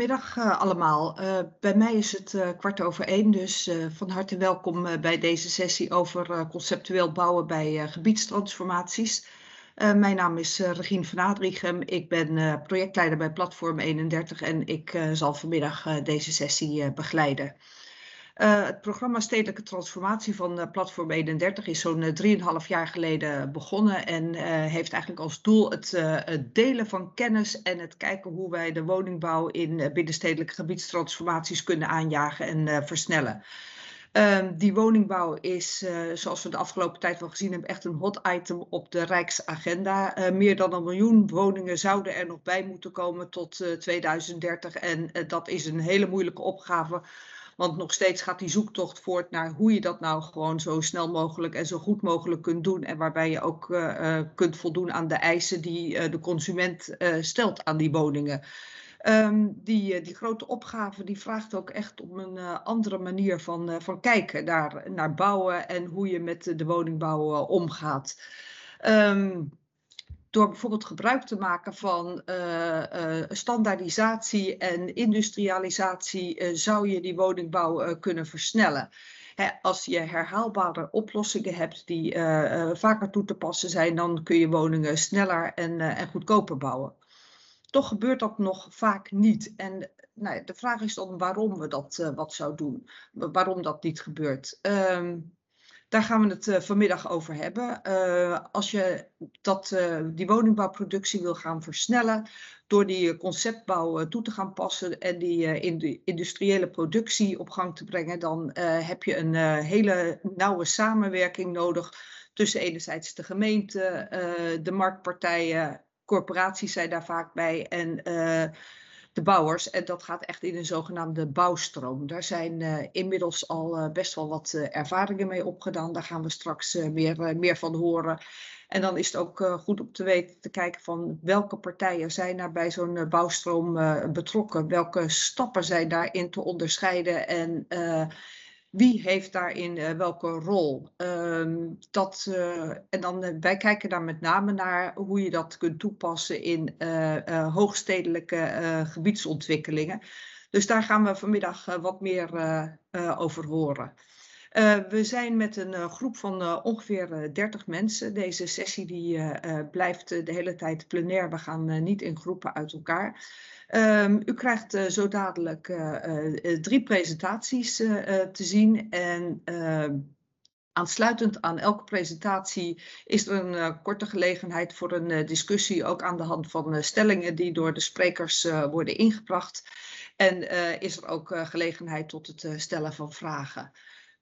Goedemiddag uh, allemaal. Uh, bij mij is het uh, kwart over één, dus van harte welkom bij deze sessie over conceptueel bouwen bij gebiedstransformaties. mijn naam is Regine van Adrichem, ik ben projectleider bij Platform 31 en ik zal vanmiddag deze sessie begeleiden. Uh, het programma Stedelijke Transformatie van uh, Platform 31 is zo'n 3,5 uh, jaar geleden begonnen en uh, heeft eigenlijk als doel het, delen van kennis en het kijken hoe wij de woningbouw in binnenstedelijke gebiedstransformaties kunnen aanjagen en versnellen. Ehm, die woningbouw is, zoals we de afgelopen tijd wel gezien hebben, echt een hot item op de Rijksagenda. meer dan een miljoen woningen zouden er nog bij moeten komen tot 2030 en dat is een hele moeilijke opgave want nog steeds gaat die zoektocht voort naar hoe je dat nou gewoon zo snel mogelijk en zo goed mogelijk kunt doen. En waarbij je ook uh, kunt voldoen aan de eisen die uh, de consument stelt aan die woningen. Um, die, die grote opgave die vraagt ook echt om een andere manier van, van kijken naar, naar bouwen en hoe je met de woningbouw omgaat. Um, door bijvoorbeeld gebruik te maken van uh, standaardisatie en industrialisatie uh, zou je die woningbouw kunnen versnellen. Als je herhaalbare oplossingen hebt die vaker toe te passen zijn, dan kun je woningen sneller en, en goedkoper bouwen. Toch gebeurt dat nog vaak niet. En nou, de vraag is dan waarom we dat wat zou doen, waarom dat niet gebeurt. Um, daar gaan we het uh, vanmiddag over hebben. Uh, als je dat, uh, die woningbouwproductie wil gaan versnellen door die conceptbouw toe te gaan passen en die in de industriële productie op gang te brengen, dan heb je een hele nauwe samenwerking nodig tussen enerzijds de gemeente, de marktpartijen, corporaties zijn daar vaak bij en bouwers. En dat gaat echt in een zogenaamde bouwstroom. Daar zijn uh, inmiddels al uh, best wel wat uh, ervaringen mee opgedaan. Daar gaan we straks meer, meer van horen. En dan is het ook goed om te weten te kijken van welke partijen zijn daar bij zo'n bouwstroom betrokken. Welke stappen zijn daarin te onderscheiden en wie heeft daarin uh, welke rol? Um, dat, uh, en dan, uh, wij kijken daar met name naar hoe je dat kunt toepassen in hoogstedelijke gebiedsontwikkelingen. Dus daar gaan we vanmiddag wat meer over horen. we zijn met een groep van ongeveer 30 mensen. Deze sessie die, blijft de hele tijd plenair. We gaan niet in groepen uit elkaar. Um, u krijgt uh, zo dadelijk uh, uh, drie presentaties te zien en ehm, aansluitend aan elke presentatie is er een korte gelegenheid voor een discussie, ook aan de hand van stellingen die door de sprekers worden ingebracht. En is er ook gelegenheid tot het stellen van vragen.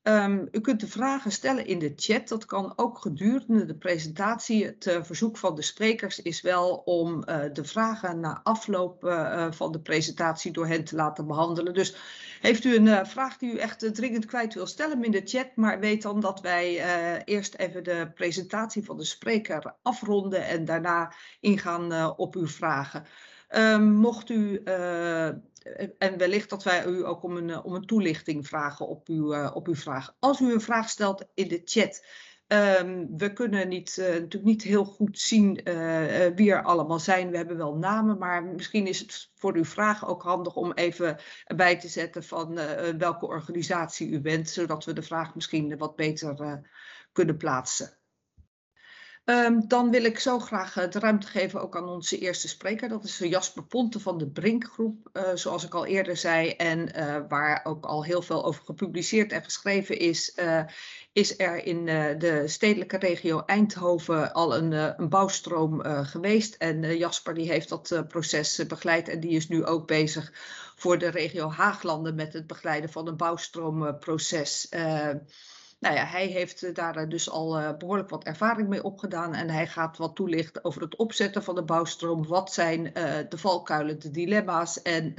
Um, u kunt de vragen stellen in de chat. Dat kan ook gedurende de presentatie. Het uh, verzoek van de sprekers is wel om uh, de vragen na afloop uh, van de presentatie door hen te laten behandelen. Dus heeft u een vraag die u echt dringend kwijt wil stellen in de chat. Maar weet dan dat wij eerst even de presentatie van de spreker afronden en daarna ingaan op uw vragen. Um, mocht u en wellicht dat wij u ook om een, eh, om een toelichting vragen op uw, uh, op uw vraag. Als u een vraag stelt in de chat, um, we kunnen niet, natuurlijk niet heel goed zien wie er allemaal zijn. We hebben wel namen, maar misschien is het voor uw vraag ook handig om even bij te zetten van welke organisatie u bent, zodat we de vraag misschien wat beter kunnen plaatsen. Um, dan wil ik zo graag de ruimte geven ook aan onze eerste spreker. Dat is Jasper Ponte van de Brinkgroep, uh, zoals ik al eerder zei. En uh, waar ook al heel veel over gepubliceerd en geschreven is, is er in de stedelijke regio Eindhoven al een, een bouwstroom geweest. En Jasper die heeft dat proces begeleid en die is nu ook bezig voor de regio Haaglanden met het begeleiden van een bouwstroomproces. Nou ja, hij heeft eh, daar eh, dus al uh, behoorlijk wat ervaring mee opgedaan en hij gaat wat toelichten over het opzetten van de bouwstroom. Wat zijn de valkuilen, de dilemma's en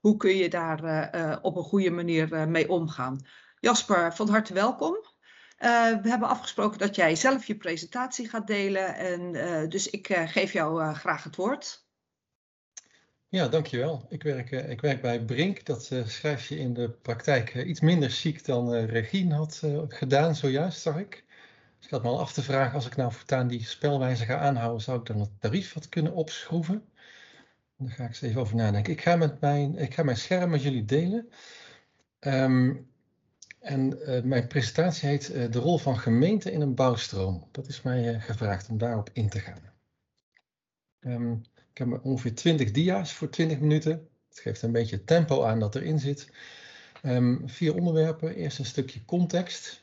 hoe kun je daar op een goede manier mee omgaan. Jasper, van harte welkom. we hebben afgesproken dat jij zelf je presentatie gaat delen en dus ik geef jou graag het woord. Ja, dankjewel. Ik werk, uh, ik werk bij Brink. Dat uh, schrijf je in de praktijk uh, iets minder chic dan Regine had gedaan zojuist, zag ik. Dus ik had me al af te vragen, als ik nou voortaan die spelwijze ga aanhouden, zou ik dan het tarief wat kunnen opschroeven? Daar ga ik eens even over nadenken. Ik ga, met mijn, ik ga mijn scherm met jullie delen. Ehm, en mijn presentatie heet De rol van gemeente in een bouwstroom. Dat is mij gevraagd om daarop in te gaan. Um, ik heb ongeveer 20 dia's voor 20 minuten. Het geeft een beetje tempo aan dat erin zit. Um, vier onderwerpen. Eerst een stukje context.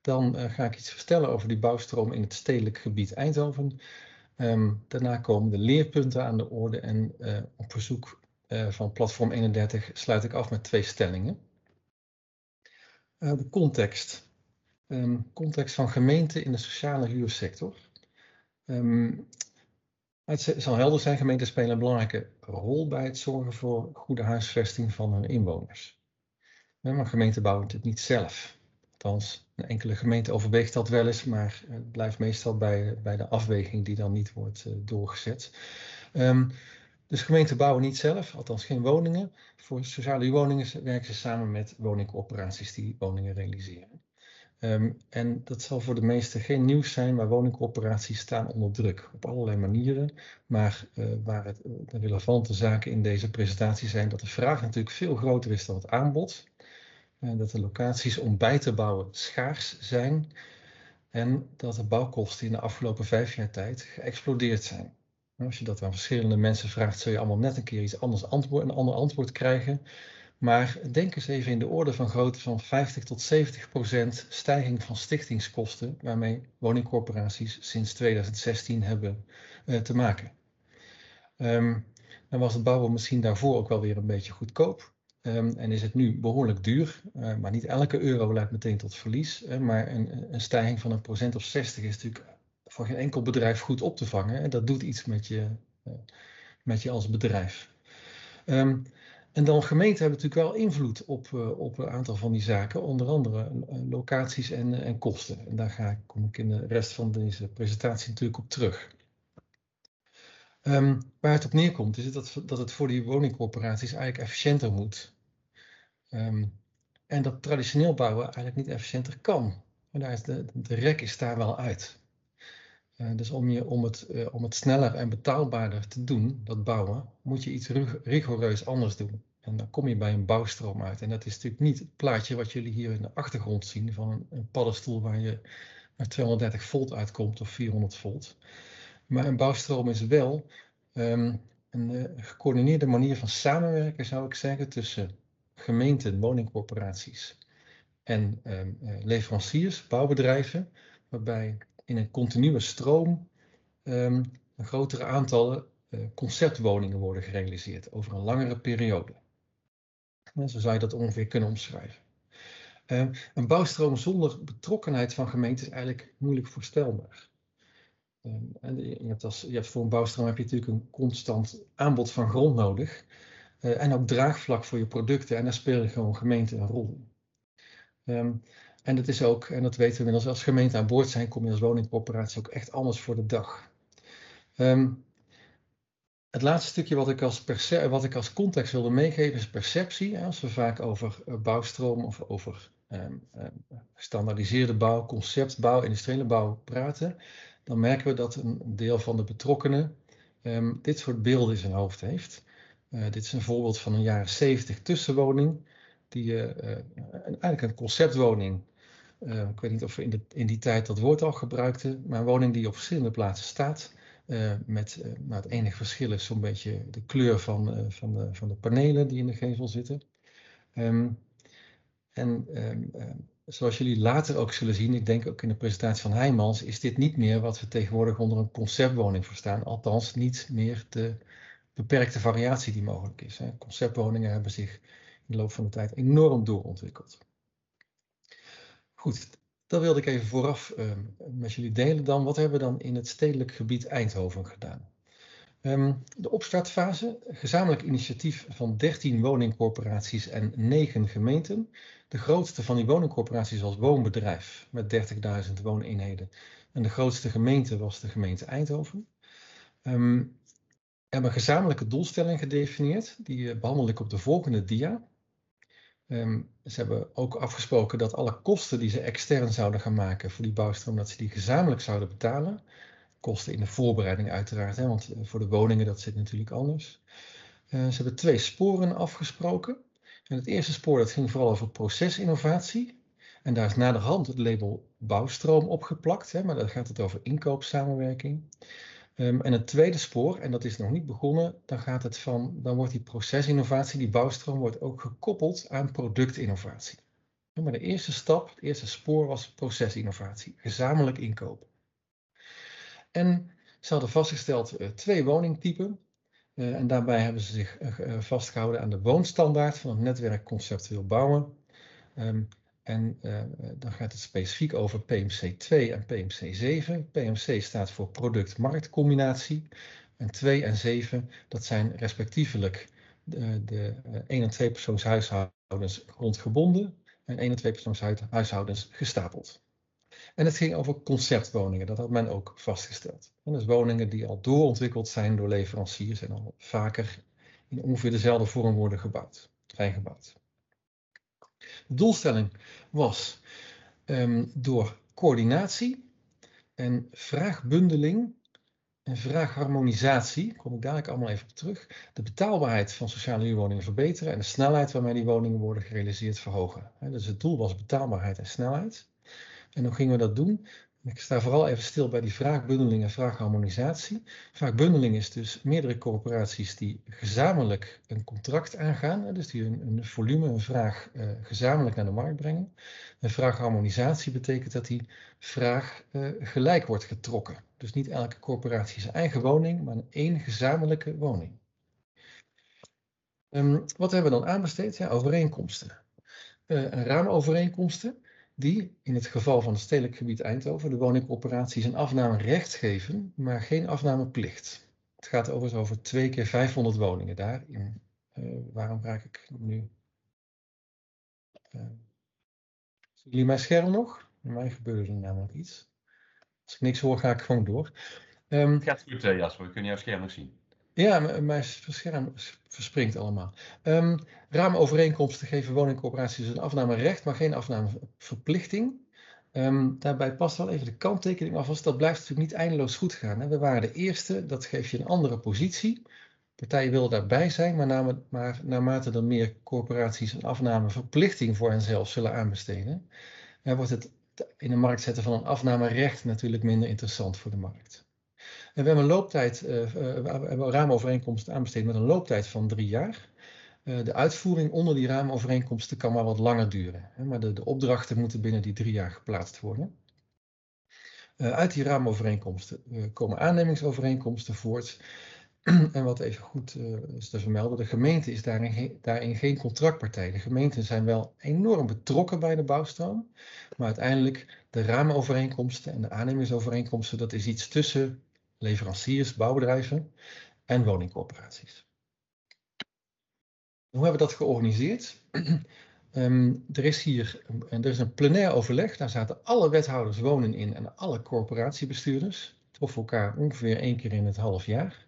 Dan ga ik iets vertellen over die bouwstroom in het stedelijk gebied Eindhoven. Um, daarna komen de leerpunten aan de orde en uh, op verzoek uh, van Platform 31 sluit ik af met twee stellingen. De context. Um, context van gemeenten in de sociale huursector. Het zal helder zijn, gemeenten spelen een belangrijke rol bij het zorgen voor goede huisvesting van hun inwoners. Maar gemeenten bouwen het niet zelf. Althans, een enkele gemeente overweegt dat wel eens, maar het blijft meestal bij, bij de afweging die dan niet wordt uh, doorgezet. Um, dus gemeenten bouwen niet zelf, althans geen woningen. Voor sociale woningen werken ze samen met woningcorporaties die woningen realiseren. Um, en dat zal voor de meesten geen nieuws zijn, maar woningcorporaties staan onder druk op allerlei manieren. Maar uh, waar het, de relevante zaken in deze presentatie zijn dat de vraag natuurlijk veel groter is dan het aanbod dat de locaties om bij te bouwen schaars zijn en dat de bouwkosten in de afgelopen vijf jaar tijd geëxplodeerd zijn. Als je dat aan verschillende mensen vraagt, zul je allemaal net een keer iets anders antwoord, een ander antwoord krijgen. Maar denk eens even in de orde van grootte van 50 tot 70 procent stijging van stichtingskosten, waarmee woningcorporaties sinds 2016 hebben uh, te maken. Um, dan was het bouwen misschien daarvoor ook wel weer een beetje goedkoop. Um, en is het nu behoorlijk duur, uh, maar niet elke euro leidt meteen tot verlies. Maar een, een, stijging van een procent of 60 is natuurlijk voor geen enkel bedrijf goed op te vangen. En dat doet iets met je, uh, met je als bedrijf. Um, en dan gemeenten hebben natuurlijk wel invloed op, op een aantal van die zaken, onder andere locaties en, en kosten. En daar ga ik, kom ik in de rest van deze presentatie natuurlijk op terug. Um, waar het op neerkomt is dat, dat het voor die woningcorporaties eigenlijk efficiënter moet. Um, en dat traditioneel bouwen eigenlijk niet efficiënter kan. En daar is de, de rek is daar wel uit. Uh, dus om, je, om, het, uh, om het sneller en betaalbaarder te doen, dat bouwen, moet je iets rigoureus anders doen. En dan kom je bij een bouwstroom uit. En dat is natuurlijk niet het plaatje wat jullie hier in de achtergrond zien van een, paddenstoel waar je naar 230 volt uitkomt of 400 volt. Maar een bouwstroom is wel um, een uh, gecoördineerde manier van samenwerken, zou ik zeggen, tussen gemeenten, woningcorporaties en uh, leveranciers, bouwbedrijven, waarbij in een continue stroom um, een grotere aantallen uh, conceptwoningen worden gerealiseerd over een langere periode. En zo zou je dat ongeveer kunnen omschrijven. Uh, een bouwstroom zonder betrokkenheid van gemeenten is eigenlijk moeilijk voorstelbaar. En je, hebt als, je hebt voor een bouwstroom heb je natuurlijk een constant aanbod van grond nodig. Uh, en ook draagvlak voor je producten. En daar spelen gewoon gemeenten een rol. Um, en dat is ook, en dat weten we inmiddels, als gemeente aan boord zijn, kom je als woningcorporatie ook echt anders voor de dag. Um, het laatste stukje wat ik, als wat ik als context wilde meegeven is perceptie. Als we vaak over uh, bouwstroom of over um, gestandaardiseerde bouw, conceptbouw, industriële bouw praten, dan merken we dat een deel van de betrokkenen dit soort beelden in zijn hoofd heeft. Uh, dit is een voorbeeld van een jaren 70 tussenwoning, die uh, eigenlijk een conceptwoning, ik weet niet of we in, de, in, die tijd dat woord al gebruikten, maar een woning die op verschillende plaatsen staat. met nou, het enige verschil is zo'n beetje de kleur van, van, de, van de panelen die in de gevel zitten. Um, en um, zoals jullie later ook zullen zien, ik denk ook in de presentatie van Heijmans, is dit niet meer wat we tegenwoordig onder een conceptwoning verstaan. Althans, niet meer de beperkte variatie die mogelijk is. Conceptwoningen hebben zich in de loop van de tijd enorm doorontwikkeld. Goed, dat wilde ik even vooraf uh, met jullie delen dan. Wat hebben we dan in het stedelijk gebied Eindhoven gedaan? Um, de opstartfase, gezamenlijk initiatief van 13 woningcorporaties en 9 gemeenten. De grootste van die woningcorporaties was Woonbedrijf met 30.000 wooneenheden. En de grootste gemeente was de gemeente Eindhoven. Um, we hebben een gezamenlijke doelstelling gedefinieerd. Die uh, behandel ik op de volgende dia. Um, ze hebben ook afgesproken dat alle kosten die ze extern zouden gaan maken voor die bouwstroom, dat ze die gezamenlijk zouden betalen kosten in de voorbereiding uiteraard, hè, want eh, voor de woningen dat zit natuurlijk anders. ze hebben twee sporen afgesproken. En het eerste spoor dat ging vooral over procesinnovatie. En daar is naderhand het label bouwstroom opgeplakt, hè, maar dan gaat het over inkoopsamenwerking. Um, en het tweede spoor, en dat is nog niet begonnen, dan, gaat het van, dan wordt die procesinnovatie, die bouwstroom, wordt ook gekoppeld aan productinnovatie. Maar de eerste stap, het eerste spoor was procesinnovatie, gezamenlijk inkopen. En ze hadden vastgesteld uh, twee woningtypen. Uh, en daarbij hebben ze zich uh, vastgehouden aan de woonstandaard van het netwerk conceptueel bouwen. Um, en uh, dan gaat het specifiek over PMC2 en PMC7. PMC staat voor product-marktcombinatie. En 2 en 7, dat zijn respectievelijk de, de 1 en 2 persoonshuishoudens grondgebonden en 1 en 2 persoonshuishoudens gestapeld. En het ging over conceptwoningen, dat had men ook vastgesteld. En dus woningen die al doorontwikkeld zijn door leveranciers en al vaker in ongeveer dezelfde vorm worden gebouwd, zijn gebouwd. De doelstelling was um, door coördinatie en vraagbundeling en vraagharmonisatie, kom ik dadelijk allemaal even op terug, de betaalbaarheid van sociale huurwoningen verbeteren en de snelheid waarmee die woningen worden gerealiseerd verhogen. Dus het doel was betaalbaarheid en snelheid. En hoe gingen we dat doen? Ik sta vooral even stil bij die vraagbundeling en vraagharmonisatie. Vraagbundeling is dus meerdere corporaties die gezamenlijk een contract aangaan, dus die een, een volume, een vraag uh, gezamenlijk naar de markt brengen. En vraagharmonisatie betekent dat die vraag uh, gelijk wordt getrokken. Dus niet elke corporatie zijn eigen woning, maar één gezamenlijke woning. Um, wat hebben we dan aanbesteed? Ja, overeenkomsten. Uh, raamovereenkomsten die in het geval van het stedelijk gebied Eindhoven de woningcorporaties een afnamerecht geven, maar geen afnameplicht. Het gaat overigens over twee keer 500 woningen daar. In, uh, waarom raak ik nu? Uh, zien jullie mijn scherm nog? In mij gebeurde er namelijk iets. Als ik niks hoor, ga ik gewoon door. Het gaat goed, Jasper. We kunnen jouw scherm nog zien. Ja, mijn scherm verspringt allemaal. Um, raamovereenkomsten geven woningcorporaties een afnamerecht, maar geen afnameverplichting. Um, daarbij past wel even de kanttekening af, als dat blijft natuurlijk niet eindeloos goed gaan. Hè. We waren de eerste, dat geeft je een andere positie. Partijen willen daarbij zijn, maar, na, maar naarmate er meer corporaties een afnameverplichting voor henzelf zullen aanbesteden, wordt het in de markt zetten van een afnamerecht natuurlijk minder interessant voor de markt. En we hebben een looptijd, uh, we hebben raamovereenkomsten aanbesteed met een looptijd van drie jaar. Uh, de uitvoering onder die raamovereenkomsten kan maar wat langer duren. Maar de, de, opdrachten moeten binnen die drie jaar geplaatst worden. Uit die raamovereenkomsten komen aannemingsovereenkomsten voort. en wat even goed is te vermelden, de gemeente is daarin, daarin geen contractpartij. De gemeenten zijn wel enorm betrokken bij de bouwstroom. Maar uiteindelijk de raamovereenkomsten en de aannemingsovereenkomsten, dat is iets tussen leveranciers, bouwbedrijven en woningcorporaties. Hoe hebben we dat georganiseerd? um, er is hier er is een plenair overleg, daar zaten alle wethouders wonen in en alle corporatiebestuurders. Troffen elkaar ongeveer één keer in het half jaar,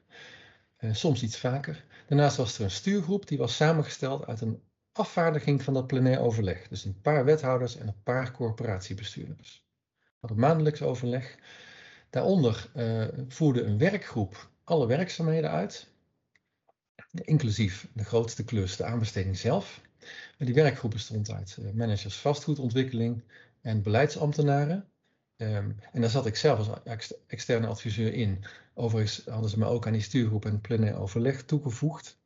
uh, soms iets vaker. Daarnaast was er een stuurgroep die was samengesteld uit een afvaardiging van dat plenair overleg. Dus een paar wethouders en een paar corporatiebestuurders. We hadden maandelijks overleg Daaronder uh, voerde een werkgroep alle werkzaamheden uit, inclusief de grootste klus, de aanbesteding zelf. Die werkgroep bestond uit uh, managers vastgoedontwikkeling en beleidsambtenaren. Um, en daar zat ik zelf als ex externe adviseur in. Overigens hadden ze me ook aan die stuurgroep en plenair overleg toegevoegd.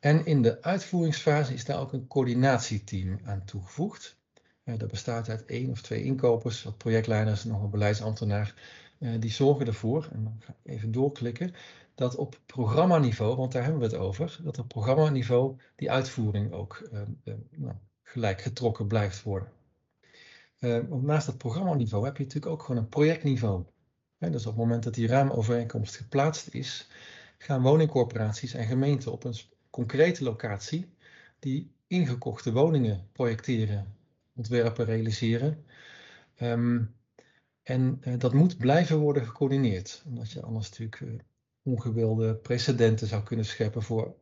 En in de uitvoeringsfase is daar ook een coördinatieteam aan toegevoegd. Uh, dat bestaat uit één of twee inkopers, wat projectleiders en nog een beleidsambtenaar die zorgen ervoor, en dan ga ik even doorklikken, dat op programmaniveau, want daar hebben we het over, dat op programmaniveau die uitvoering ook uh, uh, nou, gelijk getrokken blijft worden. naast dat programmaniveau heb je natuurlijk ook gewoon een projectniveau. dus op het moment dat die raamovereenkomst geplaatst is, gaan woningcorporaties en gemeenten op een concrete locatie die ingekochte woningen projecteren, ontwerpen, realiseren. Um, en uh, dat moet blijven worden gecoördineerd, omdat je anders natuurlijk uh, ongewilde precedenten zou kunnen scheppen voor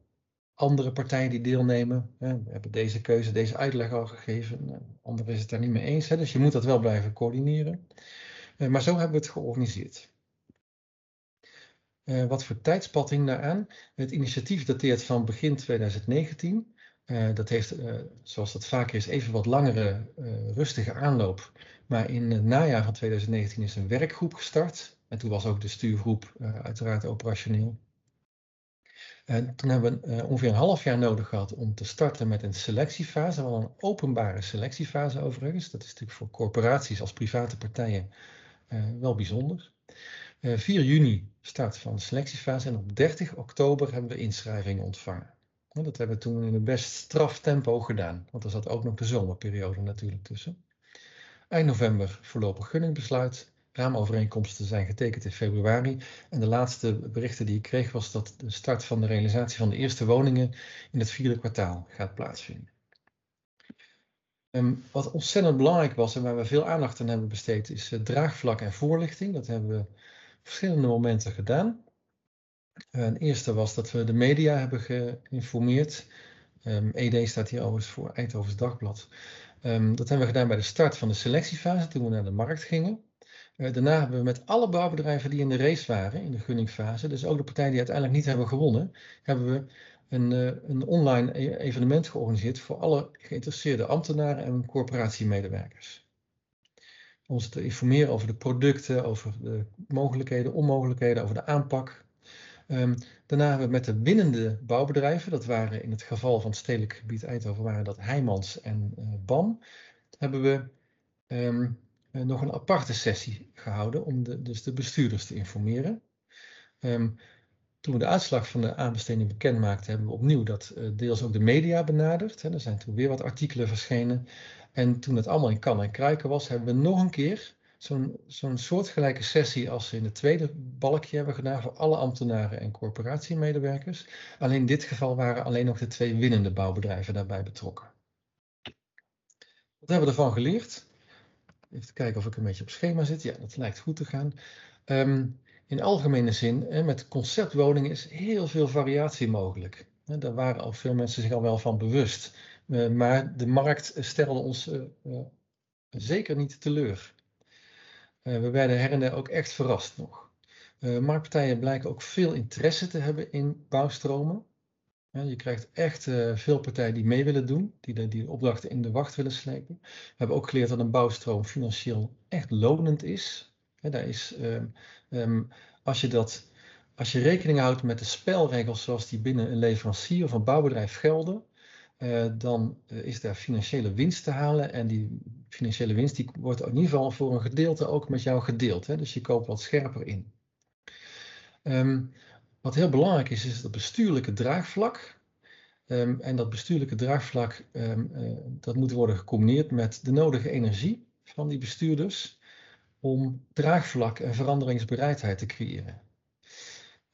andere partijen die deelnemen. We hebben deze keuze, deze uitleg al gegeven, uh, anderen is het daar niet mee eens. Hè. Dus je moet dat wel blijven coördineren. maar zo hebben we het georganiseerd. Wat voor tijdspad hing daaraan? Het initiatief dateert van begin 2019. Uh, dat heeft, uh, zoals dat vaker is, even wat langere, rustige aanloop. Maar in het najaar van 2019 is een werkgroep gestart. En toen was ook de stuurgroep uiteraard operationeel. En toen hebben we ongeveer een half jaar nodig gehad om te starten met een selectiefase. Wel een openbare selectiefase overigens. Dat is natuurlijk voor corporaties als private partijen wel bijzonder. 4 juni start van de selectiefase en op 30 oktober hebben we inschrijvingen ontvangen. Dat hebben we toen in een best straf tempo gedaan, want er zat ook nog de zomerperiode natuurlijk tussen. Eind november voorlopig gunningbesluit. Raamovereenkomsten zijn getekend in februari. En de laatste berichten die ik kreeg was dat de start van de realisatie van de eerste woningen in het vierde kwartaal gaat plaatsvinden. Um, wat ontzettend belangrijk was en waar we veel aandacht aan hebben besteed is uh, draagvlak en voorlichting. Dat hebben we verschillende momenten gedaan. Een eerste was dat we de media hebben geïnformeerd. Um, ehm, ED staat hier overigens voor Eindhovens Dagblad. Um, dat hebben we gedaan bij de start van de selectiefase, toen we naar de markt gingen. Uh, daarna hebben we met alle bouwbedrijven die in de race waren, in de gunningfase, dus ook de partijen die uiteindelijk niet hebben gewonnen, hebben we een, uh, een online e-, evenement georganiseerd voor alle geïnteresseerde ambtenaren en corporatiemedewerkers ons te informeren over de producten, over de mogelijkheden, onmogelijkheden, over de aanpak. Um, daarna hebben we met de winnende bouwbedrijven, dat waren in het geval van het stedelijk gebied Eindhoven, waren dat Heijmans en uh, BAM, hebben we um, uh, nog een aparte sessie gehouden om de, dus de bestuurders te informeren. Um, toen we de uitslag van de aanbesteding bekend maakten, hebben we opnieuw dat uh, deels ook de media benaderd. Hè. Er zijn toen weer wat artikelen verschenen. En toen het allemaal in kan en kruiken was, hebben we nog een keer zo'n soortgelijke sessie als we in het tweede balkje hebben gedaan voor alle ambtenaren en corporatiemedewerkers. Alleen in dit geval waren alleen nog de twee winnende bouwbedrijven daarbij betrokken. Wat hebben we ervan geleerd? Even kijken of ik een beetje op schema zit. Ja, dat lijkt goed te gaan. Um, in algemene zin, met conceptwoningen is heel veel variatie mogelijk. Daar waren al veel mensen zich al wel van bewust. Uh, maar de markt stelde ons uh, uh, zeker niet teleur. We werden her en der ook echt verrast nog. marktpartijen blijken ook veel interesse te hebben in bouwstromen. je krijgt echt veel partijen die mee willen doen, die de, die opdrachten in de wacht willen slepen. We hebben ook geleerd dat een bouwstroom financieel echt lonend is. daar is um, als je dat als je rekening houdt met de spelregels zoals die binnen een leverancier of een bouwbedrijf gelden, uh, dan uh, is daar financiële winst te halen. En die financiële winst die wordt in ieder geval voor een gedeelte ook met jou gedeeld. Hè? Dus je koopt wat scherper in. Um, wat heel belangrijk is, is het bestuurlijke draagvlak. Um, en dat bestuurlijke draagvlak, um, uh, dat moet worden gecombineerd met de nodige energie van die bestuurders om draagvlak en veranderingsbereidheid te creëren.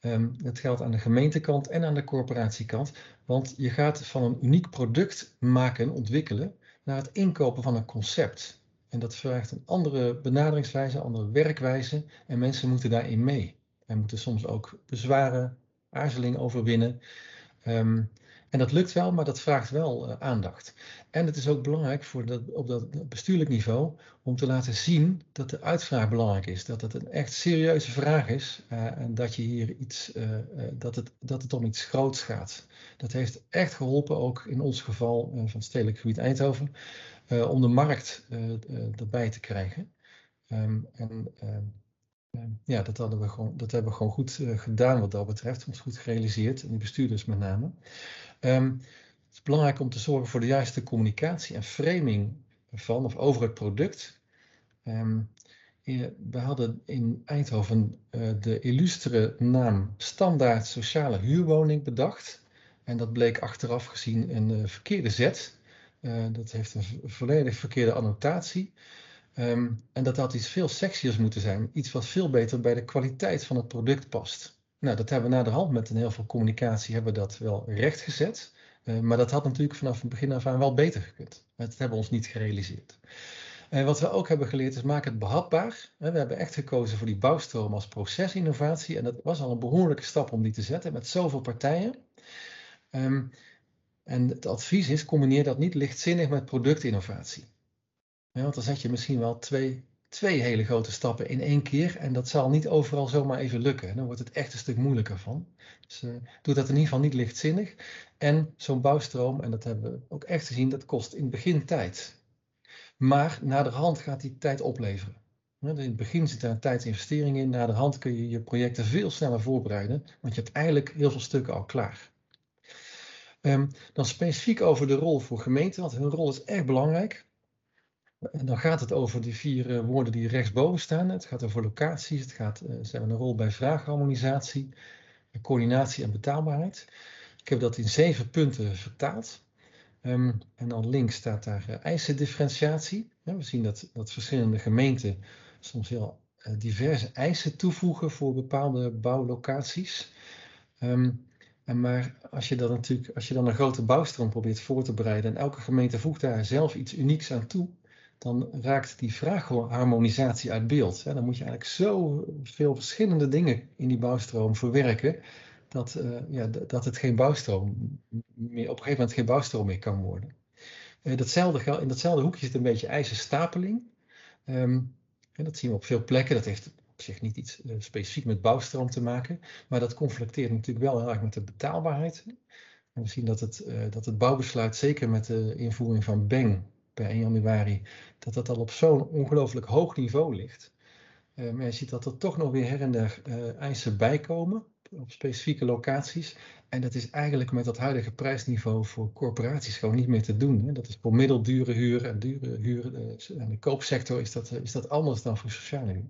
Um, dat geldt aan de gemeentekant en aan de corporatiekant, want je gaat van een uniek product maken, ontwikkelen, naar het inkopen van een concept. En dat vraagt een andere benaderingswijze, andere werkwijze en mensen moeten daarin mee. En moeten soms ook bezwaren, aarzeling overwinnen. Um, en dat lukt wel, maar dat vraagt wel uh, aandacht. En het is ook belangrijk voor dat, op dat bestuurlijk niveau om te laten zien dat de uitvraag belangrijk is. Dat het een echt serieuze vraag is uh, en dat, je hier iets, uh, dat, het, dat het om iets groots gaat. Dat heeft echt geholpen, ook in ons geval van het stedelijk gebied Eindhoven, om de markt erbij te krijgen. Um, en ehm, ehm, ja, dat, hadden we gewoon, dat hebben we gewoon goed gedaan wat dat betreft, ons goed gerealiseerd, en die bestuurders met name. Um, het is belangrijk om te zorgen voor de juiste communicatie en framing van of over het product. Um, we hadden in Eindhoven uh, de illustere naam standaard sociale huurwoning bedacht. En dat bleek achteraf gezien een uh, verkeerde zet. Uh, dat heeft een volledig verkeerde annotatie. Um, en dat had iets veel sexiers moeten zijn. Iets wat veel beter bij de kwaliteit van het product past. Nou, dat hebben we na de hand met een heel veel communicatie hebben we dat wel rechtgezet. Uh, maar dat had natuurlijk vanaf het begin af aan wel beter gekund. Dat hebben we ons niet gerealiseerd. En wat we ook hebben geleerd is maak het behapbaar. We hebben echt gekozen voor die bouwstroom als procesinnovatie. En dat was al een behoorlijke stap om die te zetten met zoveel partijen. Um, en het advies is, combineer dat niet lichtzinnig met productinnovatie. Want dan zet je misschien wel twee twee hele grote stappen in één keer. En dat zal niet overal zomaar even lukken. Dan wordt het echt een stuk moeilijker van. Dus uh, doe dat in ieder geval niet lichtzinnig. En zo'n bouwstroom, en dat hebben we ook echt gezien, dat kost in het begin tijd. Maar naderhand gaat die tijd opleveren. In het begin zit daar een tijdsinvestering in. Naderhand kun je je projecten veel sneller voorbereiden, want je hebt eigenlijk heel veel stukken al klaar. Um, dan specifiek over de rol voor gemeenten, want hun rol is erg belangrijk. En dan gaat het over die vier uh, woorden die rechtsboven staan. Het gaat over locaties, het gaat, uh, ze hebben een rol bij vraagharmonisatie, coördinatie en betaalbaarheid. Ik heb dat in zeven punten vertaald. Um, en dan links staat daar uh, eisendifferentiatie. We zien dat, dat verschillende gemeenten soms heel diverse eisen toevoegen voor bepaalde bouwlocaties. Um, en maar als je, dan natuurlijk, als je dan een grote bouwstroom probeert voor te bereiden en elke gemeente voegt daar zelf iets unieks aan toe, dan raakt die vraagharmonisatie uit beeld. Dan moet je eigenlijk zo veel verschillende dingen in die bouwstroom verwerken, dat, uh, ja, dat het geen bouwstroom meer, op een gegeven moment geen bouwstroom meer kan worden. Uh, datzelfde, in datzelfde hoekje zit een beetje ijzerstapeling. Um, en dat zien we op veel plekken. Dat heeft op zich niet iets uh, specifiek met bouwstroom te maken, maar dat conflicteert natuurlijk wel heel erg met de betaalbaarheid. En we zien dat het, dat het bouwbesluit, zeker met de invoering van BENG, per 1 januari, dat dat al op zo'n ongelooflijk hoog niveau ligt. Uh, maar je ziet dat er toch nog weer her en der uh, eisen bijkomen op specifieke locaties. En dat is eigenlijk met dat huidige prijsniveau voor corporaties gewoon niet meer te doen. Hè. Dat is voor middeldure huur en dure huur. En de koopsector is dat, is dat anders dan voor sociale huur.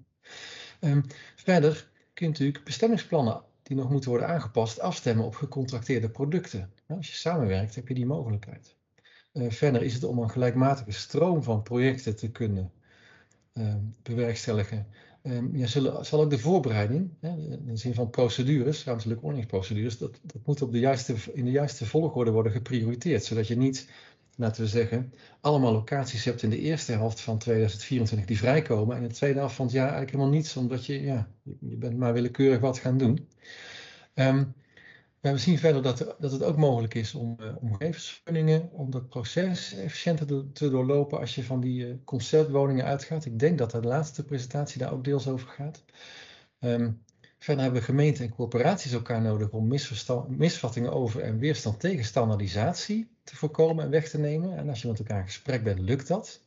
Um, verder kun je natuurlijk bestemmingsplannen die nog moeten worden aangepast afstemmen op gecontracteerde producten. Nou, als je samenwerkt heb je die mogelijkheid. Uh, verder is het om een gelijkmatige stroom van projecten te kunnen uh, bewerkstelligen. Um, ja, zullen, zal ook de voorbereiding, hè, in de zin van procedures, ruimtelijke ordeningsprocedures, dat, dat moet op de juiste, in de juiste volgorde worden geprioriteerd. Zodat je niet, laten we zeggen, allemaal locaties hebt in de eerste helft van 2024 die vrijkomen en in de tweede helft van het jaar eigenlijk helemaal niets, omdat je, ja, je bent maar willekeurig wat gaan doen. Um, we zien verder dat, dat het ook mogelijk is om uh, omgevingsvergunningen, om dat proces efficiënter te doorlopen als je van die uh, conceptwoningen uitgaat. Ik denk dat de laatste presentatie daar ook deels over gaat. Um, verder hebben gemeenten en corporaties elkaar nodig om misvattingen over en weerstand tegen standaardisatie te voorkomen en weg te nemen. En als je met elkaar in gesprek bent, lukt dat.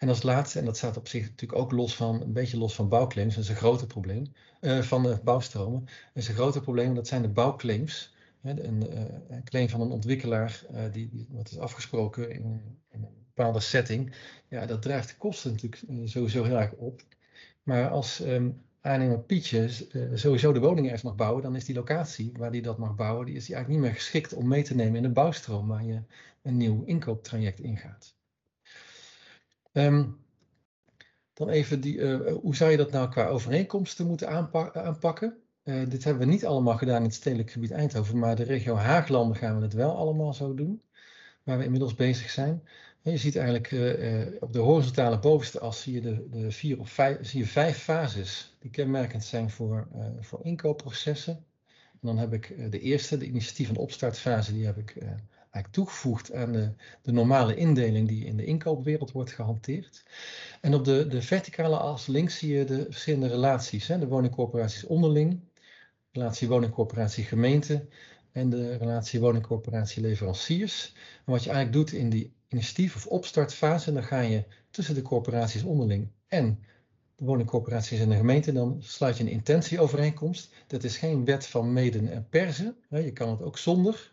En als laatste, en dat staat op zich natuurlijk ook los van, een beetje los van bouwclaims, dat is een groter probleem, uh, van de bouwstromen, dat is een groter probleem, dat zijn de bouwclaims. Hè, een, uh, een, claim van een ontwikkelaar, uh, die, wat is afgesproken in, een bepaalde setting, ja, dat drijft de kosten natuurlijk sowieso heel erg op. Maar als um, aannemer Pietje sowieso de woning ergens mag bouwen, dan is die locatie waar die dat mag bouwen, die is die eigenlijk niet meer geschikt om mee te nemen in de bouwstroom waar je een nieuw inkooptraject ingaat. Um, dan even die, uh, hoe zou je dat nou qua overeenkomsten moeten aanpak aanpakken? Dit hebben we niet allemaal gedaan in het stedelijk gebied Eindhoven, maar de regio Haaglanden gaan we het wel allemaal zo doen, waar we inmiddels bezig zijn. En je ziet eigenlijk op de horizontale bovenste as zie je, de, de vier of vijf, zie je vijf fases die kenmerkend zijn voor, voor inkoopprocessen. En dan heb ik de eerste, de initiatief- en opstartfase, die heb ik eigenlijk toegevoegd aan de, de, normale indeling die in de inkoopwereld wordt gehanteerd. En op de, de verticale as links zie je de verschillende relaties. Hè? De woningcorporaties onderling, relatie woningcorporatie gemeente en de relatie woningcorporatie leveranciers. En wat je eigenlijk doet in die initiatief- of opstartfase, dan ga je tussen de corporaties onderling en de woningcorporaties en de gemeente, dan sluit je een intentieovereenkomst. Dat is geen wet van meden en persen. Je kan het ook zonder.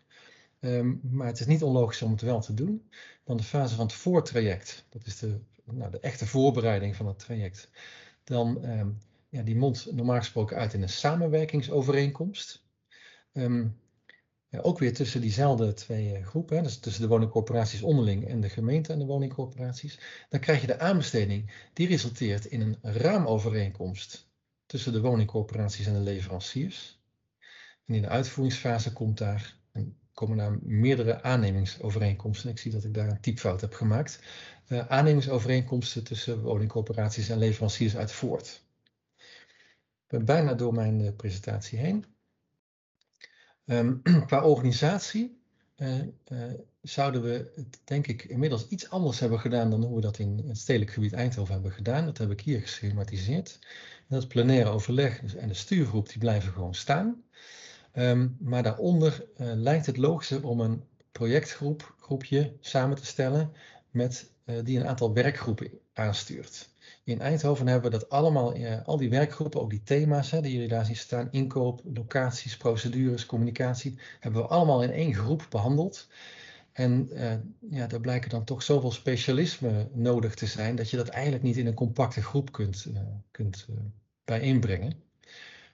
Um, maar het is niet onlogisch om het wel te doen. Dan de fase van het voortraject, dat is de, nou, de echte voorbereiding van het traject. Dan, um, ja, die mondt normaal gesproken uit in een samenwerkingsovereenkomst. Ja, ook weer tussen diezelfde twee uh, groepen, hè, dus tussen de woningcorporaties onderling en de gemeente en de woningcorporaties. Dan krijg je de aanbesteding, die resulteert in een raamovereenkomst tussen de woningcorporaties en de leveranciers. En in de uitvoeringsfase komt daar een komen naar meerdere aannemingsovereenkomsten. Ik zie dat ik daar een typfout heb gemaakt. Uh, aannemingsovereenkomsten tussen woningcorporaties en leveranciers uit voort. Ik ben bijna door mijn uh, presentatie heen. Um, qua organisatie zouden we denk ik inmiddels iets anders hebben gedaan dan hoe we dat in het stedelijk gebied Eindhoven hebben gedaan. Dat heb ik hier geschematiseerd. Dat plenaire overleg en de stuurgroep die blijven gewoon staan. Um, maar daaronder uh, lijkt het logischer om een projectgroep, groepje samen te stellen met, uh, die een aantal werkgroepen aanstuurt. In Eindhoven hebben we dat allemaal, uh, al die werkgroepen, ook die thema's hè, die jullie daar zien staan, inkoop, locaties, procedures, communicatie, hebben we allemaal in één groep behandeld. En ja, daar blijken dan toch zoveel specialisme nodig te zijn, dat je dat eigenlijk niet in een compacte groep kunt, kunt bijeenbrengen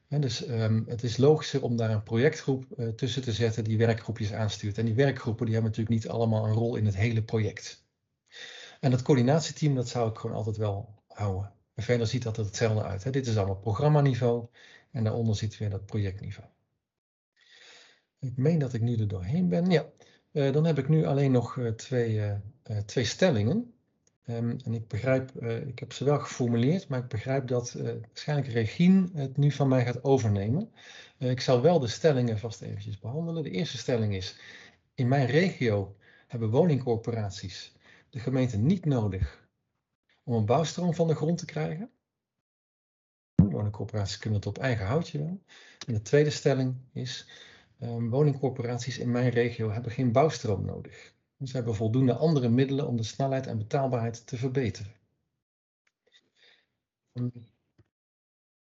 dus um, het is logischer om daar een projectgroep uh, tussen te zetten die werkgroepjes aanstuurt. En die werkgroepen die hebben natuurlijk niet allemaal een rol in het hele project. En dat coördinatieteam, dat zou ik gewoon altijd wel houden. En verder ziet dat er hetzelfde uit. Hè. Dit is allemaal programmaniveau en daaronder zit weer dat projectniveau. Ik meen dat ik nu er doorheen ben. Ja, uh, dan heb ik nu alleen nog uh, twee, twee stellingen. Um, en ik begrijp, uh, ik heb ze wel geformuleerd, maar ik begrijp dat uh, waarschijnlijk Regine het nu van mij gaat overnemen. Uh, ik zal wel de stellingen vast eventjes behandelen. De eerste stelling is, in mijn regio hebben woningcorporaties de gemeente niet nodig om een bouwstroom van de grond te krijgen. Woningcorporaties kunnen het op eigen houtje wel. En de tweede stelling is, um, woningcorporaties in mijn regio hebben geen bouwstroom nodig. Ze hebben voldoende andere middelen om de snelheid en betaalbaarheid te verbeteren.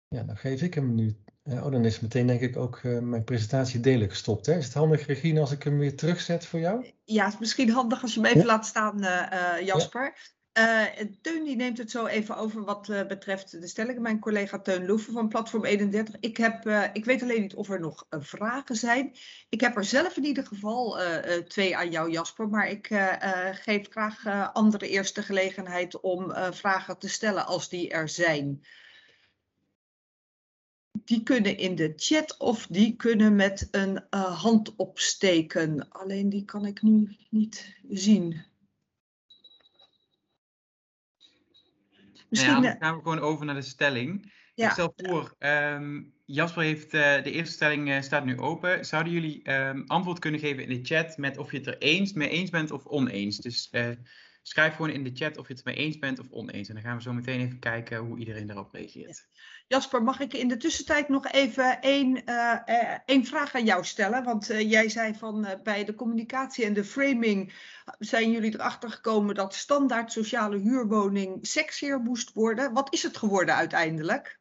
Ja, dan geef ik hem nu. oh, dan is meteen denk ik ook uh, mijn presentatie delen gestopt. Hè? Is het handig, Regine, als ik hem weer terugzet voor jou? Ja, het is misschien handig als je hem even ja. laat staan, uh, Jasper. Uh, Teun die neemt het zo even over wat uh, betreft de stellingen. Mijn collega Teun Loeven van Platform 31. Ik, heb, uh, ik weet alleen niet of er nog vragen zijn. Ik heb er zelf in ieder geval twee aan jou, Jasper. Maar ik geef graag anderen eerst de gelegenheid om vragen te stellen als die er zijn. Die kunnen in de chat of die kunnen met een hand opsteken. Alleen die kan ik nu niet zien. Misschien ja, dan gaan we gewoon over naar de stelling. Ja. Ik stel voor, um, Jasper heeft uh, de eerste stelling uh, staat nu open. Zouden jullie um, antwoord kunnen geven in de chat met of je het er eens mee eens bent of oneens? Dus uh, schrijf gewoon in de chat of je het mee eens bent of oneens. En dan gaan we zo meteen even kijken hoe iedereen daarop reageert. Jasper, mag ik in de tussentijd nog even één, uh, uh, één vraag aan jou stellen? Want uh, jij zei van bij de communicatie en de framing zijn jullie erachter gekomen dat standaard sociale huurwoning sexier moest worden. Wat is het geworden uiteindelijk?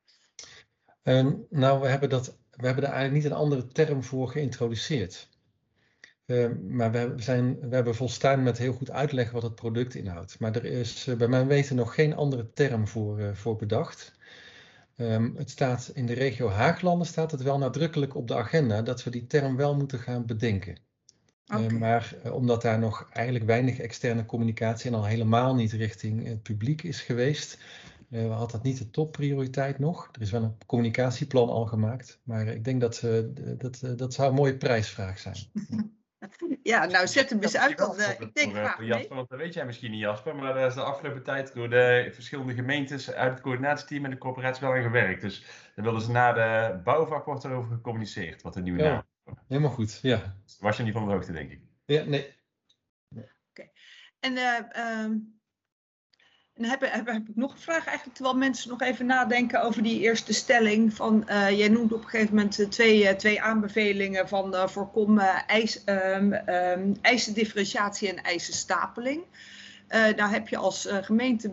Um, nou, we hebben, dat, we hebben daar eigenlijk niet een andere term voor geïntroduceerd. Uh, maar we, zijn, we hebben volstaan met heel goed uitleggen wat het product inhoudt. Maar er is uh, bij mijn weten nog geen andere term voor, uh, voor bedacht. Um, het staat in de regio Haaglanden staat het wel nadrukkelijk op de agenda dat we die term wel moeten gaan bedenken. Okay. maar omdat daar nog eigenlijk weinig externe communicatie en al helemaal niet richting het publiek is geweest, had dat niet de topprioriteit nog. Er is wel een communicatieplan al gemaakt, maar ik denk dat dat, dat zou een mooie prijsvraag zijn. Ja, nou zet hem eens uit. Dan, uh, ik denk graag voor Jasper, want dat weet jij misschien niet Jasper, maar daar is de afgelopen tijd door de verschillende gemeentes uit het coördinatieteam en de corporatie wel aan gewerkt. Dus dan willen ze na de bouwvak wordt erover gecommuniceerd, wat de nieuwe ja, naam Helemaal goed, ja. Was je niet van de hoogte, denk ik? Ja, nee. Oké. Okay. En uh, um, en heb, heb, ik nog een vraag eigenlijk, terwijl mensen nog even nadenken over die eerste stelling. Van, uh, jij noemt op een gegeven moment twee, uh, twee aanbevelingen van voorkom eis, um, um, eisendifferentiatie en eisenstapeling. daar heb je als gemeente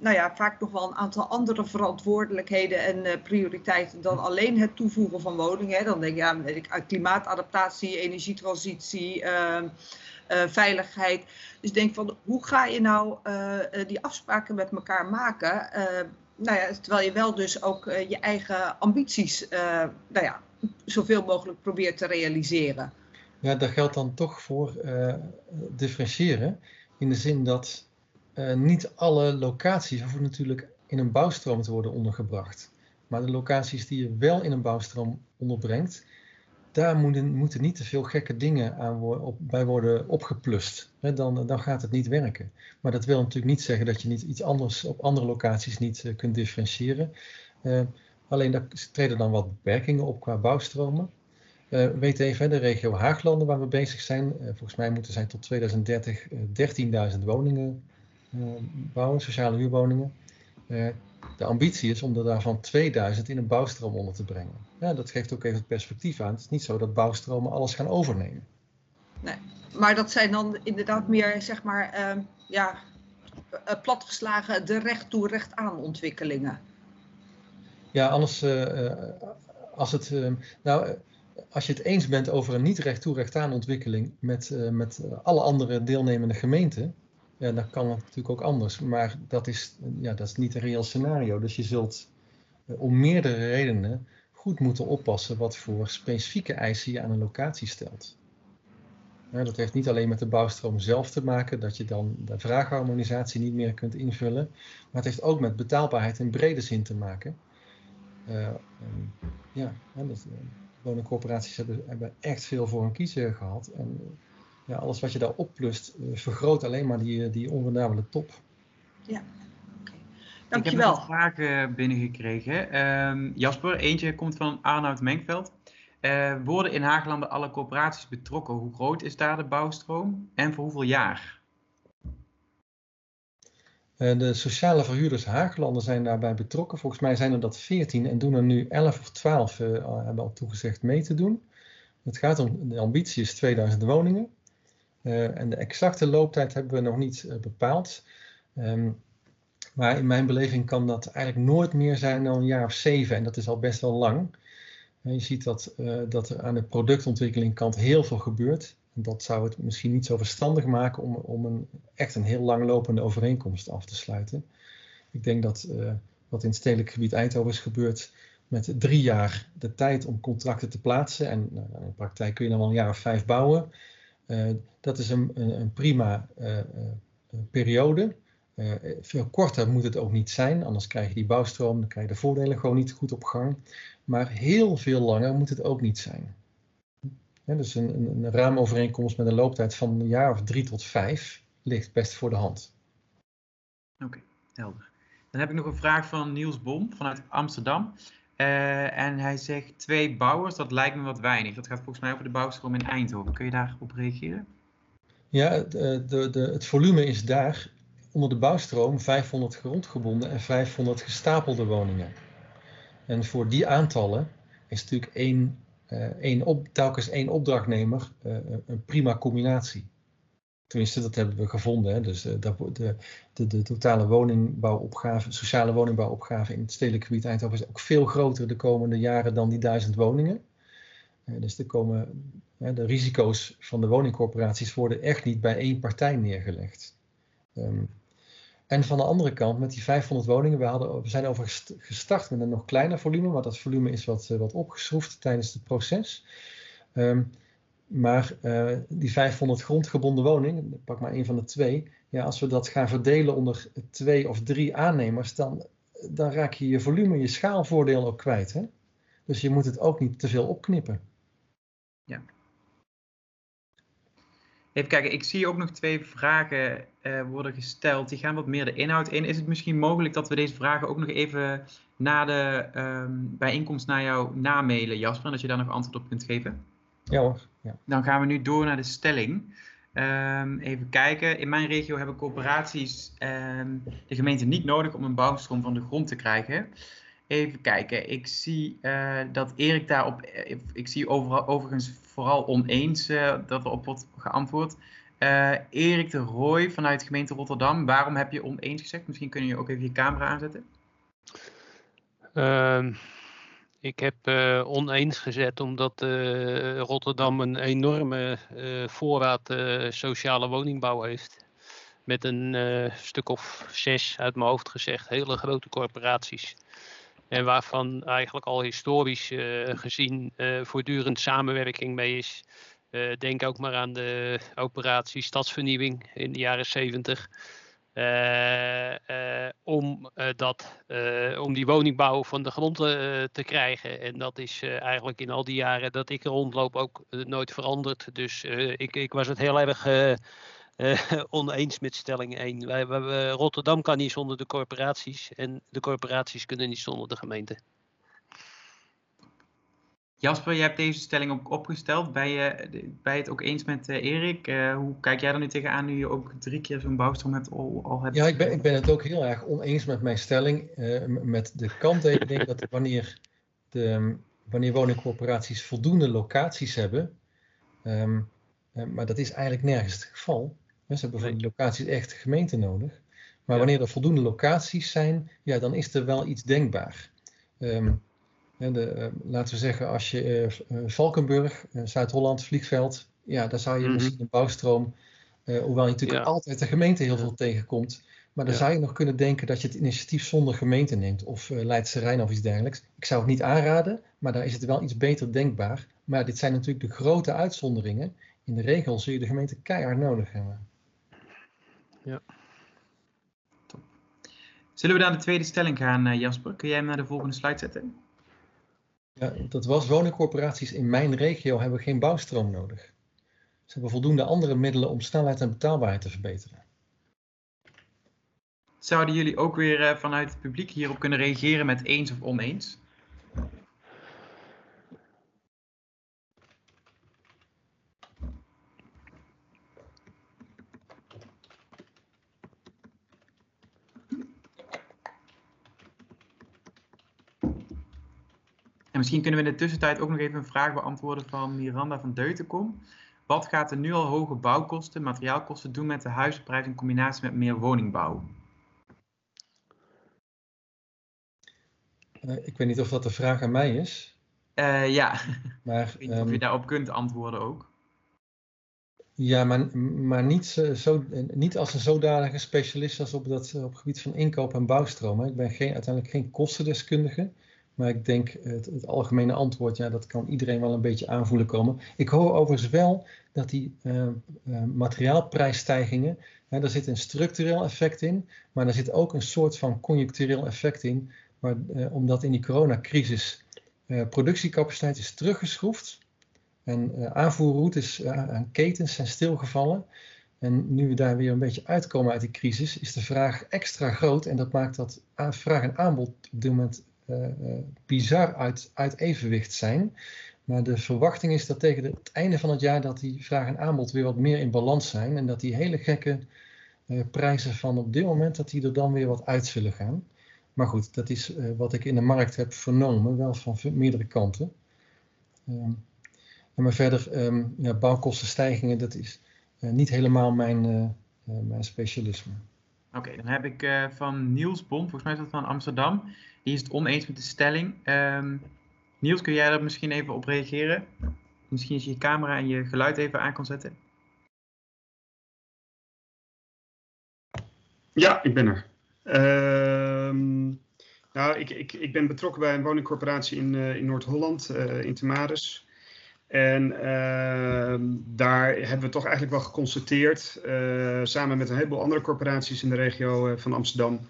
nou ja, vaak nog wel een aantal andere verantwoordelijkheden en prioriteiten dan alleen het toevoegen van woningen. Hè. Dan denk je aan klimaatadaptatie, energietransitie ehm, veiligheid. Dus denk van hoe ga je nou uh, die afspraken met elkaar maken? nou ja, terwijl je wel dus ook je eigen ambities nou ja, zoveel mogelijk probeert te realiseren. Ja, daar geldt dan toch voor differentiëren. In de zin dat niet alle locaties hoeven natuurlijk in een bouwstroom te worden ondergebracht. Maar de locaties die je wel in een bouwstroom onderbrengt, daar moeten, moeten niet te veel gekke dingen aan op, bij worden opgeplust. dan, dan gaat het niet werken. Maar dat wil natuurlijk niet zeggen dat je niet iets anders op andere locaties niet uh, kunt differentiëren. Uh, alleen daar treden dan wat beperkingen op qua bouwstromen. Uh, weet even, de regio Haaglanden waar we bezig zijn. volgens mij moeten zij tot 2030 13.000 woningen bouwen, sociale huurwoningen. De ambitie is om er daarvan 2000 in een bouwstroom onder te brengen. Ja, dat geeft ook even het perspectief aan. Het is niet zo dat bouwstromen alles gaan overnemen. Nee, maar dat zijn dan inderdaad meer, zeg maar, uh, ja, platgeslagen de recht toe recht aan ontwikkelingen. Ja, anders, uh, als het, uh, nou, als je het eens bent over een niet recht toe recht aan ontwikkeling met, met alle andere deelnemende gemeenten, ja, dan kan het natuurlijk ook anders. Maar dat is, ja, dat is niet een reëel scenario. Dus je zult om meerdere redenen goed moeten oppassen wat voor specifieke eisen je aan een locatie stelt. dat heeft niet alleen met de bouwstroom zelf te maken, dat je dan de vraagharmonisatie niet meer kunt invullen, maar het heeft ook met betaalbaarheid in brede zin te maken. Uh, ja, uh, woningcorporaties hebben, echt veel voor een kiezer gehad. En ja, alles wat je daar opplust, uh, vergroot alleen maar die, die onrendabele top. Ja, Dankjewel. Ik heb nog vragen binnengekregen. Um, Jasper, eentje komt van Arnoud Menkveld. Uh, worden in Haaglanden alle corporaties betrokken? Hoe groot is daar de bouwstroom en voor hoeveel jaar? Uh, de sociale verhuurders Haaglanden zijn daarbij betrokken. Volgens mij zijn er dat 14 en doen er nu 11 of 12 uh, eh, hebben al toegezegd mee te doen. Het gaat om, de ambitie is 2000 woningen. En de exacte looptijd hebben we nog niet bepaald. Um, maar in mijn beleving kan dat eigenlijk nooit meer zijn dan een jaar of zeven. En dat is al best wel lang. je ziet dat, dat er aan de productontwikkeling kant heel veel gebeurt. En dat zou het misschien niet zo verstandig maken om, om een, echt een heel langlopende overeenkomst af te sluiten. Ik denk dat wat in het stedelijk gebied Eindhoven is gebeurd met drie jaar de tijd om contracten te plaatsen. En nou, in de praktijk kun je dan wel een jaar of vijf bouwen. Uh, dat is een, een, prima periode. Uh, veel korter moet het ook niet zijn, anders krijg je die bouwstroom, dan krijg je de voordelen gewoon niet goed op gang. Maar heel veel langer moet het ook niet zijn. Dus een, een, een raamovereenkomst met een looptijd van een jaar of drie tot vijf ligt best voor de hand. Oké, helder. Dan heb ik nog een vraag van Niels Bom vanuit Amsterdam. Uh, en hij zegt twee bouwers, dat lijkt me wat weinig. Dat gaat volgens mij over de bouwstroom in Eindhoven. Kun je daarop reageren? Ja, de, de, de, het volume is daar onder de bouwstroom 500 grondgebonden en 500 gestapelde woningen. En voor die aantallen is natuurlijk één, uh, één op, telkens één opdrachtnemer een prima combinatie. Tenminste, dat hebben we gevonden. Hè. Dus uh, de, de, de, de, totale woningbouwopgave, sociale woningbouwopgave in het stedelijk gebied Eindhoven is ook veel groter de komende jaren dan die duizend woningen. dus er komen, de risico's van de woningcorporaties worden echt niet bij één partij neergelegd. Um, en van de andere kant, met die 500 woningen, we, hadden, we zijn over gestart met een nog kleiner volume, maar dat volume is wat, eh, wat opgeschroefd tijdens het proces. Um, maar uh, die 500 grondgebonden woningen, pak maar één van de twee, ja, als we dat gaan verdelen onder twee of drie aannemers, dan, dan raak je je volume, je schaalvoordeel ook kwijt. Hè? Dus je moet het ook niet te veel opknippen. Ja, Even kijken, ik zie ook nog twee vragen uh, worden gesteld. Die gaan wat meer de inhoud in. Is het misschien mogelijk dat we deze vragen ook nog even na de um, bijeenkomst naar jou namailen, Jasper? En dat je daar nog antwoord op kunt geven? Ja hoor. Ja. Dan gaan we nu door naar de stelling. Um, even kijken. In mijn regio hebben corporaties um, de gemeente niet nodig om een bouwstroom van de grond te krijgen. Even kijken. Ik zie uh, dat Erik daarop. Eh, ik zie overal, overigens vooral oneens uh, dat erop wordt geantwoord. Uh, Erik de Rooij vanuit de gemeente Rotterdam. Waarom heb je oneens gezegd? Misschien kun je ook even je camera aanzetten. Uh, ik heb oneens gezet omdat Rotterdam een enorme voorraad sociale woningbouw heeft. Met een stuk of zes, uit mijn hoofd gezegd, hele grote corporaties. En waarvan eigenlijk al historisch uh, gezien uh, voortdurend samenwerking mee is. Uh, denk ook maar aan de operatie Stadsvernieuwing in de jaren 70. Om, dat, om die woningbouw van de grond te krijgen. En dat is eigenlijk in al die jaren dat ik rondloop ook nooit veranderd. Dus ik, ik was het heel erg oneens met stelling 1. Wij, wij, Rotterdam kan niet zonder de corporaties en de corporaties kunnen niet zonder de gemeente. Jasper, je hebt deze stelling ook opgesteld. Ben je, je het ook eens met uh, Erik? Uh, hoe kijk jij er nu tegenaan nu je ook drie keer zo'n bouwstroom hebt, al, al hebt? Ja, ik ben, ik ben het ook heel erg oneens met mijn stelling. Uh, met de kanttekening dat wanneer, de, wanneer woningcorporaties voldoende locaties hebben, um, maar dat is eigenlijk nergens het geval. Ze hebben voor die locaties echt gemeente nodig. Maar wanneer er voldoende locaties zijn, ja, dan is er wel iets denkbaar. Um, de, eh, laten we zeggen, als je uh, Valkenburg, Zuid-Holland, Vliegveld, ja, daar zou je mhm. misschien een bouwstroom, hoewel je natuurlijk altijd de gemeente heel veel tegenkomt, maar dan zou je nog kunnen denken dat je het initiatief zonder gemeente neemt, of Leidse Rijn of iets dergelijks. Ik zou het niet aanraden, maar daar is het wel iets beter denkbaar. Maar dit zijn natuurlijk de grote uitzonderingen. In de regel zul je de gemeente keihard nodig hebben. Ja. Top. Zullen we naar de tweede stelling gaan, Jasper? Kun jij hem naar de volgende slide zetten? Ja, dat was woningcorporaties in mijn regio hebben geen bouwstroom nodig. Ze hebben voldoende andere middelen om snelheid en betaalbaarheid te verbeteren. Zouden jullie ook weer uh, vanuit het publiek hierop kunnen reageren met eens of oneens? Misschien kunnen we in de tussentijd ook nog even een vraag beantwoorden van Miranda van Deutenkom. Wat gaat de nu al hoge bouwkosten, materiaalkosten doen met de huizenprijs in combinatie met meer woningbouw? Uh, ik weet niet of dat de vraag aan mij is. Uh, ja, maar, ik weet niet um, of je ehm, daarop kunt antwoorden ook. Ja, maar, maar niet, zo, niet als een zodanige specialist als op, dat, op het gebied van inkoop en bouwstromen. Ik ben geen, uiteindelijk geen kostendeskundige. Maar ik denk het, het, algemene antwoord, ja, dat kan iedereen wel een beetje aanvoelen komen. Ik hoor overigens wel dat die uh, uh, materiaalprijsstijgingen, hè, daar zit een structureel effect in, maar er zit ook een soort van conjunctureel effect in, maar, uh, omdat in die coronacrisis productiecapaciteit is teruggeschroefd en aanvoerroutes aan ketens zijn stilgevallen. En nu we daar weer een beetje uitkomen uit die crisis, is de vraag extra groot en dat maakt dat vraag en aanbod op moment bizar uit, uit evenwicht zijn. Maar de verwachting is dat tegen het einde van het jaar dat die vraag en aanbod weer wat meer in balans zijn. En dat die hele gekke uh, prijzen van op dit moment, dat die er dan weer wat uit zullen gaan. Maar goed, dat is wat ik in de markt heb vernomen, wel van meerdere kanten. Um, maar verder, um, ja, bouwkostenstijgingen, dat is niet helemaal mijn, mijn specialisme. Oké, dan heb ik van Niels Bond, volgens mij is dat van Amsterdam. Die is het oneens met de stelling. Um, Niels, kun jij daar misschien even op reageren? Misschien als je je camera en je geluid even aan kan zetten. Ja, ik ben er. Uh, nou, ik, ik, ik ben betrokken bij een woningcorporatie in, uh, in Noord-Holland, uh, in Temaris. En uh, daar hebben we toch eigenlijk wel geconstateerd, uh, samen met een heleboel andere corporaties in de regio van Amsterdam,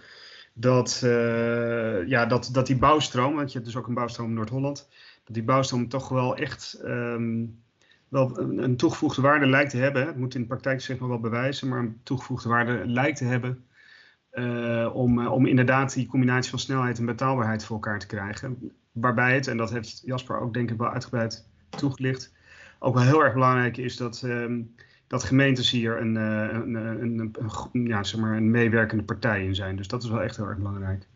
dat, uh, ja, dat, dat die bouwstroom, want je hebt dus ook een bouwstroom in Noord-Holland, dat die bouwstroom toch wel echt um, wel een, toegevoegde waarde lijkt te hebben. Het moet in de praktijk zich nog wel bewijzen, maar een toegevoegde waarde lijkt te hebben. Uh, om, uh, om inderdaad die combinatie van snelheid en betaalbaarheid voor elkaar te krijgen. Waarbij het, en dat heeft Jasper ook denk ik wel uitgebreid toegelicht, ook wel heel erg belangrijk is dat um, dat gemeentes hier een, eh, een, een, een, ja, zeg maar een meewerkende partij in zijn. Dus dat is wel echt heel erg belangrijk.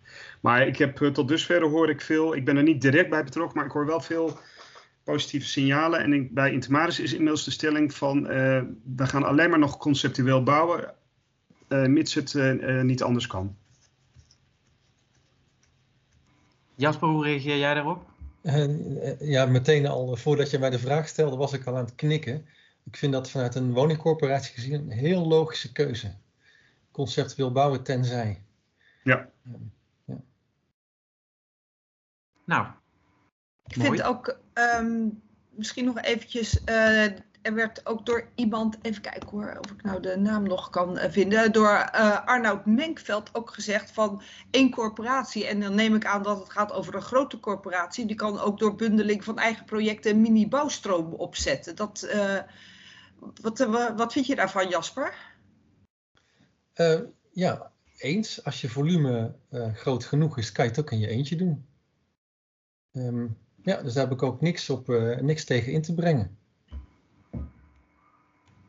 Maar ik heb eh, tot dusver hoor ik veel, ik ben er niet direct bij betrokken, maar ik hoor wel veel positieve signalen. En bij Intermaris is inmiddels de stelling van uh, we gaan alleen maar nog conceptueel bouwen, uh, mits het uh, niet anders kan. Jasper, hoe reageer jij daarop? ja, meteen al voordat je mij de vraag stelde, was ik al aan het knikken. Ik vind dat vanuit een woningcorporatie gezien een heel logische keuze. Conceptueel bouwen tenzij. Ja. ja. Nou. Ik mooi. vind ook um, misschien nog eventjes. Uh, er werd ook door iemand, even kijken hoor, of ik nou de naam nog kan vinden, door uh, Arnoud Menkveld ook gezegd van één corporatie. En dan neem ik aan dat het gaat over een grote corporatie. Die kan ook door bundeling van eigen projecten een mini-bouwstroom opzetten. Dat, uh, wat, eh, wat vind je daarvan, Jasper? Uh, ja, eens. Als je volume uh, groot genoeg is, kan je het ook in je eentje doen. Um, Ja, dus daar heb ik ook niks, op, uh, niks tegen in te brengen.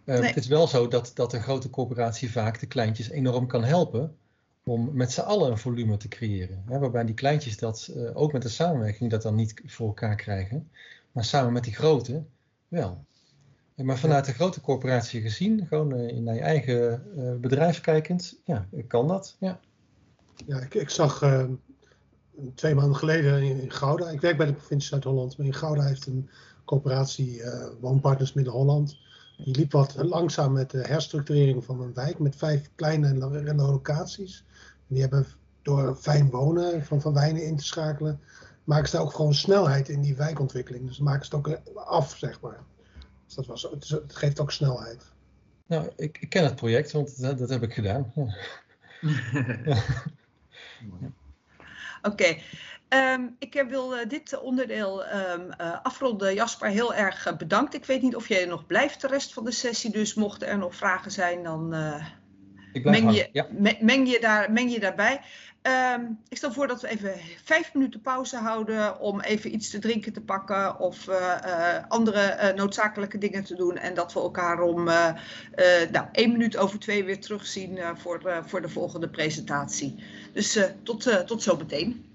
Uh, Het is wel zo dat, dat een grote corporatie vaak de kleintjes enorm kan helpen om met z'n allen een volume te creëren. Hè, waarbij die kleintjes dat ook met de samenwerking dat dan niet voor elkaar krijgen, maar samen met die grote wel. Maar vanuit de grote corporatie gezien, gewoon uh, naar je eigen bedrijf kijkend, ja, kan dat. Ja, ja ik, ik zag twee maanden geleden in, Gouda. Ik werk bij de provincie Zuid-Holland, maar in Gouda heeft een coöperatie uh, Woonpartners Midden-Holland. Die liep wat langzaam met de herstructurering van een wijk met vijf kleine locaties. En die hebben door fijn wonen van Van Wijnen in te schakelen, maken ze ook gewoon snelheid in die wijkontwikkeling. Dus maken ze het ook af, zeg maar. Dus dat was, het geeft ook snelheid. Nou, ik, ik ken het project, want dat, dat heb ik gedaan. Ja. ja. Oké. Um, ik wil uh, dit onderdeel um, uh, afronden. Jasper, heel erg uh, bedankt. Ik weet niet of jij nog blijft de rest van de sessie. Dus mochten er nog vragen zijn, dan meng, je, ja. me, meng, je daar, meng je daarbij. Um, ik stel voor dat we even vijf minuten pauze houden om even iets te drinken te pakken of andere noodzakelijke dingen te doen. En dat we elkaar om nou, één minuut over twee weer terugzien voor, voor de volgende presentatie. Dus tot, tot zo meteen.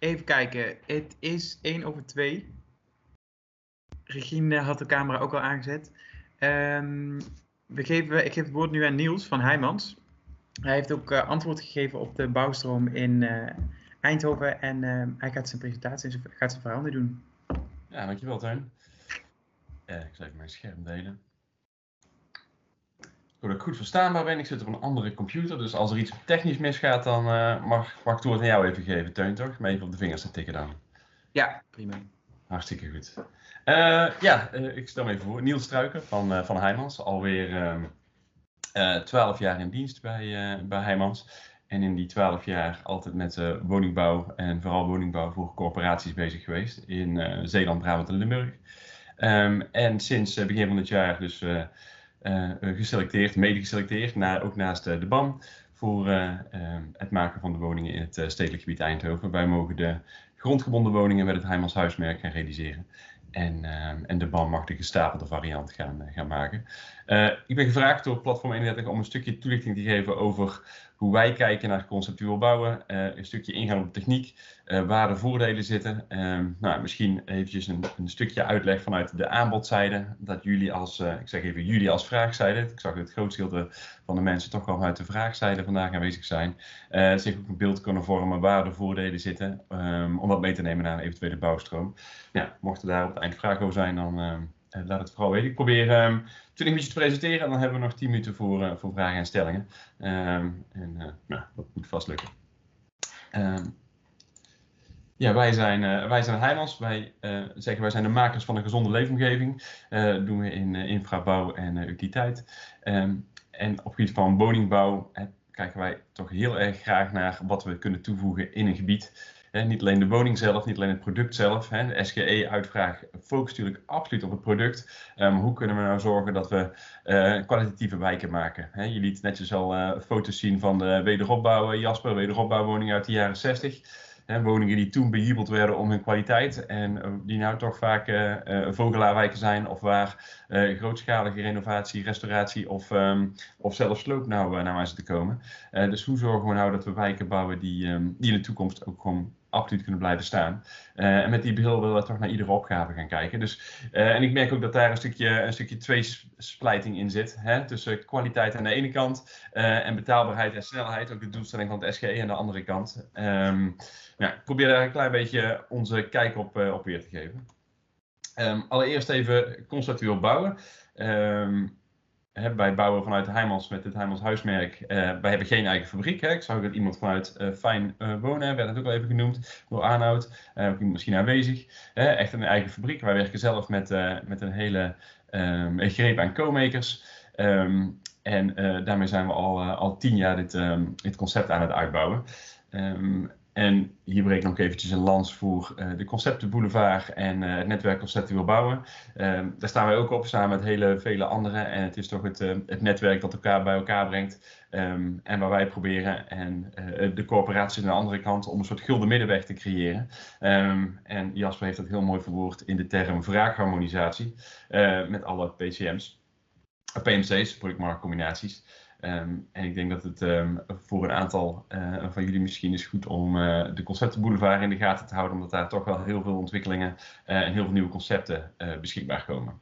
Even kijken. Het is 1 over 2. Regine had de camera ook al aangezet. Um, we geven, ik geef het woord nu aan Niels van Heijmans. Hij heeft ook uh, antwoord gegeven op de bouwstroom in uh, Eindhoven en uh, hij gaat zijn presentatie en gaat zijn verhaal doen. Ja, dankjewel Tuin. ik zal even mijn scherm delen. Doordat ik goed verstaanbaar ben, ik zit op een andere computer, dus als er iets technisch misgaat, dan mag, mag ik het woord aan jou even geven, Teun, toch? Om even op de vingers te tikken dan. Ja, prima. Hartstikke goed. Uh, ja, uh, ik stel me even voor. Niels Struiken van, van Heijmans. Alweer twaalf jaar in dienst bij, bij Heijmans. En in die twaalf jaar altijd met woningbouw en vooral woningbouw voor corporaties bezig geweest. In Zeeland, Brabant en Limburg. Um, en sinds begin van het jaar dus geselecteerd, mede geselecteerd, ook naast de BAM. Voor het maken van de woningen in het stedelijk gebied Eindhoven. Wij mogen de grondgebonden woningen met het Heijmans huismerk gaan realiseren. En, en de BAM mag de gestapelde variant gaan, gaan maken. Ik ben gevraagd door Platform 31 om een stukje toelichting te geven over hoe wij kijken naar conceptueel bouwen. Uh, een stukje ingaan op techniek, waar de voordelen zitten. Ehm, nou, misschien eventjes een, een, stukje uitleg vanuit de aanbodzijde. Dat jullie als, ik zeg even jullie als vraagzijde. Ik zag het grootste gedeelte van de mensen toch wel vanuit de vraagzijde vandaag aanwezig zijn. zich ook een beeld kunnen vormen waar de voordelen zitten. Um, om dat mee te nemen naar een eventuele bouwstroom. Ja, mochten daar op het eind vragen over zijn, dan uh, laat het vooral weten. Ik probeer um, 20 minuutjes te presenteren en dan hebben we nog 10 minuten voor, uh, voor vragen en stellingen. Um, en uh, nou, dat moet vast lukken. Um, ja, wij zijn, wij zijn Heijmans. Wij zeggen wij zijn de makers van een gezonde leefomgeving. dat doen we in infrabouw en utiliteit. en op het gebied van woningbouw kijken wij toch heel erg graag naar wat we kunnen toevoegen in een gebied niet alleen de woning zelf, niet alleen het product zelf. de SGE-uitvraag focust natuurlijk absoluut op het product. Um, hoe kunnen we nou zorgen dat we uh, kwalitatieve wijken maken? je liet netjes al uh, foto's zien van de wederopbouw, Jasper, wederopbouwwoningen uit de jaren 60. woningen die toen bejubeld werden om hun kwaliteit en die nou toch vaak vogelaarwijken zijn of waar grootschalige renovatie, restauratie of, um, of zelfs sloop nou, nou aan zit te komen. dus hoe zorgen we nou dat we wijken bouwen die, um, die in de toekomst ook gewoon absoluut kunnen blijven staan. Uh, en met die bril willen we toch naar iedere opgave gaan kijken. Dus, uh, en ik merk ook dat daar een stukje, een stukje tweesplijting in zit. Hè? Tussen kwaliteit aan de ene kant uh, en betaalbaarheid en snelheid. Ook de doelstelling van het SGE aan de andere kant. Um, ik probeer daar een klein beetje onze kijk op, op weer te geven. Um, allereerst even conceptueel bouwen. Um, wij bouwen vanuit de Heijmans met het Heijmans huismerk. Uh, wij hebben geen eigen fabriek. Hè. Ik zag dat iemand vanuit uh, Fijn uh, Wonen, werd het ook al even genoemd, door ook misschien aanwezig. echt een eigen fabriek. Wij werken zelf met, met een hele um, greep aan co-makers. Um, en daarmee zijn we al, al tien jaar um, dit concept aan het uitbouwen. En hier breek ik nog eventjes een lans voor uh, de Conceptenboulevard en uh, het netwerk Concepten wil bouwen. Uh, daar staan wij ook op, samen met hele vele anderen. En het is toch het, eh, het netwerk dat elkaar bij elkaar brengt. Um, en waar wij proberen, en eh, de corporatie aan de andere kant, om een soort gulden middenweg te creëren. Um, en Jasper heeft dat heel mooi verwoord in de term vraagharmonisatie met alle PCM's, PMC's, productmarktcombinaties. Um, en ik denk dat het um, voor een aantal uh, van jullie misschien is goed om uh, de conceptenboulevard in de gaten te houden, omdat daar toch wel heel veel ontwikkelingen uh, en heel veel nieuwe concepten beschikbaar komen.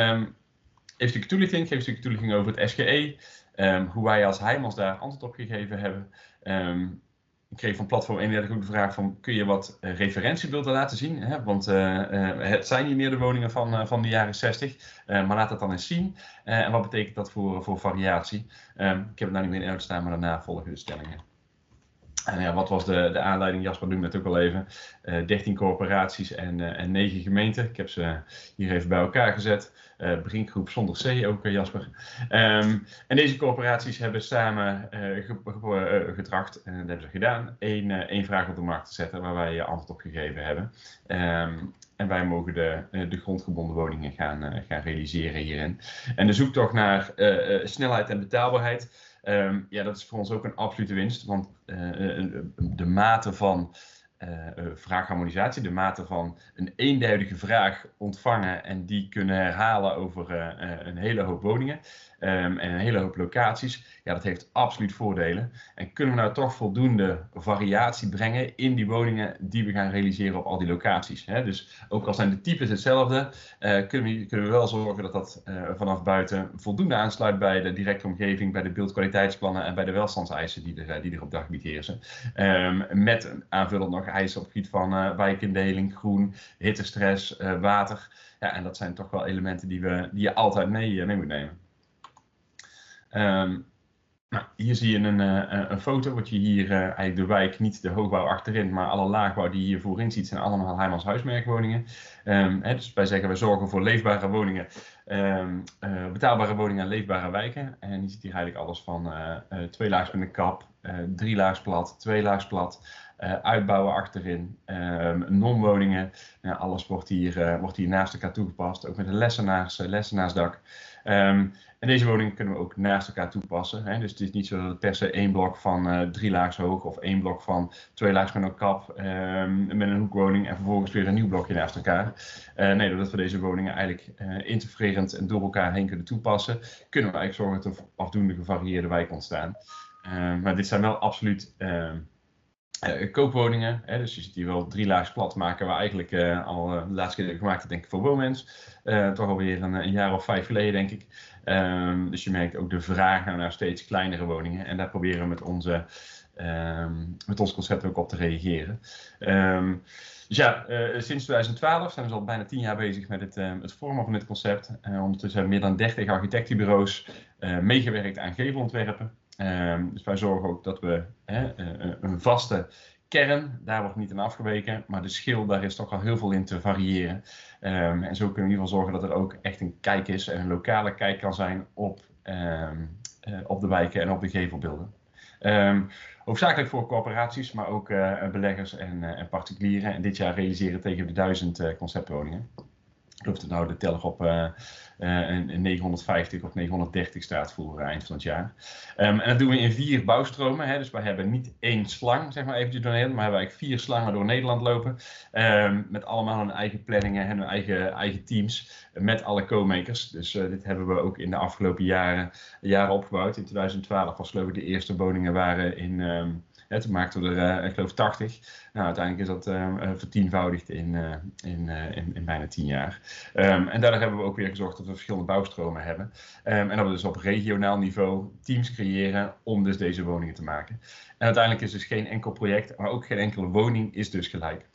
Um, even een toelichting, geef een toelichting over het SGE, hoe wij als Heimans daar antwoord op gegeven hebben ik kreeg van Platform 31 ook de vraag van, kun je wat uh, referentiebeelden laten zien? Hè? Want uh, uh, het zijn niet meer de woningen van, van de jaren 60, maar laat dat dan eens zien. en wat betekent dat voor, voor variatie? Um, ik heb het nou niet meer in uitstaan, maar daarna volgen de stellingen. En ja, wat was de, de aanleiding? Jasper noemde het ook al even. Uh, 13 corporaties en, uh, en 9 gemeenten. Ik heb ze hier even bij elkaar gezet. Uh, Brinkgroep zonder C ook, Jasper. Um, en deze corporaties hebben samen getracht, en dat hebben ze gedaan, één, één vraag op de markt te zetten waar wij antwoord op gegeven hebben. Um, en wij mogen de, de grondgebonden woningen gaan, gaan realiseren hierin. En de zoektocht naar snelheid en betaalbaarheid. Um, ja, dat is voor ons ook een absolute winst, want uh, de mate van uh, vraagharmonisatie, de mate van een eenduidige vraag ontvangen en die kunnen herhalen over een hele hoop woningen, um, en een hele hoop locaties. Ja, dat heeft absoluut voordelen. En kunnen we nou toch voldoende variatie brengen in die woningen die we gaan realiseren op al die locaties. Hè? Dus ook al zijn de types hetzelfde, uh, kunnen, we, kunnen we wel zorgen dat dat uh, vanaf buiten voldoende aansluit bij de directe omgeving, bij de beeldkwaliteitsplannen en bij de welstandseisen die er, die er op daggebied heersen. Um, met aanvullend nog eisen op het gebied van uh, wijkindeling, groen, hittestress, water. Ja, en dat zijn toch wel elementen die, we, die je altijd mee, mee moet nemen. Um, nou, hier zie je een, uh, een foto, wat je hier uh, eigenlijk de wijk, niet de hoogbouw achterin, maar alle laagbouw die je hier voorin ziet, zijn allemaal Heijmans huismerkwoningen. Um, hè, dus wij zeggen, wij zorgen voor leefbare woningen, um, uh, betaalbare woningen en leefbare wijken. En je ziet hier eigenlijk alles van twee laags met een kap, drie laags plat, twee laags plat, uitbouwen achterin, non-woningen. Nou, alles wordt hier, wordt hier naast elkaar toegepast, ook met een lessenaars, lessenaarsdak. Um, en deze woningen kunnen we ook naast elkaar toepassen. Hè? Dus het is niet zo dat per se één blok van uh, drie laags hoog of één blok van twee laags met een kap um, met een hoekwoning en vervolgens weer een nieuw blokje naast elkaar. Uh, nee, doordat we deze woningen eigenlijk uh, en door elkaar heen kunnen toepassen, kunnen we eigenlijk zorgen dat er afdoende gevarieerde wijk ontstaan. Ehm, maar dit zijn wel absoluut ehm, uh, koopwoningen. Hè, dus je ziet hier wel drie laags plat maken, waar eigenlijk uh, al uh, de laatste keer gemaakt denk ik, voor Womens. toch alweer een, een jaar of vijf geleden, denk ik. Um, dus je merkt ook de vraag naar steeds kleinere woningen. En daar proberen we met, onze, um, met ons concept ook op te reageren. Um, dus ja, sinds 2012 zijn we al bijna tien jaar bezig met het, het vormen van dit concept. ondertussen hebben meer dan 30 architectenbureaus meegewerkt aan gevelontwerpen. Um, dus wij zorgen ook dat we hè, een vaste kern, daar wordt niet in afgeweken, maar de schil, daar is toch al heel veel in te variëren. Um, en zo kunnen we in ieder geval zorgen dat er ook echt een kijk is en een lokale kijk kan zijn op, um, uh, op de wijken en op de gevelbeelden. Um, hoofdzakelijk voor corporaties, maar ook beleggers en, en, particulieren. En dit jaar realiseren tegen de duizend conceptwoningen. Dat nou de teller op uh, een 950 of 930 staat voor eind van het jaar. Um, en dat doen we in vier bouwstromen. Hè. Dus wij hebben niet één slang, zeg maar eventjes door Nederland, maar we hebben eigenlijk vier slangen door Nederland lopen. Um, met allemaal hun eigen planningen en hun eigen, eigen teams. Met alle co-makers. Dus dit hebben we ook in de afgelopen jaren, jaren opgebouwd. In 2012 was geloof ik de eerste woningen waren in... Um, toen maakten we er, uh, ik geloof, 80. Nou, uiteindelijk is dat uh, vertienvoudigd in, uh, in, in, bijna 10 jaar. Um, en daardoor hebben we ook weer gezorgd dat we verschillende bouwstromen hebben. Um, en dat we dus op regionaal niveau teams creëren om dus deze woningen te maken. En uiteindelijk is dus geen enkel project, maar ook geen enkele woning is dus gelijk.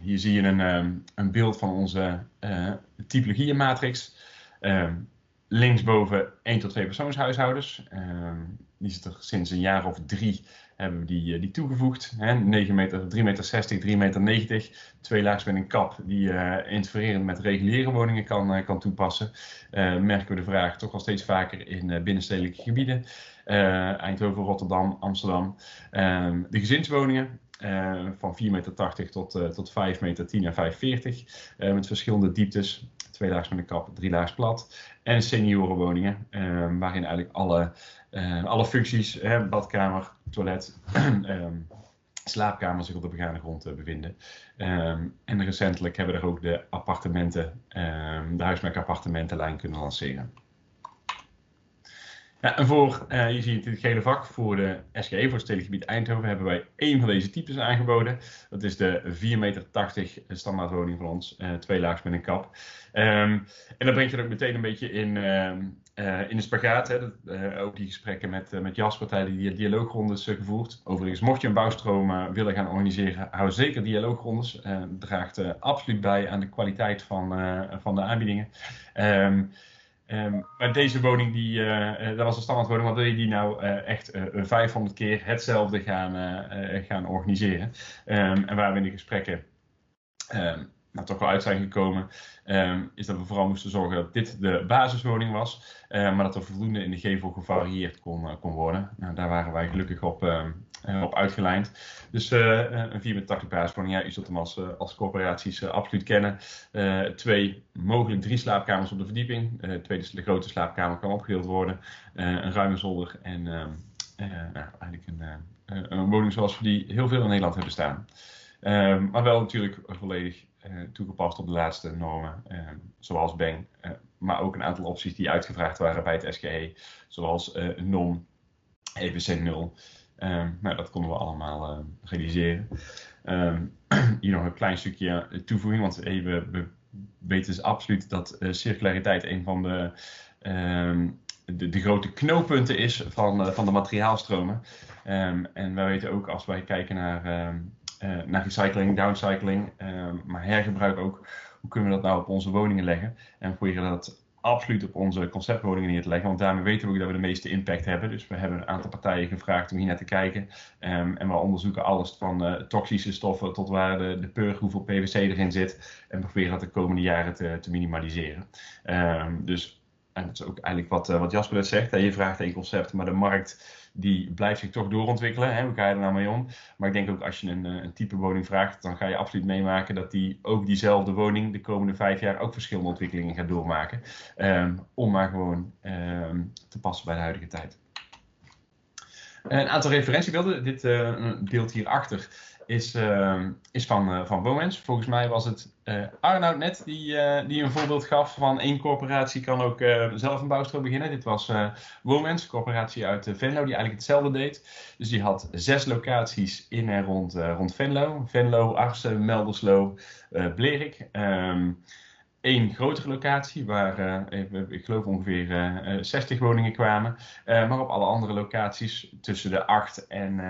Hier zie je een, um, een beeld van onze typologieënmatrix. Linksboven 1 tot 2 persoonshuishoudens. Die zit er sinds een jaar of drie hebben we die, die toegevoegd. Hè? 9 meter, 3,60 meter, 60, 3,90 meter. 90. Twee laags met een kap die uh, interfererend met reguliere woningen kan, uh, kan toepassen. Uh, merken we de vraag toch al steeds vaker in binnenstedelijke gebieden. Eindhoven, Rotterdam, Amsterdam. Ehm, de gezinswoningen. van 4,80 meter tot, tot 5 meter 10 en 5,40 met verschillende dieptes twee laags met een kap, drie laags plat. En seniorenwoningen, uh, waarin eigenlijk alle, uh, alle functies, hè, badkamer, toilet, um, slaapkamer zich op de begane grond uh, bevinden. En recentelijk hebben we er ook de appartementen, de huismerkappartementenlijn kunnen lanceren. Ja, en voor, uh, je ziet het gele vak, voor de SGE, voor het stedelijk gebied Eindhoven, hebben wij één van deze types aangeboden. Dat is de 4,80 meter standaardwoning van ons, uh, twee met een kap. Um, en dan brengt je ook meteen een beetje in, um, uh, in de spagaat. Hè. Dat, ook die gesprekken met, met Jasper tijdens die dialoogrondes gevoerd. Overigens, mocht je een bouwstroom willen gaan organiseren, hou zeker dialoogrondes. draagt absoluut bij aan de kwaliteit van, van de aanbiedingen. Um, Um, maar deze woning, die, uh, dat was een standaardwoning, maar wil je die nou uh, echt uh, 500 keer hetzelfde gaan, gaan organiseren? Um, en waar we in de gesprekken um, nou, toch wel uit zijn gekomen, is dat we vooral moesten zorgen dat dit de basiswoning was, maar dat er voldoende in de gevel gevarieerd kon, kon worden. Nou, daar waren wij gelukkig op, op uitgelijnd. Dus uh, een 84 basiswoning, ja, u zult hem als, corporaties absoluut kennen. twee, mogelijk drie slaapkamers op de verdieping. twee, dus de grote slaapkamer kan opgedeeld worden. een ruime zolder en ehm, nou, eigenlijk een, een, woning zoals we die heel veel in Nederland hebben staan. Ehm, maar wel natuurlijk volledig toegepast op de laatste normen, ehm, zoals BENG, maar ook een aantal opties die uitgevraagd waren bij het SGE, zoals NOM, EPC 0. Um, nou, dat konden we allemaal uh, realiseren. Um, hier nog een klein stukje toevoeging, want we, we, weten dus absoluut dat circulariteit een van de, um, de, de, grote knooppunten is van, van de materiaalstromen. en wij weten ook als wij kijken naar, naar recycling, downcycling, maar hergebruik ook, hoe kunnen we dat nou op onze woningen leggen? En proberen dat absoluut op onze conceptwoningen neer te leggen. Want daarmee weten we ook dat we de meeste impact hebben. Dus we hebben een aantal partijen gevraagd om hier naar te kijken. Um, en we onderzoeken alles van uh, toxische stoffen tot waar de, de purg, hoeveel PVC erin zit. En proberen dat de komende jaren te, te minimaliseren. Um, dus en dat is ook eigenlijk wat, uh, wat Jasper net zegt. Hè. Je vraagt één concept, maar de markt die blijft zich toch doorontwikkelen. Hè? Hoe ga je er nou mee om? Maar ik denk ook als je een, eh, een, type woning vraagt, dan ga je absoluut meemaken dat die ook diezelfde woning de komende vijf jaar ook verschillende ontwikkelingen gaat doormaken. Um, om maar gewoon um, te passen bij de huidige tijd. Een aantal referentiebeelden. Dit uh, beeld hierachter is, uh, is van, uh, van Womens. Volgens mij was het uh, Arnoud net die, die een voorbeeld gaf van één corporatie kan ook zelf een bouwstroom beginnen. Dit was Womens, een corporatie uit Venlo die eigenlijk hetzelfde deed. Dus die had zes locaties in en rond, rond Venlo. Venlo, Arsen, Melderslo, Blerik. Um, één grotere locatie waar uh, ik geloof ongeveer uh, eh, 60 eh, woningen kwamen. Maar op alle andere locaties tussen de 8 en,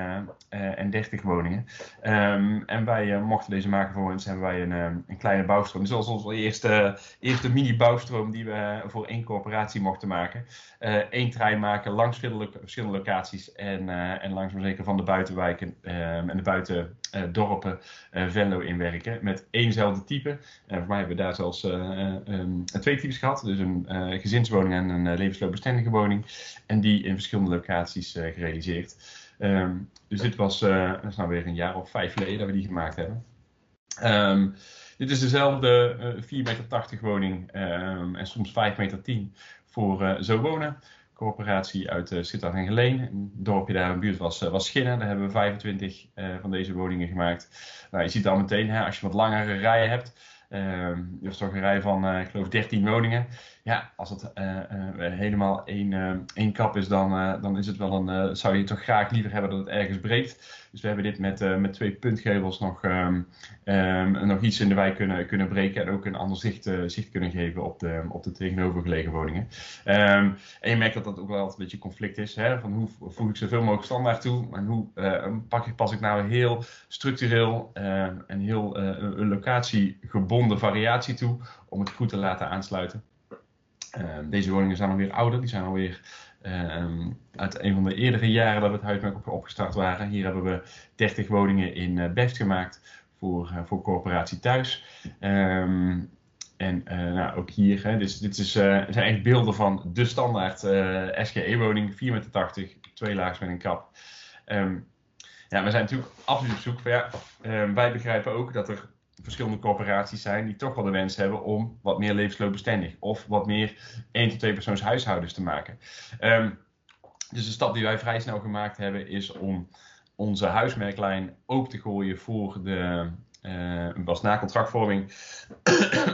en 30 woningen. Um, en wij mochten deze maken voor ons hebben wij een, een kleine bouwstroom. Dus dat was onze eerste, eerste mini-bouwstroom die we voor één corporatie mochten maken. Eén trein maken langs verschillende locaties en, en langzaam zeker van de buitenwijken ehm, en de buitendorpen Venlo inwerken. Met éénzelfde type. voor mij hebben we daar zelfs um, twee types gehad. Dus een uh, gezinswoning en een levensloopbestendige woning. En die in verschillende locaties gerealiseerd. Um, dus dit was, dat is nou weer een jaar of vijf geleden dat we die gemaakt hebben. Um, dit is dezelfde 4,80 meter woning en soms 5,10 meter 10 voor Zo Wonen corporatie uit uh, Sittard en Geleen. Een dorpje daar in de buurt was, uh, was Schinnen. Daar hebben we 25 uh, van deze woningen gemaakt. Nou, je ziet al meteen, hè, als je wat langere rijen hebt, Uh, dus toch een rij van, uh, ik geloof, 13 woningen. Ja, als het uh, helemaal één, één kap is, dan, dan is het wel een, zou je toch graag liever hebben dat het ergens breekt. Dus we hebben dit met, met twee puntgevels nog, um, um, nog iets in de wijk kunnen, kunnen breken. En ook een ander zicht, zicht kunnen geven op de, op de tegenovergelegen woningen. Um, en je merkt dat dat ook wel een beetje conflict is. Hè? Van hoe voeg ik zoveel mogelijk standaard toe? En hoe pak ik, pas ik nou heel structureel en heel een locatiegebonden variatie toe om het goed te laten aansluiten. Deze woningen zijn alweer ouder, die zijn alweer Um, uit een van de eerdere jaren dat we het huismerk op, opgestart waren. Hier hebben we 30 woningen in uh, Best gemaakt voor, uh, voor corporatie thuis. Um, en uh, nou, ook hier, hè, dus, dit is, zijn echt beelden van de standaard SGE-woning, 4,80 meter, twee laags met een kap. Ja, we zijn natuurlijk absoluut op zoek. Ja, wij begrijpen ook dat er verschillende corporaties zijn die toch wel de wens hebben om wat meer levensloopbestendig of wat meer 1 tot 2 persoons huishoudens te maken. Um, dus de stap die wij vrij snel gemaakt hebben is om onze huismerklijn open te gooien voor de, was na contractvorming,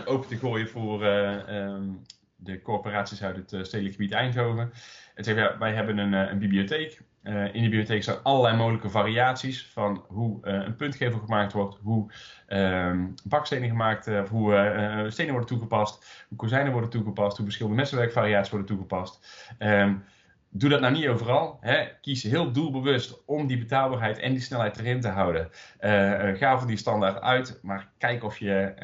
open te gooien voor uh, um, de corporaties uit het uh, stedelijk gebied Eindhoven. En zeggen, ja, wij hebben een, een bibliotheek uh, in de bibliotheek zijn allerlei mogelijke variaties van hoe uh, een puntgevel gemaakt wordt, hoe um, bakstenen gemaakt, uh, hoe stenen worden toegepast, hoe kozijnen worden toegepast, hoe verschillende messenwerkvariaties worden toegepast. Um, doe dat nou niet overal. Hè. Kies heel doelbewust om die betaalbaarheid en die snelheid erin te houden. Ga van die standaard uit, maar kijk of je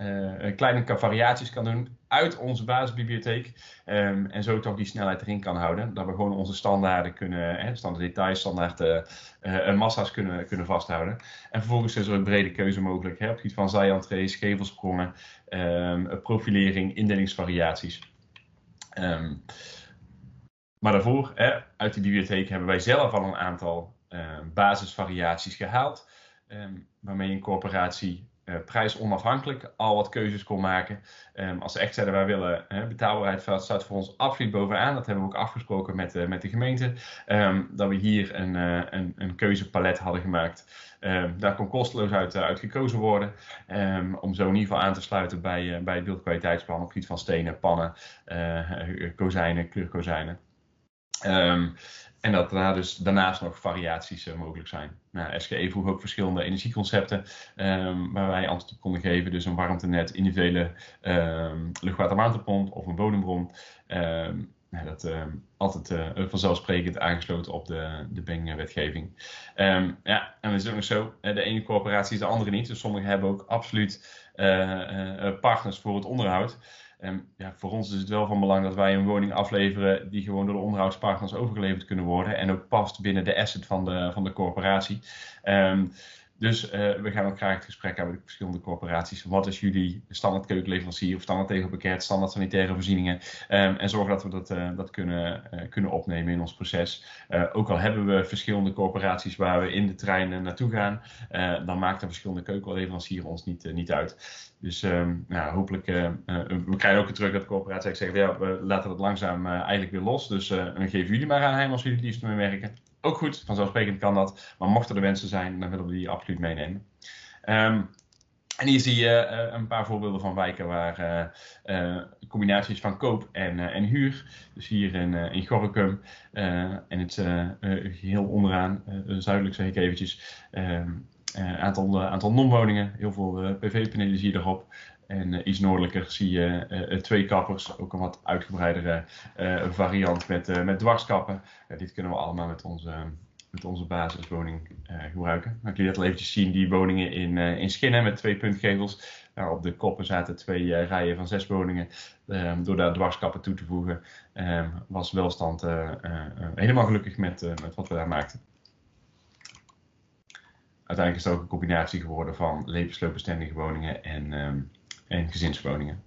uh, kleine variaties kan doen uit onze basisbibliotheek. Um, en zo toch die snelheid erin kan houden. Dat we gewoon onze standaarden kunnen, hè, standaard details, standaard uh, massa's kunnen, kunnen vasthouden. En vervolgens is er een brede keuze mogelijk hè, op gebied van zijentrees, gevelsprongen, um, profilering, indelingsvariaties. Um, maar daarvoor, hè, uit die bibliotheek, hebben wij zelf al een aantal basisvariaties gehaald. Waarmee een corporatie prijsonafhankelijk al wat keuzes kon maken. Um, als ze echt zeiden wij willen betaalbaarheid staat voor ons absoluut bovenaan. Dat hebben we ook afgesproken met, uh, met de gemeente. Um, dat we hier een, een, een keuzepalet hadden gemaakt. Um, daar kon kosteloos uit, uit gekozen worden. om zo in ieder geval aan te sluiten bij, bij het beeldkwaliteitsplan op gebied van stenen, pannen, kozijnen, kleurkozijnen. En dat daarna dus daarnaast nog variaties uh, mogelijk zijn. Nou, SGE vroeg ook verschillende energieconcepten um, waar wij antwoord op konden geven. Dus een warmtenet, individuele um, luchtwaterwarmtepomp of een bodembron. Um, nou, dat altijd uh, vanzelfsprekend aangesloten op de, de BENG-wetgeving. ja, en dan is ook nog zo, de ene corporatie is de andere niet. Dus sommigen hebben ook absoluut partners voor het onderhoud. En ja, voor ons is het wel van belang dat wij een woning afleveren die gewoon door de onderhoudspartners overgeleverd kunnen worden en ook past binnen de asset van de, van de corporatie. Um, dus uh, we gaan ook graag het gesprek hebben met verschillende corporaties. Wat is jullie standaard keukenleverancier of standaard tegelpakket, standaard sanitaire voorzieningen? Um, en zorgen dat we dat, uh, dat kunnen, uh, kunnen opnemen in ons proces. ook al hebben we verschillende corporaties waar we in de trein naartoe gaan, dan maakt een verschillende keukenleverancier ons niet, niet uit. Dus um, nou, hopelijk, we krijgen ook terug dat de corporaties zeggen, ja, we laten het langzaam eigenlijk weer los. Dus dan geven jullie maar aan hem als jullie het liefst mee werken ook goed, vanzelfsprekend kan dat. Maar mochten er wensen zijn, dan willen we die absoluut meenemen. Um, en hier zie je uh, een paar voorbeelden van wijken waar uh, uh, combinaties van koop en, en huur. Dus hier in, in Gorkum en het heel onderaan, zuidelijk zeg ik eventjes, um, aantal, aantal non-woningen, heel veel PV-panelen zie je erop. En uh, iets noordelijker zie je uh, twee kappers, ook een wat uitgebreidere uh, variant met, met dwarskappen. dit kunnen we allemaal met onze, met onze basiswoning gebruiken. Ik liet al eventjes zien, die woningen in, in Schinnen met twee puntgevels. Nou, op de koppen zaten twee rijen van zes woningen. Ehm, door daar dwarskappen toe te voegen ehm, was welstand helemaal gelukkig met, met wat we daar maakten uiteindelijk is het ook een combinatie geworden van levensloopbestendige woningen en, um, en gezinswoningen.